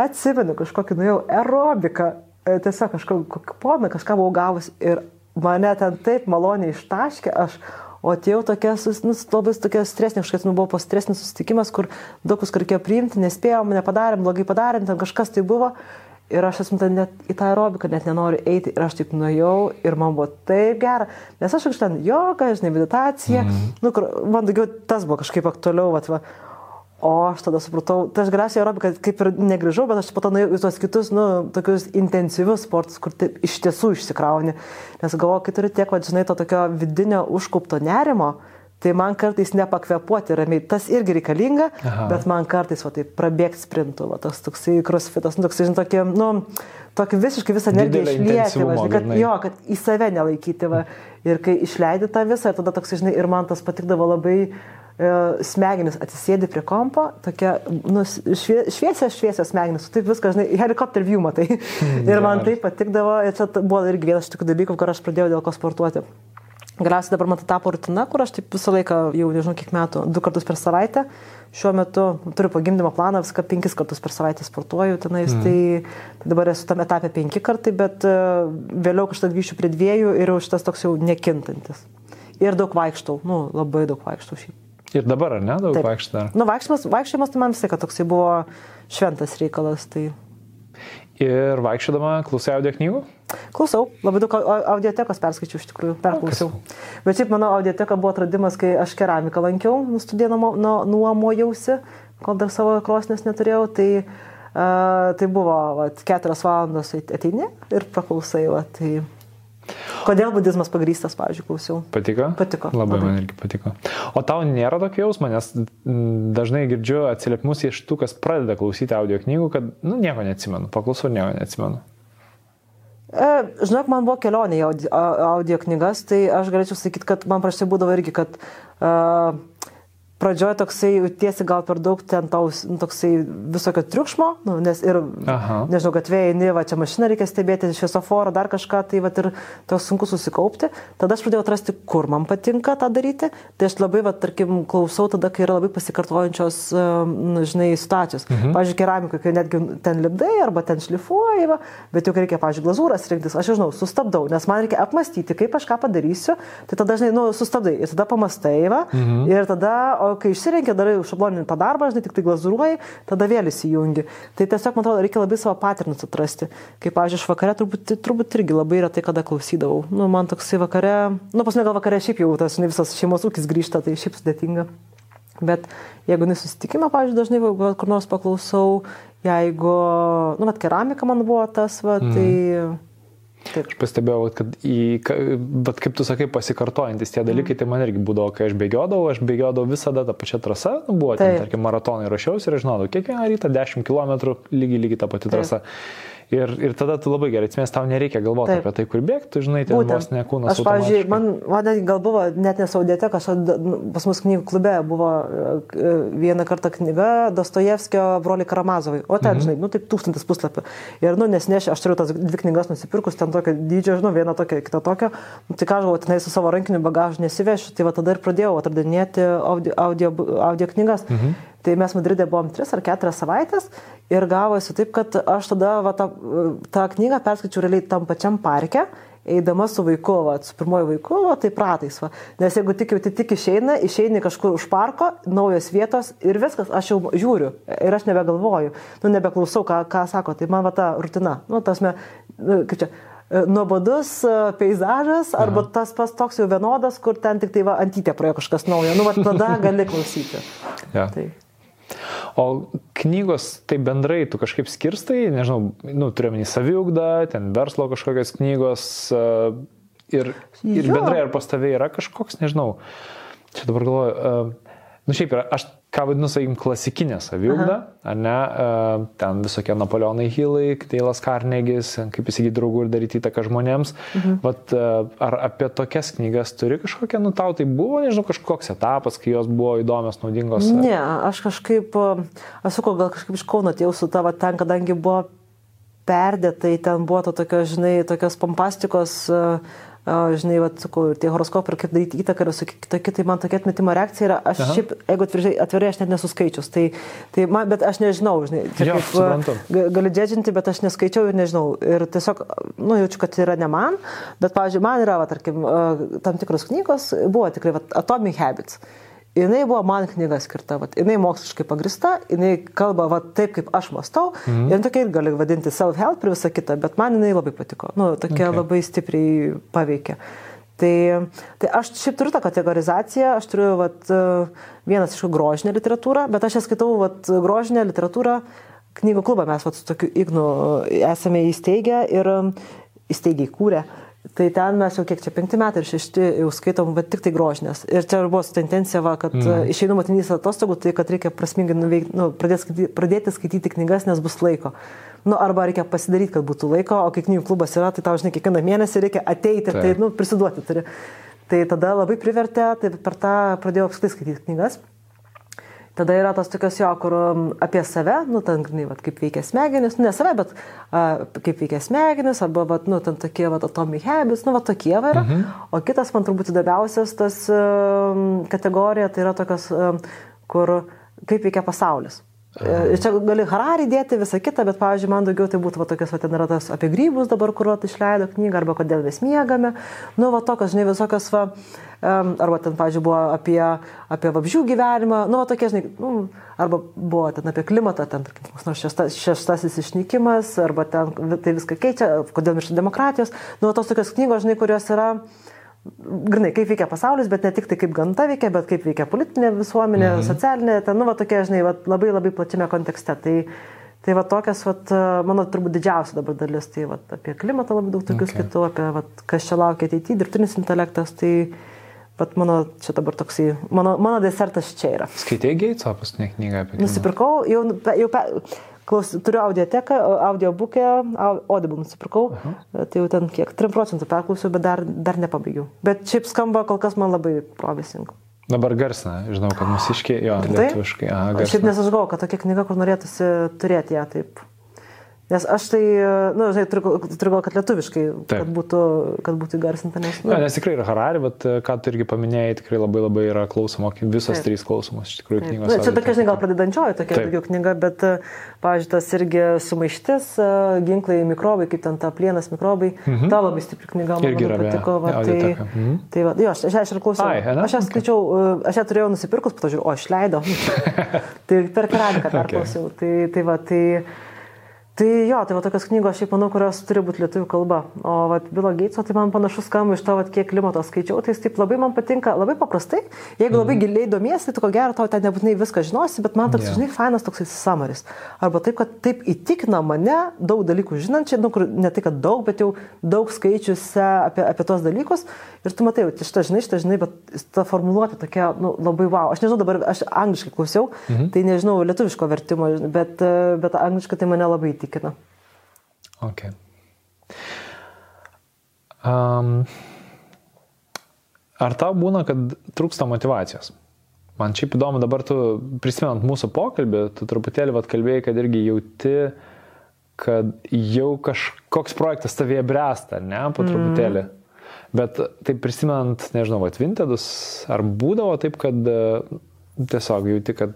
atsimenu, kažkokį nuėjau aerobiką, e, tiesiog kažkokį poną, kažką buvau gavus ir mane ten taip maloniai ištaškė, aš, O atėjau tokia, nu, labai tokia stresinė, kažkas, nu, buvo postresnis susitikimas, kur daug visko reikėjo priimti, nespėjom, nepadarėm, blogai padarėm, ten kažkas tai buvo. Ir aš esu ten net į tą aerobiką net nenoriu eiti. Ir aš taip nuėjau ir man buvo taip gera. Nes aš iš ten joga, žinai, meditacija. Mm. Nu, kur, man daugiau tas buvo kažkaip aktualiau. Vat, va. O aš tada supratau, tai aš galiausiai aerobiką kaip ir negrįžau, bet aš po to nuėjau į tuos kitus, nu, tokius intensyvius sportus, kur taip iš tiesų išsikrauni. Nes galvoju, kai turi tiek, va, žinai, to tokio vidinio užkaupto nerimo, tai man kartais nepakvepuoti ramiai, tas irgi reikalinga, Aha. Bet man kartais, va, tai prabėgti sprintų, va, tas toksai crossfitas, nu, toksai, žinai, tokie, nu, tokį visiškai visą energiją išlieti, va, žinai, kad, jo, kad į save nelaikyti, va, ir kai išleidi tą visą, tada toks, žinai, ir man tas patikdavo labai smegenis atsisėdi prie kompo, tokia nu, švie, šviesios, šviesios smegenis, taip viską, žinai, helikopter view matai. ir man geras. tai patikdavo, ir čia buvo irgi vienas iš tokių dalykų, kur aš pradėjau dėl ko sportuoti. Galiausiai dabar man tai tapo rutina, kur aš taip visą laiką, jau nežinau kiek metų, du kartus per savaitę. Šiuo metu turiu pagimdymo planą, viską penkis kartus per savaitę sportuoju tenais, mm. tai, dabar esu tam etapė penki kartai, bet uh, vėliau kažkada grįšiu prie dviejų ir jau šitas toks jau nekintantis. Ir daug vaikštau, nu, labai daug vaikštau šiaip. Ir dabar, ar ne, daug vaikštai dar? Nu, vaikščiojimas, vaikščiojimas tai man visai, kad toksai buvo šventas reikalas. Tai... Ir vaikščiodama klausai audio knygų? Klausau, labai daug au- audiotekos perskaičiau iš tikrųjų, perklausiau. Bet šiaip mano audioteka buvo atradimas, kai aš keramiką lankiau, nu, studiją nu- nuomojausi, kol dar savo krosnės neturėjau. Tai, uh, tai buvo vat, keturias valandas ate- ateini ir praklausai. Va, tai... Kodėl budizmas pagrystas, pavyzdžiui, klausiau. Patiko? Patiko, Labai, labai. man irgi patiko. O tau nėra tokio jausmo, nes mm, dažnai girdžiu atsiliepimus iš tų, kas pradeda klausyti audio knygų, kad, nu, nieko neatsimenu, paklausau ir nieko neatsimenu. E, žinok, man buvo kelionė į audio, audio knygas, tai aš galėčiau sakyti, kad man praštai būdavo irgi, kad uh, pradžioje toksai tiesi gal per daug ten taus, nu, toksai visokio triukšmo, nu, nes ir, Aha. nežinau, gatvėje eini, va čia mašiną reikia stebėti, šviesoforą, dar kažką, tai va ir toks sunku susikaupti. Tada aš pradėjau atrasti, kur man patinka tą daryti. Tai aš labai, va, tarkim, klausau tada, kai yra labai pasikartojančios, nu, žinai, situacijos. Mhm. Pavyzdžiui, keramika, kai netgi ten lipdai arba ten šlifuoji, va, bet juk reikia, pavyzdžiui, glazūras rinktis. Aš žinau, sustabdau, nes man reikia apmastyti, kaip aš ką padarysiu. Tai tada, žinai, nu, sustabdai ir tada pamastai, va, mhm. ir tada, o kai išsirenki, darai šabloninį tą darbą, žinai, tik tai glazūruoji, tada vėl įsijungi. Tai tiesiog, man atrodo, reikia labai savo paternus atrasti. Kaip, pavyzdžiui, aš vakare turbūt, turbūt irgi labai retai kada klausydavau. Nu, man toksai vakare, nu, pas mane gal vakare šiaip jau tas, žinai, visas šeimos ūkis grįžta, tai šiaip sudėtinga. Bet jeigu nesusitikimą, pavyzdžiui, dažnai kur nors paklausau, jeigu, nu, mat keramika man buvo tas, va, tai... Taip. Aš pastebėjau, kad, į, bet kaip tu sakai, pasikartojantis tie dalykai, Mhm. tai man irgi būdavo, kai aš bėgiodavau, aš bėgiodavau visada tą pačią trasą, nu, buvo, ten, Taip. tarkim, maratonai rašiausi ir žinodavau, kiekvieną rytą 10 km lygiai, lygiai tą patį Taip. trasą. Ir, ir tada tu labai gerai atsimės, tau nereikia galvoti Taip. apie tai, kur bėgti, tu žinai, ten vos ne kūnas. Aš, pavyzdžiui, man, man gal buvo net nesaudėte, kažkada nu, pas mus knygų klube buvo e, vieną kartą knyga Dostojevskio broliai Karamazovai. O ten, mhm. žinai, nu taip tūkstantis puslapių. Ir, nu, nesnešė, aš turiu tas dvi knygas nusipirkus, ten tokio dydžio, žinau, vieną tokią, kitą tokią. Nu, tai ką galvoju, tenai su savo rankiniu bagažu nesivešiu. Tai va tada ir pradėjau atradinėti audio, audio, audio knygas. Mhm. Tai mes Madride buvom tris ar keturias savaitės ir gavosi taip, kad aš tada va, tą, tą knygą perskaičiau realiai tam pačiam parke, eidama su vaiku, va, su pirmoju vaiku, va, tai pratais. Va. Nes jeigu tik jau tai tik išeina, išeini kažkur už parko, naujos vietos ir viskas, aš jau žiūriu ir aš nebegalvoju, nu, nebeklausau, ką, ką sako, tai man va ta rutina, nu, tas me, nu, kaip čia. Nuobodus peizažas arba Aha. tas pas toks jau vienodas, kur ten tik tai va antytė praėjo kažkas naujo. Nu, va tada gali klausyti. Ja. Tai. O knygos, tai bendrai tu kažkaip skirstai, nežinau, nu, turiuomenį saviugdą, ten verslo kažkokios knygos e, ir, ir Jo. bendrai ar pas tave yra kažkoks, nežinau, čia dabar galvoju, e, nu šiaip yra, aš ką vadinu, sakykim, klasikinė saviugda, ar ne, e, ten visokie Napoleonai Hillai, Deilas Carnegis, kaip įsigyti draugų ir daryti įtaką žmonėms. Mhm. Vat, e, ar apie tokias knygas turi kažkokią, nu tau tai buvo, nežinau, kažkoks etapas, kai jos buvo įdomios, naudingos? ar- Ne, aš kažkaip, aš sakau, gal kažkaip iš Kauno atėjau su tavo ten, kadangi buvo perdėtai, ten buvo to tokio, žinai, tokios pompastikos, e, žinai, va, sakau, tie horoskopai ir kaip daryti įtaką ir visokie kitokie, tai man tokia atmetimo reakcija yra, aš Aha. šiaip, jeigu atvirai, aš net nesuskaičius, tai, tai man, bet aš nežinau, žinai, jo, kaip, galiu džedžinti, bet aš neskaičiau ir nežinau. Ir tiesiog, nu, jaučiu, kad tai yra ne man, bet, pavyzdžiui, man yra, va, tarkim, tam tikros knygos, buvo tikrai, va, Atomic Habits jinai buvo man knyga skirta, vat, jinai moksliškai pagrista, jinai kalba vat, taip, kaip aš mastau, mhm. ir tokia ir gali vadinti self-help ir visą kitą, bet man jinai labai patiko, nu, tokia okay. labai stipriai paveikė. Tai, tai aš šiaip turiu tą kategorizaciją, aš turiu vat, vienas iš grožinę literatūrą, bet aš ją skaitau vat, grožinę literatūrą, knygų klubą mes vat, su tokiu Ignu esame įsteigę ir įsteigiai kūrę. Tai ten mes jau kiek čia penkti metai ir šešti jau skaitom, bet tik tai grožinės. Ir čia buvo su tendencija, va, kad mm. išeinu matinys atostogų, tai kad reikia prasmingai nuveikti, nu, pradėti, skaityti, pradėti skaityti knygas, nes bus laiko. Nu, arba reikia pasidaryti, kad būtų laiko, o kai knygų klubas yra, tai tau, žinai, kiekvieną mėnesį reikia ateiti, tai, tai nu, prisiduoti turi. Tai tada labai privertė, tai per tą pradėjau apskritai skaityti knygas. Tada yra tos tokios jo, kur apie save, nu, ten, žinai, vat, kaip veikia smegenis, nu, ne save, bet a, kaip veikia smegenis, arba, vat, nu, ten tokie, vat, atomic habits, nu, va, tokie va yra. Mhm. O kitas, man turbūt įdomiausias tas um, kategorija, tai yra tokios, um, kur kaip veikia pasaulis. Ir čia gali Harari dėti visą kitą, bet, pavyzdžiui, man daugiau tai būtų va, tokias, va, ten yra tas apie grybus dabar, kur va, išleido knygą, arba kodėl mes miegame. Nu, va, tokios, žinai, visokios, va, um, arba ten, pavyzdžiui, buvo apie, apie vabžių gyvenimą, nu, va, tokie, žinai, nu, arba buvo ten apie klimatą, ten, tarkim, nors šeštas, šeštasis išnykimas, arba ten tai viską keičia, kodėl miršta demokratijos. Nu, va, tos tokios knygos, žinai, kurios yra grinai, kaip veikia pasaulis, bet ne tik tai kaip gamta veikia, bet kaip veikia politinė visuomenė, mhm. socialinė, ten, nu, va, tokie, žinai, va, labai labai plačiame kontekste. Tai, tai va, tokias, va, mano turbūt didžiausia dabar dalis, tai va, apie klimatą labai daug tokių okay. skaitų, apie, va, kas čia laukia ateityje, dirbtinis intelektas, tai, Bet mano čia dabar toksai, mano, mano desertas čia yra. Skaitėjai Geitso paskutinę knygą apie tai? Nusipirkau, jau, jau, Klaus, turiu audioteką, audiobukę, Audible nusipirkau, -huh. tai jau ten kiek, 3 procentų perklausiau, bet dar, dar nepabaigiau. Bet šiaip skamba kol kas man labai promising. Dabar garsina, žinau, kad mūsiškiai, jo, lietuviškai. Aha, garsina. Šiaip nes aš galvoju, kad tokia knyga, kur norėtųsi turėti ją taip Nes aš tai, na, nu, žinai, turiu, turiu kad lietuviškai, Taip. kad būtų, kad būtų įgarsinta. Nes, nu. ja, nes tikrai yra Harari, bet e, ką tu irgi paminėjai, tikrai labai labai yra klausoma, visos Taip. trys klausomos iš tikrųjų knygos. Na, čia tokia, žinai, gal pradedančioji tokia daugiau knyga, bet, e, pavyzdžiui, tas irgi sumaištis, e, ginklai, mikrobai, kaip ten ta plienas mikrobai, mhm. ta labai stipri knyga, man irgi patiko. Va, tai, mhm. tai va, jo, aš, aš ir klausiau. Ai, aš ją skaičiau, aš ją turėjau nusipirkus, po to žiūrėjau, o išleido. tai per keramiką perklausiau. Okay. Tai, tai va, tai Tai jo, tai va tokios knygos, šiaip manau, kurios turi būti lietuvių kalba. O va, Bilo Geitso, tai man panašus skamba iš to, va, kiek klimato skaičiau, tai jis taip labai man patinka, labai paprastai. Jeigu labai mhm. giliai domiesi, tai ko gero tau ten nebūtinai viską žinosi, bet man toks, yeah. žinai, fainas toksai samaris. Arba taip, kad taip įtikina mane daug dalykų žinančiai, nu, kur ne tai, kad daug, bet jau daug skaičiuose apie, apie tos dalykus. Ir tu matai, šitą žinai, šitą žinai, bet ta formuluotė tokia, nu, labai wow. Aš nežinau, dabar aš angliškai klausiau, mhm. tai nežinau lietuviško vertimo, bet, bet angliškai tai mane labai įtikina įtikina. Okay. Um, ar tau būna, kad trūksta motivacijos? Man šiaip įdomu, dabar tu prisimenant mūsų pokalbį, tu truputėlį vat kalbėjai, kad irgi jauti, kad jau kažkoks projektas tavėje bręsta, ne, po mhm. truputėlį. Mm. Bet taip prisimenant, nežinau, vat Vintedus, ar būdavo taip, kad tiesiog jauti, kad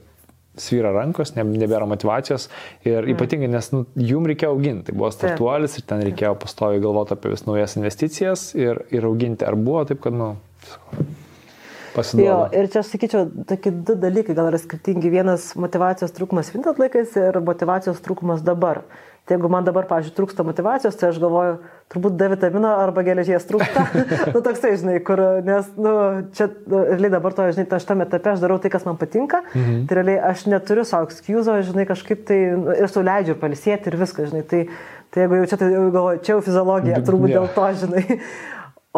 svyra rankos, nebėra motivacijos ir mm. ypatingai, nes nu, jum reikėjo auginti, tai buvo startuolis ir ten reikėjo pastoviai galvoti apie vis naujas investicijas ir, ir auginti. Ar buvo taip, kad, nu, pasiduoda? Jo, ir čia aš sakyčiau, tokie du dalykai gal yra skirtingi. Vienas motivacijos trūkumas vintat laikais ir motivacijos trūkumas dabar. Tai jeigu man dabar, pavyzdžiui, trūksta motivacijos, tai aš galvoju, turbūt D vitamino arba geležies trūksta. nu, toksai, žinai, kur, nes, nu, čia, nu, realiai dabar to, žinai, aš tame etape aš darau tai, kas man patinka. Mhm. Tai realiai aš neturiu savo excuse, žinai, kažkaip tai nu, ir suleidžiu ir palisėti ir viską, žinai. Tai, tai jeigu jau čia, tai jau galvoju, čia jau fiziologija, turbūt yeah. dėl to, žinai.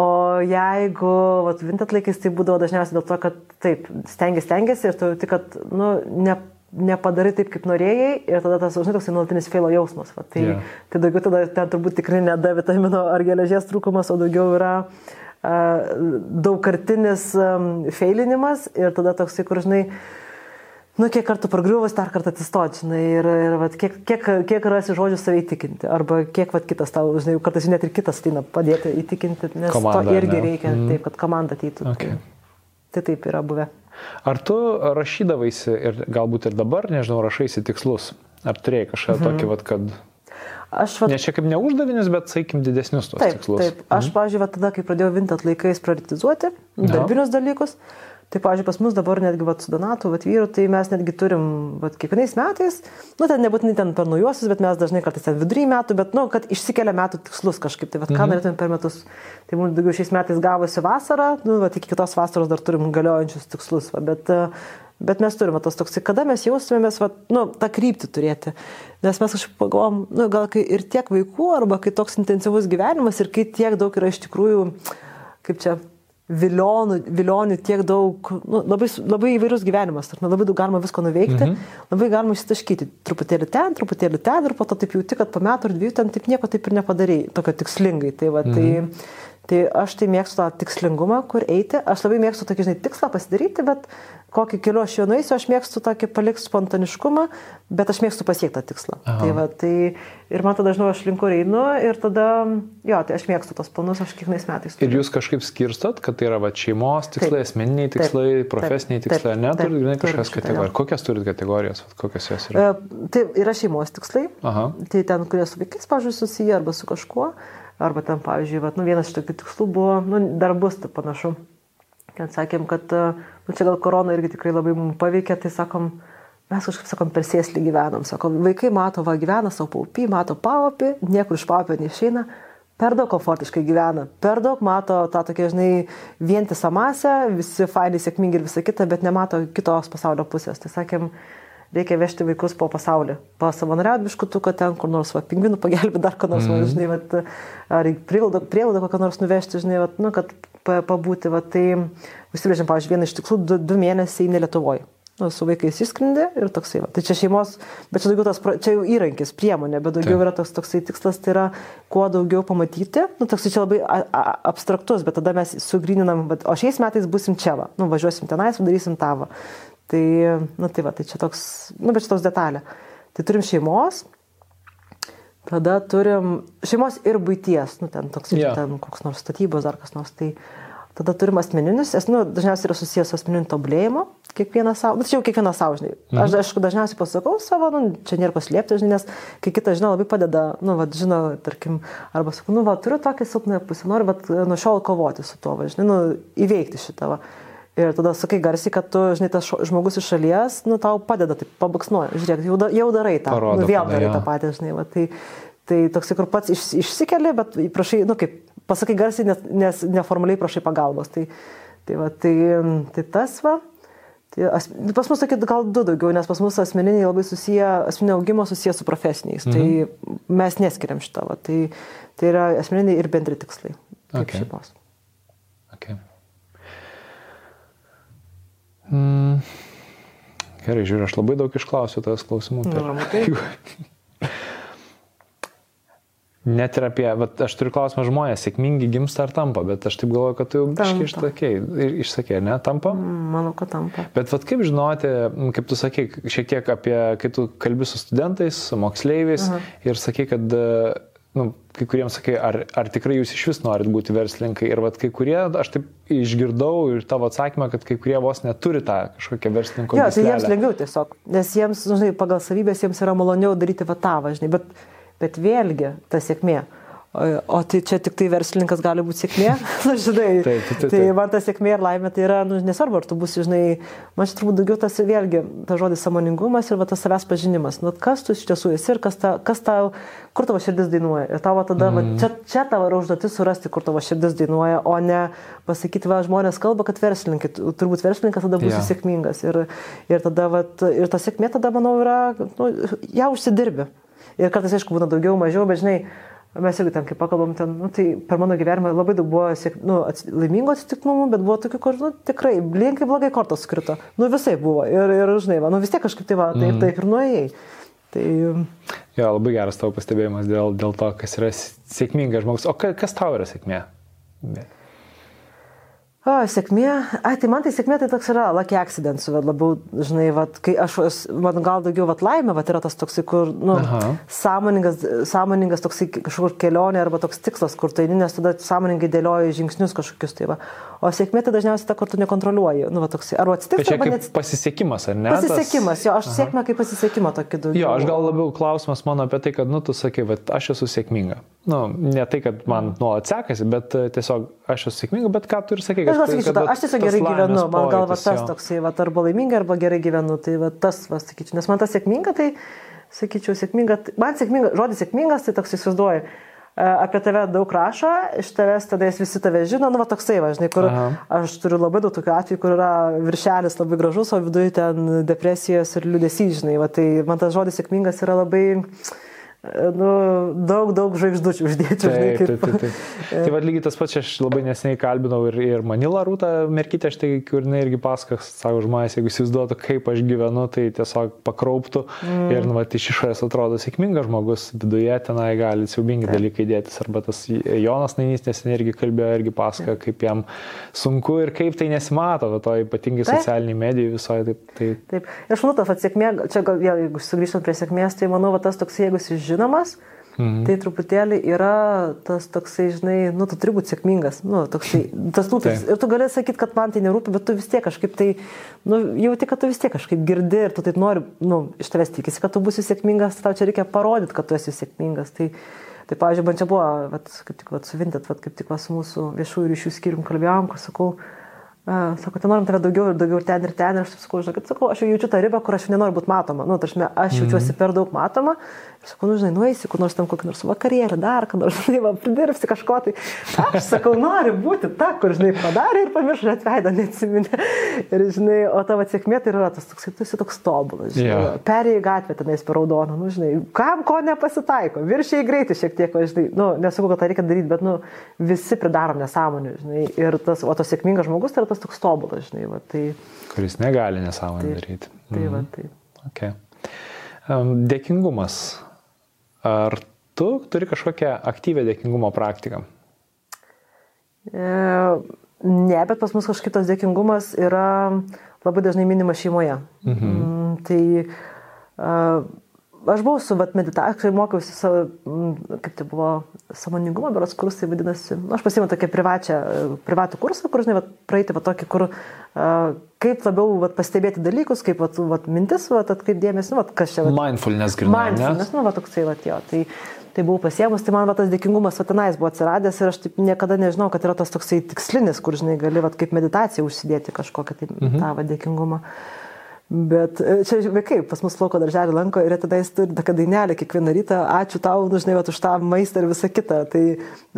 O jeigu, vat, vintat laikais tai būdavo dažniausiai dėl to, kad taip, stengiasi, stengiasi ir tu tik, kad, nu, ne nepadarai taip, kaip norėjai ir tada tas, žinai, toks nuolatinis feilo jausmas. Va. Tai, yeah. tai daugiau tada ten turbūt tikrai ne D vitamino ar geležies trūkumas, o daugiau yra uh, daugkartinis um, feilinimas ir tada toksai, kur, žinai, nu, kiek kartų pargriuvus, dar kartą atsistoti, žinai, ir, ir vat, kiek, kiek, kiek rasi žodžių savai įtikinti, arba kiek vat, kitas tau, žinai, kartais net ir kitas ateina padėti įtikinti, nes komanda, to irgi ne? reikia, mm. taip, kad komanda ateitų. Okay. Tai, tai taip yra buvę. Ar tu rašydavaisi ir galbūt ir dabar, nežinau, rašaisi tikslus? Ar turėjai kažką mhm. tokį, vat, kad... Aš, vat, ne šiek tiek neuždavinis, bet, sakykim, didesnius tos taip, tikslus. Taip, aš, mhm. pažiūrėjau, tada, kai pradėjau vintat laikais prioritizuoti darbinius dalykus, uh, Tai, pavyzdžiui, pas mus dabar netgi vat, su Donatu, vat, vyru, tai mes netgi turim vat, kiekvienais metais, nu, ten nebūtinai ten per naujuosius, bet mes dažnai kartais ten vidury metų, bet, nu, kad išsikelia metų tikslus kažkaip, tai vat, ką mhm. norėtume per metus. Tai mums daugiau šiais metais gavosi vasara, nu, vat, iki kitos vasaros dar turim galiojančius tikslus, va, bet, bet mes turime tas toks, kada mes jaustumėmės, va, nu, tą kryptį turėti. Nes mes kažkaip pagalvom, nu, gal kai ir tiek vaikų, arba kai toks intensyvus gyvenimas ir kai tiek daug yra iš tikrųjų, kaip čia, vilionų, vilionių tiek daug, nu, labai, labai įvairus gyvenimas, ar, nu, labai daug galima visko nuveikti, mhm. labai galima išsitaškyti, truputėlį ten, truputėlį ten ir po to taip jauti, kad po metų ar dviejų ten taip nieko taip ir nepadarėjai, tokio tikslingai. Tai, va, tai mhm. tai, tai aš tai mėgstu tą tikslingumą, kur eiti, aš labai mėgstu tokį, žinai, tikslą pasidaryti, bet kokį keliu aš jo nueisiu, aš mėgstu tokį palikti spontaniškumą, bet aš mėgstu pasiekti tą tikslą. Aha. Tai va, tai ir man tada dažnai aš linku einu ir tada, jo, tai aš mėgstu tos planus, aš kiekvienais metais. Turiu. Ir jūs kažkaip skirstot, kad tai yra va, šeimos tikslai, taip, asmeniniai tikslai, taip, profesiniai taip, tikslai, ne, turit, žinai, kažkokias kategorijas. Kokias turit kategorijos, kokios jos yra? E, tai yra šeimos tikslai, Aha. tai ten, kurie su vaikais, pavyzdžiui, susiję arba su kažkuo, arba ten, pavyzdžiui, va, nu, vienas iš tokių tikslų buvo, nu, dar bus tai panašu kad sakėm, kad, e, nu čia gal korona irgi tikrai labai mums paveikė, tai sakom, mes kažkaip sakom, per sėslį gyvenam. Sakom, vaikai mato, va gyvena savo paupį, mato paupį, niekur iš paupio neišeina, per daug komfortiškai gyvena, per daug mato tą tokia, žinai, vientisą masę, visi fainai, sėkmingi ir visa kita, bet nemato kitos pasaulio pusės. Tai sakėm, reikia vežti vaikus po pasaulį. Pasavanoriauti biškutuką ten, kur nors, va, pingvinų pagelbėti, dar ko nors, mm. va, žinai, va, ar prielaidą kokią nors nuvežti, žinai, va, nu, kad pabūti, va, tai užsibrėžėm, pavyzdžiui, vieną iš tikslų, du, du mėnesiai ne Lietuvoje. Nu, su vaikais išskrendė ir toksai. Va. Tai čia šeimos, bet čia daugiau tas, čia jau įrankis, priemonė, bet daugiau Taip. yra toks, toksai tikslas, tai yra kuo daugiau pamatyti. Nu, toksai čia labai a, a, abstraktus, bet tada mes sugrininam, bet, o šiais metais busim čia, va. nu, važiuosim tenais, darysim tavo. Tai, nu tai va, tai čia toks, nu bet čia toks detalė. Tai turim šeimos, tada turim šeimos ir būties, nu ten toks, yeah. ten koks nors statybos ar kas nors. Tai tada turim asmeninius, es, nu, dažniausiai yra susijęs su asmeniniu tobulėjimu, kiekvienas savo, nu, čia jau kiekvienas savo, žinai. Mhm. Aš, aš dažniausiai pasakau savo, nu, čia nėra paslėpti, žinai, nes kai kitas, žinai, labai padeda, nu, va, žinau, tarkim, arba sakau, nu, va, turiu tokią silpną pusę, noriu, va, nuo šiol kovoti su tuo, va, žinai, nu, įveikti šitą, va. Ir tada sakai garsiai, kad tu, žinai, tas žmogus iš šalies, nu, tau padeda, taip pabaksnuoja, žiūrėk, jau, da, jau darai tą, Parodo, nu, vėl darai tą patį, žinai, va, tai, tai toksai, kur pats iš, išsikeli, bet prašai, nu, kaip, pasakai garsiai, nes, nes neformaliai prašai pagalbos. Tai, tai, va, tai, tai tas va. Tai as, pas mus tokie gal du daugiau, nes pas mus asmeniniai labai susiję, asmeninio augimo susiję su profesiniais. Tai mhm. Tai mes neskiriam šitą. Va, tai, tai yra asmeniniai ir bendri tikslai. Kaip okay. šeimos. Okay. Mm. Gerai, žiūriu, aš labai daug išklausiu tas klausimų. Per... Na, tai. Net ir apie, bet aš turiu klausimą žmonės, sėkmingi gimsta ar tampa, bet aš taip galvoju, kad tu jau biškai išsakėjai, išsakėjai, ne, tampa? Mm, manau, kad tampa. Bet vat, kaip žinoti, kaip tu sakai, šiek tiek apie, kai tu kalbi su studentais, su moksleiviais -huh. ir sakai, kad nu, kai kuriems sakai, ar, ar tikrai jūs iš vis norit būti verslininkai. Ir vat, kai kurie, aš taip išgirdau ir tavo atsakymą, kad kai kurie vos neturi tą kažkokią verslininko. Jo, tai jiems lengviau tiesiog, nes jiems, žinai, pagal savybės jiems yra maloniau daryti vatavą, žinai, bet, bet vėlgi ta sėkmė. O tai čia tik tai verslininkas gali būti sėkmė, nu, žinai. Taip, taip, taip. Tai man ta sėkmė ir laimė tai yra, nu, nesvarbu, ar tu būsi, žinai, man čia turbūt daugiau tas vėlgi, tas žodis samoningumas ir va, tas savęs pažinimas. Nu, kas tu iš tiesų esi ir kas, ta, kas tau, kur tavo širdis dainuoja. Ir tavo tada, mm. va, mhm. čia, čia tavo yra užduotis surasti, kur tavo širdis dainuoja, o ne pasakyti, va, žmonės kalba, kad verslininkai, turbūt verslininkas tada bus yeah. sėkmingas. Ir, ir tada, va, ir ta sėkmė tada, manau, yra, nu, ją užsidirbi. Ir kartais, aišku, būna daugiau, mažiau, bet žinai, Mes irgi ten, kai pakalbam, ten, nu, tai per mano gyvenimą labai daug buvo siek, nu, ats, laimingų atsitikimų, bet buvo tokių, kur, nu, tikrai, blinkai blogai kortos skrito. Nu, visai buvo. Ir, ir žinai, va, nu, vis tiek kažkaip tai va, taip, mm. taip ir nuėjai. Tai... Jo, labai geras tavo pastebėjimas dėl, dėl to, kas yra sėkmingas žmogus. O kas tau yra sėkmė? O, sėkmė, ai, tai man tai sėkmė tai toks yra lucky accidents, bet labiau, žinai, vat, kai aš, man gal daugiau vat, laimė, vat, yra tas toksai, kur, nu, Aha. sąmoningas, sąmoningas toksai kažkur kelionė arba toks tikslas, kur tai, nes tada sąmoningai dėlioji žingsnius kažkokius, tai va. O sėkmė tai dažniausiai ta, kur tu nekontroliuoji, nu, va, toksai, arba atsitiks, arba neatsitiks. Pasisekimas, ar ne? Pasisekimas, jo, aš Aha. sėkmę kaip pasisekimą tokį daugiau. Jo, aš gal labiau klausimas mano apie tai, kad, nu, tu sakai, va, aš esu sėkminga. Nu, ne tai, kad man nuolat sekasi, bet tiesiog aš esu sėkminga, bet ką tu ir sakai, kad... Aš pasakysiu, kad, aš tiesiog gerai gyvenu, man gal va, tas toksai, va, arba laiminga, arba gerai gyvenu, tai va, tas, va, sakyčiau, nes man tas sėkminga, tai, sakyčiau, sėkminga, man sėkminga, žodis sėkmingas, tai toks įsivaizduoju, apie tave daug rašo, iš tavęs tada visi tave žino, nu, va, toksai, va, žinai, kur Aha. aš turiu labai daug tokių atvejų, kur yra viršelis labai gražus, o viduje ten depresijos ir liūdėsys, žinai, va, tai man tas žodis sėkmingas yra labai nu, daug, daug žvaigždučių uždėti. Taip, kaip... taip, taip, taip. tai vad lygiai tas pats, aš labai neseniai kalbinau ir, ir Manilą Rūtą merkytę, štai kur jinai irgi pasakas, savo žmonės, jeigu įsivaizduotų, kaip aš gyvenu, tai tiesiog pakrauptų mm. ir nu, va, iš išorės atrodo sėkmingas žmogus, viduje tenai gali siaubingi dalykai dėtis. Arba tas Jonas Nainys neseniai irgi kalbėjo, irgi pasakojo, kaip jam sunku ir kaip tai nesimato, va, to ypatingai socialiniai medijai visoje. Taip, taip. taip. Aš manau, ta sėkmė, čia gal, jeigu sugrįžtant prie sėkmės, tai manau, va, tas toks, jeigu jis žinomas, mhm. tai truputėlį yra tas toksai, žinai, nu, tu turi būti sėkmingas. Nu, toksai, tas, nu, tas, ir tu gali sakyti, kad man tai nerūpi, bet tu vis tiek kažkaip tai, nu, jauti, kad tu vis tiek kažkaip girdi ir tu taip nori, nu, iš tavęs tikisi, kad tu būsi sėkmingas, tau čia reikia parodyti, kad tu esi sėkmingas. Tai, Tai, pavyzdžiui, man čia buvo, vat, kaip tik vat, suvintėt, vat, kaip tik vat, su mūsų viešųjų ryšių skyrium kalbėjom, kur sakau, A, sako, tai norim tave daugiau ir daugiau ir ten ir ten. Ir aš sakau, žinai, kad sakau, aš jau jaučiu tą ribą, kur aš nenoriu būti matoma. Nu, tarsi, aš jaučiuosi mm. per daug matoma. Sakau, nu, žinai, nueisi, kur nors tam kokį nors vakarėlį, dar, kad nors, žinai, va, pridirbsi kažko. Tai aš sakau, noriu būti ta, kur, žinai, padarė ir pamiršo atveidą, neatsiminė. Ir, žinai, o tavo sėkmė tai yra tas toks, tu esi toks tobulas. Yeah. Perėjai gatvę tenais per raudoną, nu, žinai, kam ko nepasitaiko. Viršiai greitai šiek tiek, va, žinai, nu, nesakau, kad tą reikia daryti, bet, nu, visi pridarom nesąmonių, žinai. Ir tas, o tas sėkmingas žmogus tai yra tas toks tobulas, žinai, va, tai... Kuris negali nesąmonę daryti. Tai, mhm. va, tai. Okay. Um, dėkingumas. Ar tu turi kažkokią aktyvę dėkingumo praktiką? E, ne, bet pas mus kažkaip tas dėkingumas yra labai dažnai minimas šeimoje. Mhm. Mm, tai uh, aš buvau su vat, meditacija, mokiausi, savo, kaip tai buvo, samoningumo, beros kursai vadinasi. Nu, aš pasiėmiau tokią privačią, privatų kursą, kur, žinai, vat, praeiti vat, tokį, kur uh, kaip labiau vat, pastebėti dalykus, kaip vat, vat, mintis, vat, atkreipdėmės, nu, vat, kas čia. Vat, mindfulness grinai. Mindfulness, nu, vat, toksai, vat, jo. Tai, tai buvau pasiemus, tai man va, tas dėkingumas vatinais buvo atsiradęs ir aš taip niekada nežinau, kad yra tas toksai tikslinis, kur, žinai, gali va, kaip meditacija užsidėti kažkokią tai mhm. tą va, dėkingumą. Uh, Bet e, čia vaikai pas mus lauko darželį lanko ir tada jis turi tokią dainelę kiekvieną rytą, ačiū tau, nu, žinai, už tą maistą ir visą kitą. Tai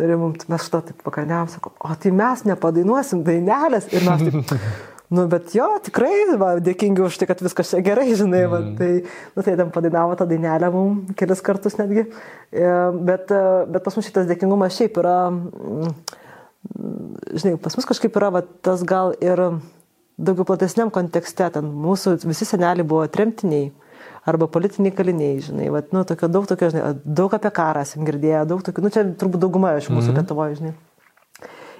ir mums, mes šito taip pakalniam, sakom, o tai mes nepadainuosim dainelės ir mes taip. Nu, bet jo, tikrai, va, dėkingi už tai, kad viskas čia gerai, žinai, va, mm. tai, nu, tai ten padainavo tą dainelę mums kelis kartus netgi. E, bet, e, bet pas mus šitas dėkingumas šiaip yra, mm, žinai, pas mus kažkaip yra va, tas gal ir daugiau platesniam kontekste, ten mūsų visi seneliai buvo tremtiniai arba politiniai kaliniai, žinai, vat, nu, tokio, daug tokio, žinai, daug apie karą esam girdėję, daug tokių, nu, čia turbūt dauguma iš mūsų mm -hmm. Lietuvoje, žinai.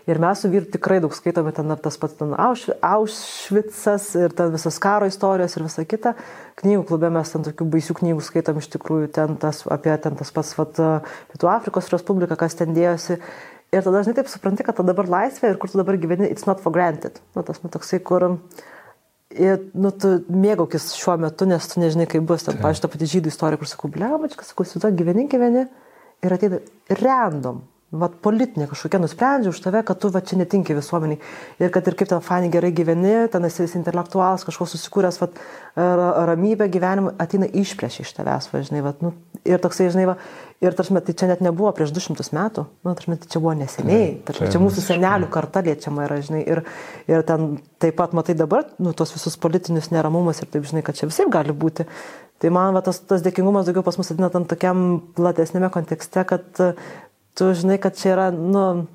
Ir mes su vyru tikrai daug skaitome ten tas pats ten Aušvicas ir ten visas karo istorijos ir visa kita. Knygų klube mes ten tokių baisių knygų skaitom iš tikrųjų, ten tas, apie ten tas pats vat, Pietų Afrikos Respubliką, kas ten dėjosi. Ir tada dažnai taip supranti, kad ta dabar laisvė ir kur tu dabar gyveni, it's not for granted. Nu, tas, nu, toksai, kur, ir, nu, tu mėgaukis šiuo metu, nes tu nežinai, kaip bus. Ten, pažiūrėjau, ta pati žydų istorija, kur sakau, blemačkas, sakau, su to gyveni, gyveni ir ateina random vat, politinė kažkokia nusprendžia už tave, kad tu va, čia netinki visuomeniai. Ir kad ir kaip ten fani gerai gyveni, ten esi intelektualas, kažko susikūręs, vat, ramybę gyvenimą ateina išplėšia iš tavęs, važinai. Vat, nu, ir toksai, žinai, va, ir tarsi, tai čia net nebuvo prieš 200 metų, nu, tarsi, tai čia buvo neseniai, tarsi, čia mūsų senelių karta liečiama yra, žinai, ir, ir ten taip pat matai dabar, nu, tos visus politinius neramumus ir taip, žinai, kad čia visiems gali būti. Tai man va, tas, tas dėkingumas daugiau pas mus atina tam tokiam platesnėme kontekste, kad tu žinai, kad čia yra, nu,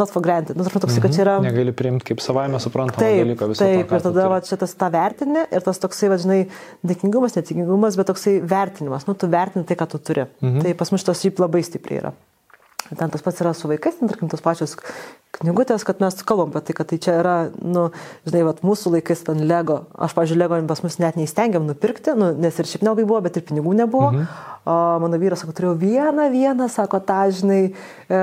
not for granted. Nu, toks, mhm. kad čia yra... Negali priimti kaip savaime suprantamą dalyką visą. Taip, to, ir tada va, čia tas tą vertinį ir tas toksai, va, žinai, dėkingumas, netikingumas, bet toksai vertinimas. Nu, tu vertini tai, ką tu turi. Mhm. Tai pas mus šitas šiaip labai stipriai yra. Ten tas pats yra su vaikais, ten, tarkim, tos pačios knygutės, kad mes kalbam apie tai, kad tai čia yra, nu, žinai, vat, mūsų laikais ten Lego, aš, pažiūrėjau, Lego pas mus net neįstengiam nupirkti, nu, nes ir šiaip nelabai buvo, bet ir pinigų nebuvo. Mhm. O mano vyras, sako, turėjau vieną, vieną, sako, tą, žinai, e,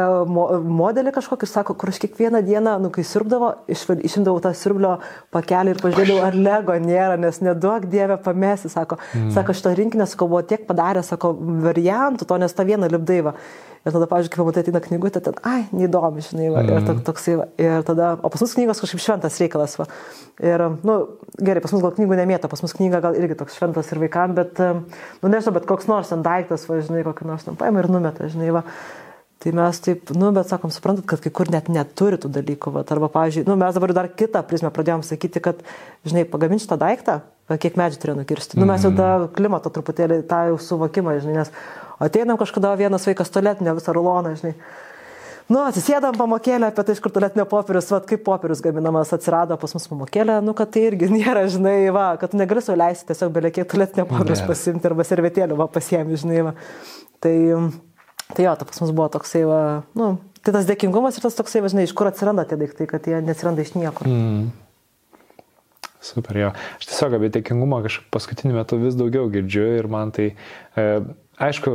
modelį kažkokį, sako, kur aš kiekvieną dieną, nu, kai sirbdavo, išimdavau tą sirblio pakelį ir pažiūrėjau, ar Lego nėra, nes neduok dievę pamesti, sako, mhm. sako, šito rinkinio, sako, buvo tiek padarę, sako, variantų to, nes tą vieną lipdaivą. Ir tada, pavyzdžiui, kai pamatai ateina knygutė, ten, ai, neįdomi, žinai, va, mm. ir mhm. toksai, va, ir tada, o pas mus knygos kažkaip šventas reikalas, va. Ir, nu, gerai, pas mus gal knygų nemėta, pas mus knyga gal irgi toks šventas ir vaikam, bet, nu, nežinau, bet koks nors ten daiktas, va, žinai, kokį nors ten paima ir numeta, žinai, va. Tai mes taip, nu, bet sakom, suprantat, kad kai kur net neturi tų dalykų, va, arba, pavyzdžiui, nu, mes dabar dar kitą prizmę pradėjom sakyti, kad, žinai, pagaminti šitą daiktą, kiek medžių turėjo nukirsti. Nu, mes jau tą mhm. klimato truputėlį, tą jau suvokimą, žinai, nes Ateinam kažkada vienas vaikas tualetinę visą ruloną, žinai. Nu, atsisėdam pamokėlę apie tai, iš kur tualetinio popierius, va, kaip popierius gaminamas atsirado pas mus pamokėlė, nu, kad tai irgi nėra, žinai, va, kad tu negali sauliaisti tiesiog beliekiai tualetinio popierius yeah. pasimti arba servetėlių, va, pasiemi, žinai, va. Tai, tai jo, tai pas mus buvo toksai, va, nu, tai tas dėkingumas ir tas toksai, va, žinai, iš kur atsiranda tie daiktai, kad jie neatsiranda iš niekur. Mm. Super, jo. Aš tiesiog apie dėkingumą kažkaip paskutiniu metu vis daugiau girdžiu ir man tai e, aišku,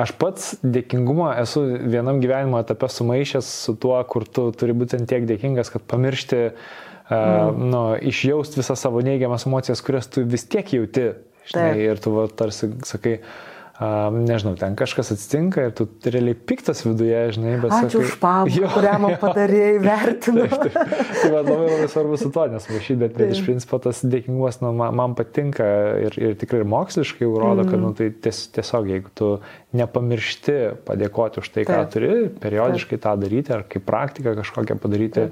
aš pats dėkingumą esu vienam gyvenimo etape sumaišęs su tuo, kur tu turi būti tiek dėkingas, kad pamiršti, mm. uh, nu, išjausti visą savo neigiamas emocijas, kurias tu vis tiek jauti. Žinai, Taip. ir tu va, tarsi sakai, uh, Um, nežinau, ten kažkas atsitinka ir tu realiai piktas viduje, žinai, bet... Ačiū už pavyzdį, kurią man padarėjai, vertinu. taip, taip. Tai man labai labai svarbu su to nesmaišyti, bet, bet iš principo tas dėkingumas nu, man, man patinka ir, ir tikrai ir moksliškai rodo, mm. kad nu, tai ties, tiesiog jeigu tu nepamiršti padėkoti už tai, ką taip. turi, periodiškai taip. tą daryti ar kaip praktiką kažkokią padaryti,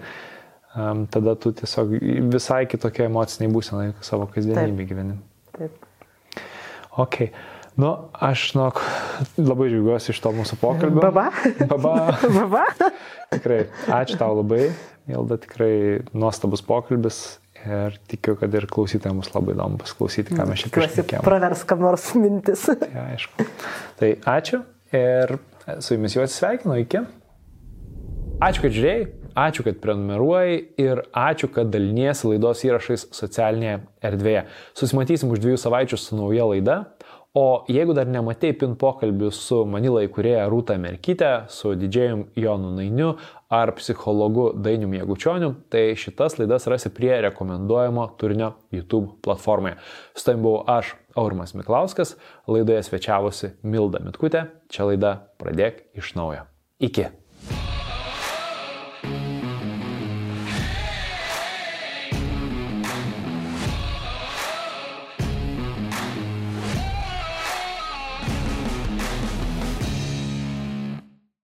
um, tada tu tiesiog visai kitokia emocinė būsena savo kasdienybė gyveni. Taip. Okay. Nu, aš, žinok, labai džiaugiuosi iš to mūsų pokalbio. Baba. Baba. Baba. tikrai, ačiū tau labai, Milda, tikrai nuostabus pokalbis ir tikiu, kad ir klausytojams labai įdomu pasiklausyti, ką mes čia priešinėjome. Pravers kam nors mintis. ja, aišku. Tai ačiū ir su jumis jau atsisveikinu, iki. Ačiū, kad žiūrėjai, ačiū, kad prenumeruoji ir ačiū, kad daliniesi laidos įrašais socialinėje erdvėje. Susimatysim už dviejų savaičių su nauja laida. O jeigu dar nematei pin pokalbių su Manila įkūrėja Rūta Merkytė, su didžėjum Jonu Nainiu ar psichologu Dainiu Miegučioniu, tai šitas laidas rasi prie rekomenduojamo turinio YouTube platformoje. Su tavim buvau aš, Aurimas Miklauskas, laidoje svečiavosi Milda Mitkutė, čia laida Pradėk iš naujo. Iki.